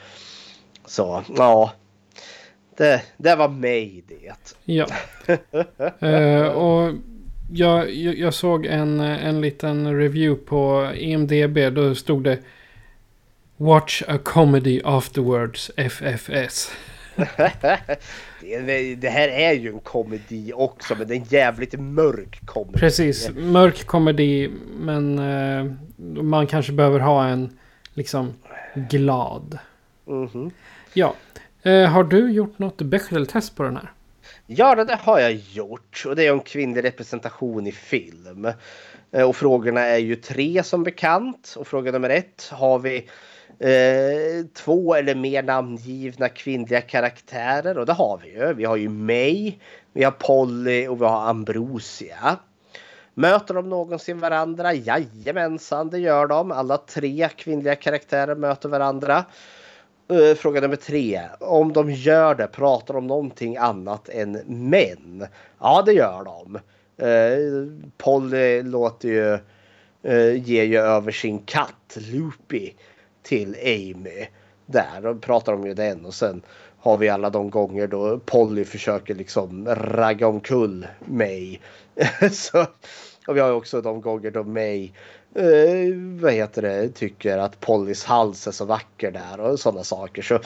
Så ja, det, det var mig det. Ja. Eh, och jag, jag, jag såg en, en liten review på EMDB. Då stod det Watch a comedy afterwards FFS. det, här är ju en komedi också men det är en jävligt mörk komedi. Precis, mörk komedi. Men eh, man kanske behöver ha en liksom glad. Mhm. Ja. Eh, har du gjort något Bechdel-test på den här? Ja, det har jag gjort och det är om kvinnlig representation i film. Eh, Och frågorna är ju tre som bekant. Och fråga nummer ett, har vi eh, två eller mer namngivna kvinnliga karaktärer? Och det har vi ju. Vi har ju May, vi har Polly och vi har Ambrosia. Möter de någonsin varandra? Jajamensan, det gör de. Alla tre kvinnliga karaktärer möter varandra. Eh, fråga nummer tre. Om de gör det, pratar de om någonting annat än män? Ja, det gör de. Eh, Polly låter ju, eh, ger ju över sin katt Loopy till Amy. Där då pratar de ju den och sen har vi alla de gånger då Polly försöker liksom ragga omkull mig. Så, och vi har ju också de gånger då May eh, vad heter det, tycker att Pollys hals är så vacker där och sådana saker. Så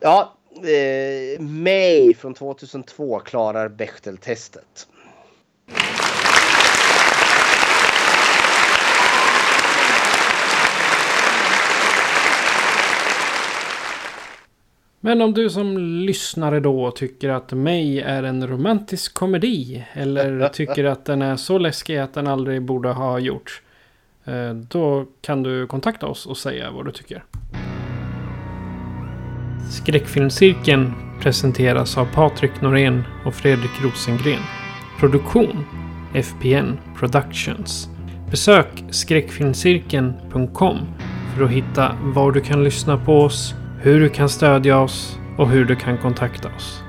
ja, eh, May från 2002 klarar Bechteltestet. Men om du som lyssnare då tycker att mig är en romantisk komedi. Eller tycker att den är så läskig att den aldrig borde ha gjorts. eh, Då kan du kontakta oss och säga vad du tycker. Skräckfilmscirkeln presenteras av Patrik Norén och Fredrik Rosengren. Produktion FPN Productions. Besök skräckfilmscirkeln.com för att hitta var du kan lyssna på oss, hur du kan stödja oss och hur du kan kontakta oss.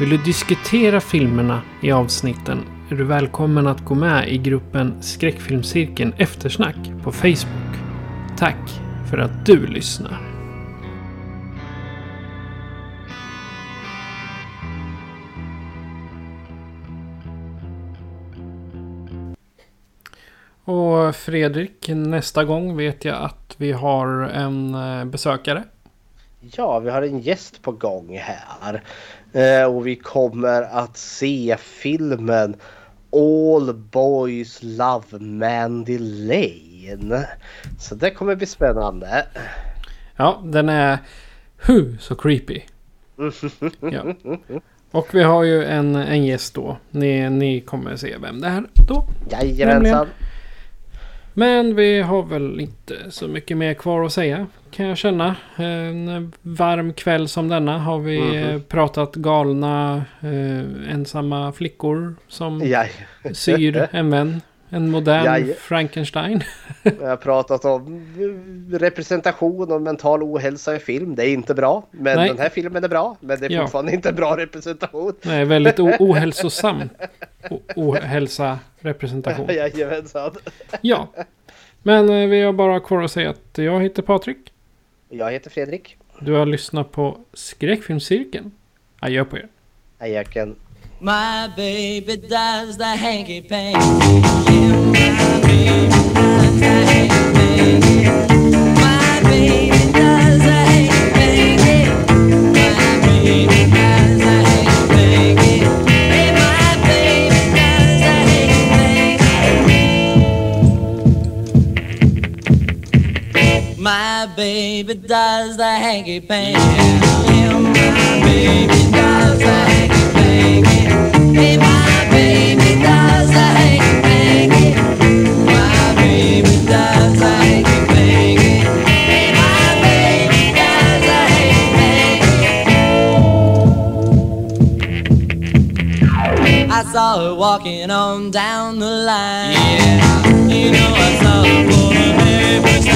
Vill du diskutera filmerna i avsnitten är du välkommen att gå med i gruppen Skräckfilmscirkeln Eftersnack på Facebook. Tack för att du lyssnar! Och Fredrik, nästa gång vet jag att vi har en eh, besökare. Ja, vi har en gäst på gång här. Eh, och vi kommer att se filmen All Boys Love Mandy Lane. Så det kommer bli spännande. Ja, den är hu så creepy. Ja. Och vi har ju en, en gäst då. Ni, ni kommer se vem det är då. Jajamensan. Men vi har väl inte så mycket mer kvar att säga. Kan jag känna. En varm kväll som denna har vi Mhm. pratat galna eh, ensamma flickor som Jaj. syr en vän. En modern Jaj. Frankenstein. Jag har pratat om representation och mental ohälsa i film. Det är inte bra. Men Nej. den här filmen är bra. Men det är Ja. fortfarande inte bra representation. Nej, väldigt ohälsosam o- ohälsa representation. Jajamensan. Ja. Men eh, vi har bara kvar att säga att jag heter Patrik. Jag heter Fredrik. Du har lyssnat på Skräckfilmscirkeln. Adjö på er. Ajöken. My baby does the hanky panky. Yeah, my baby baby does the hanky panky. Yeah, my baby does the hanky panky. Hey, my baby does the hanky panky. My baby does the hanky panky. Hey, my baby does the hanky panky. I saw her walking on down the line. Yeah, you know I saw her for the first time.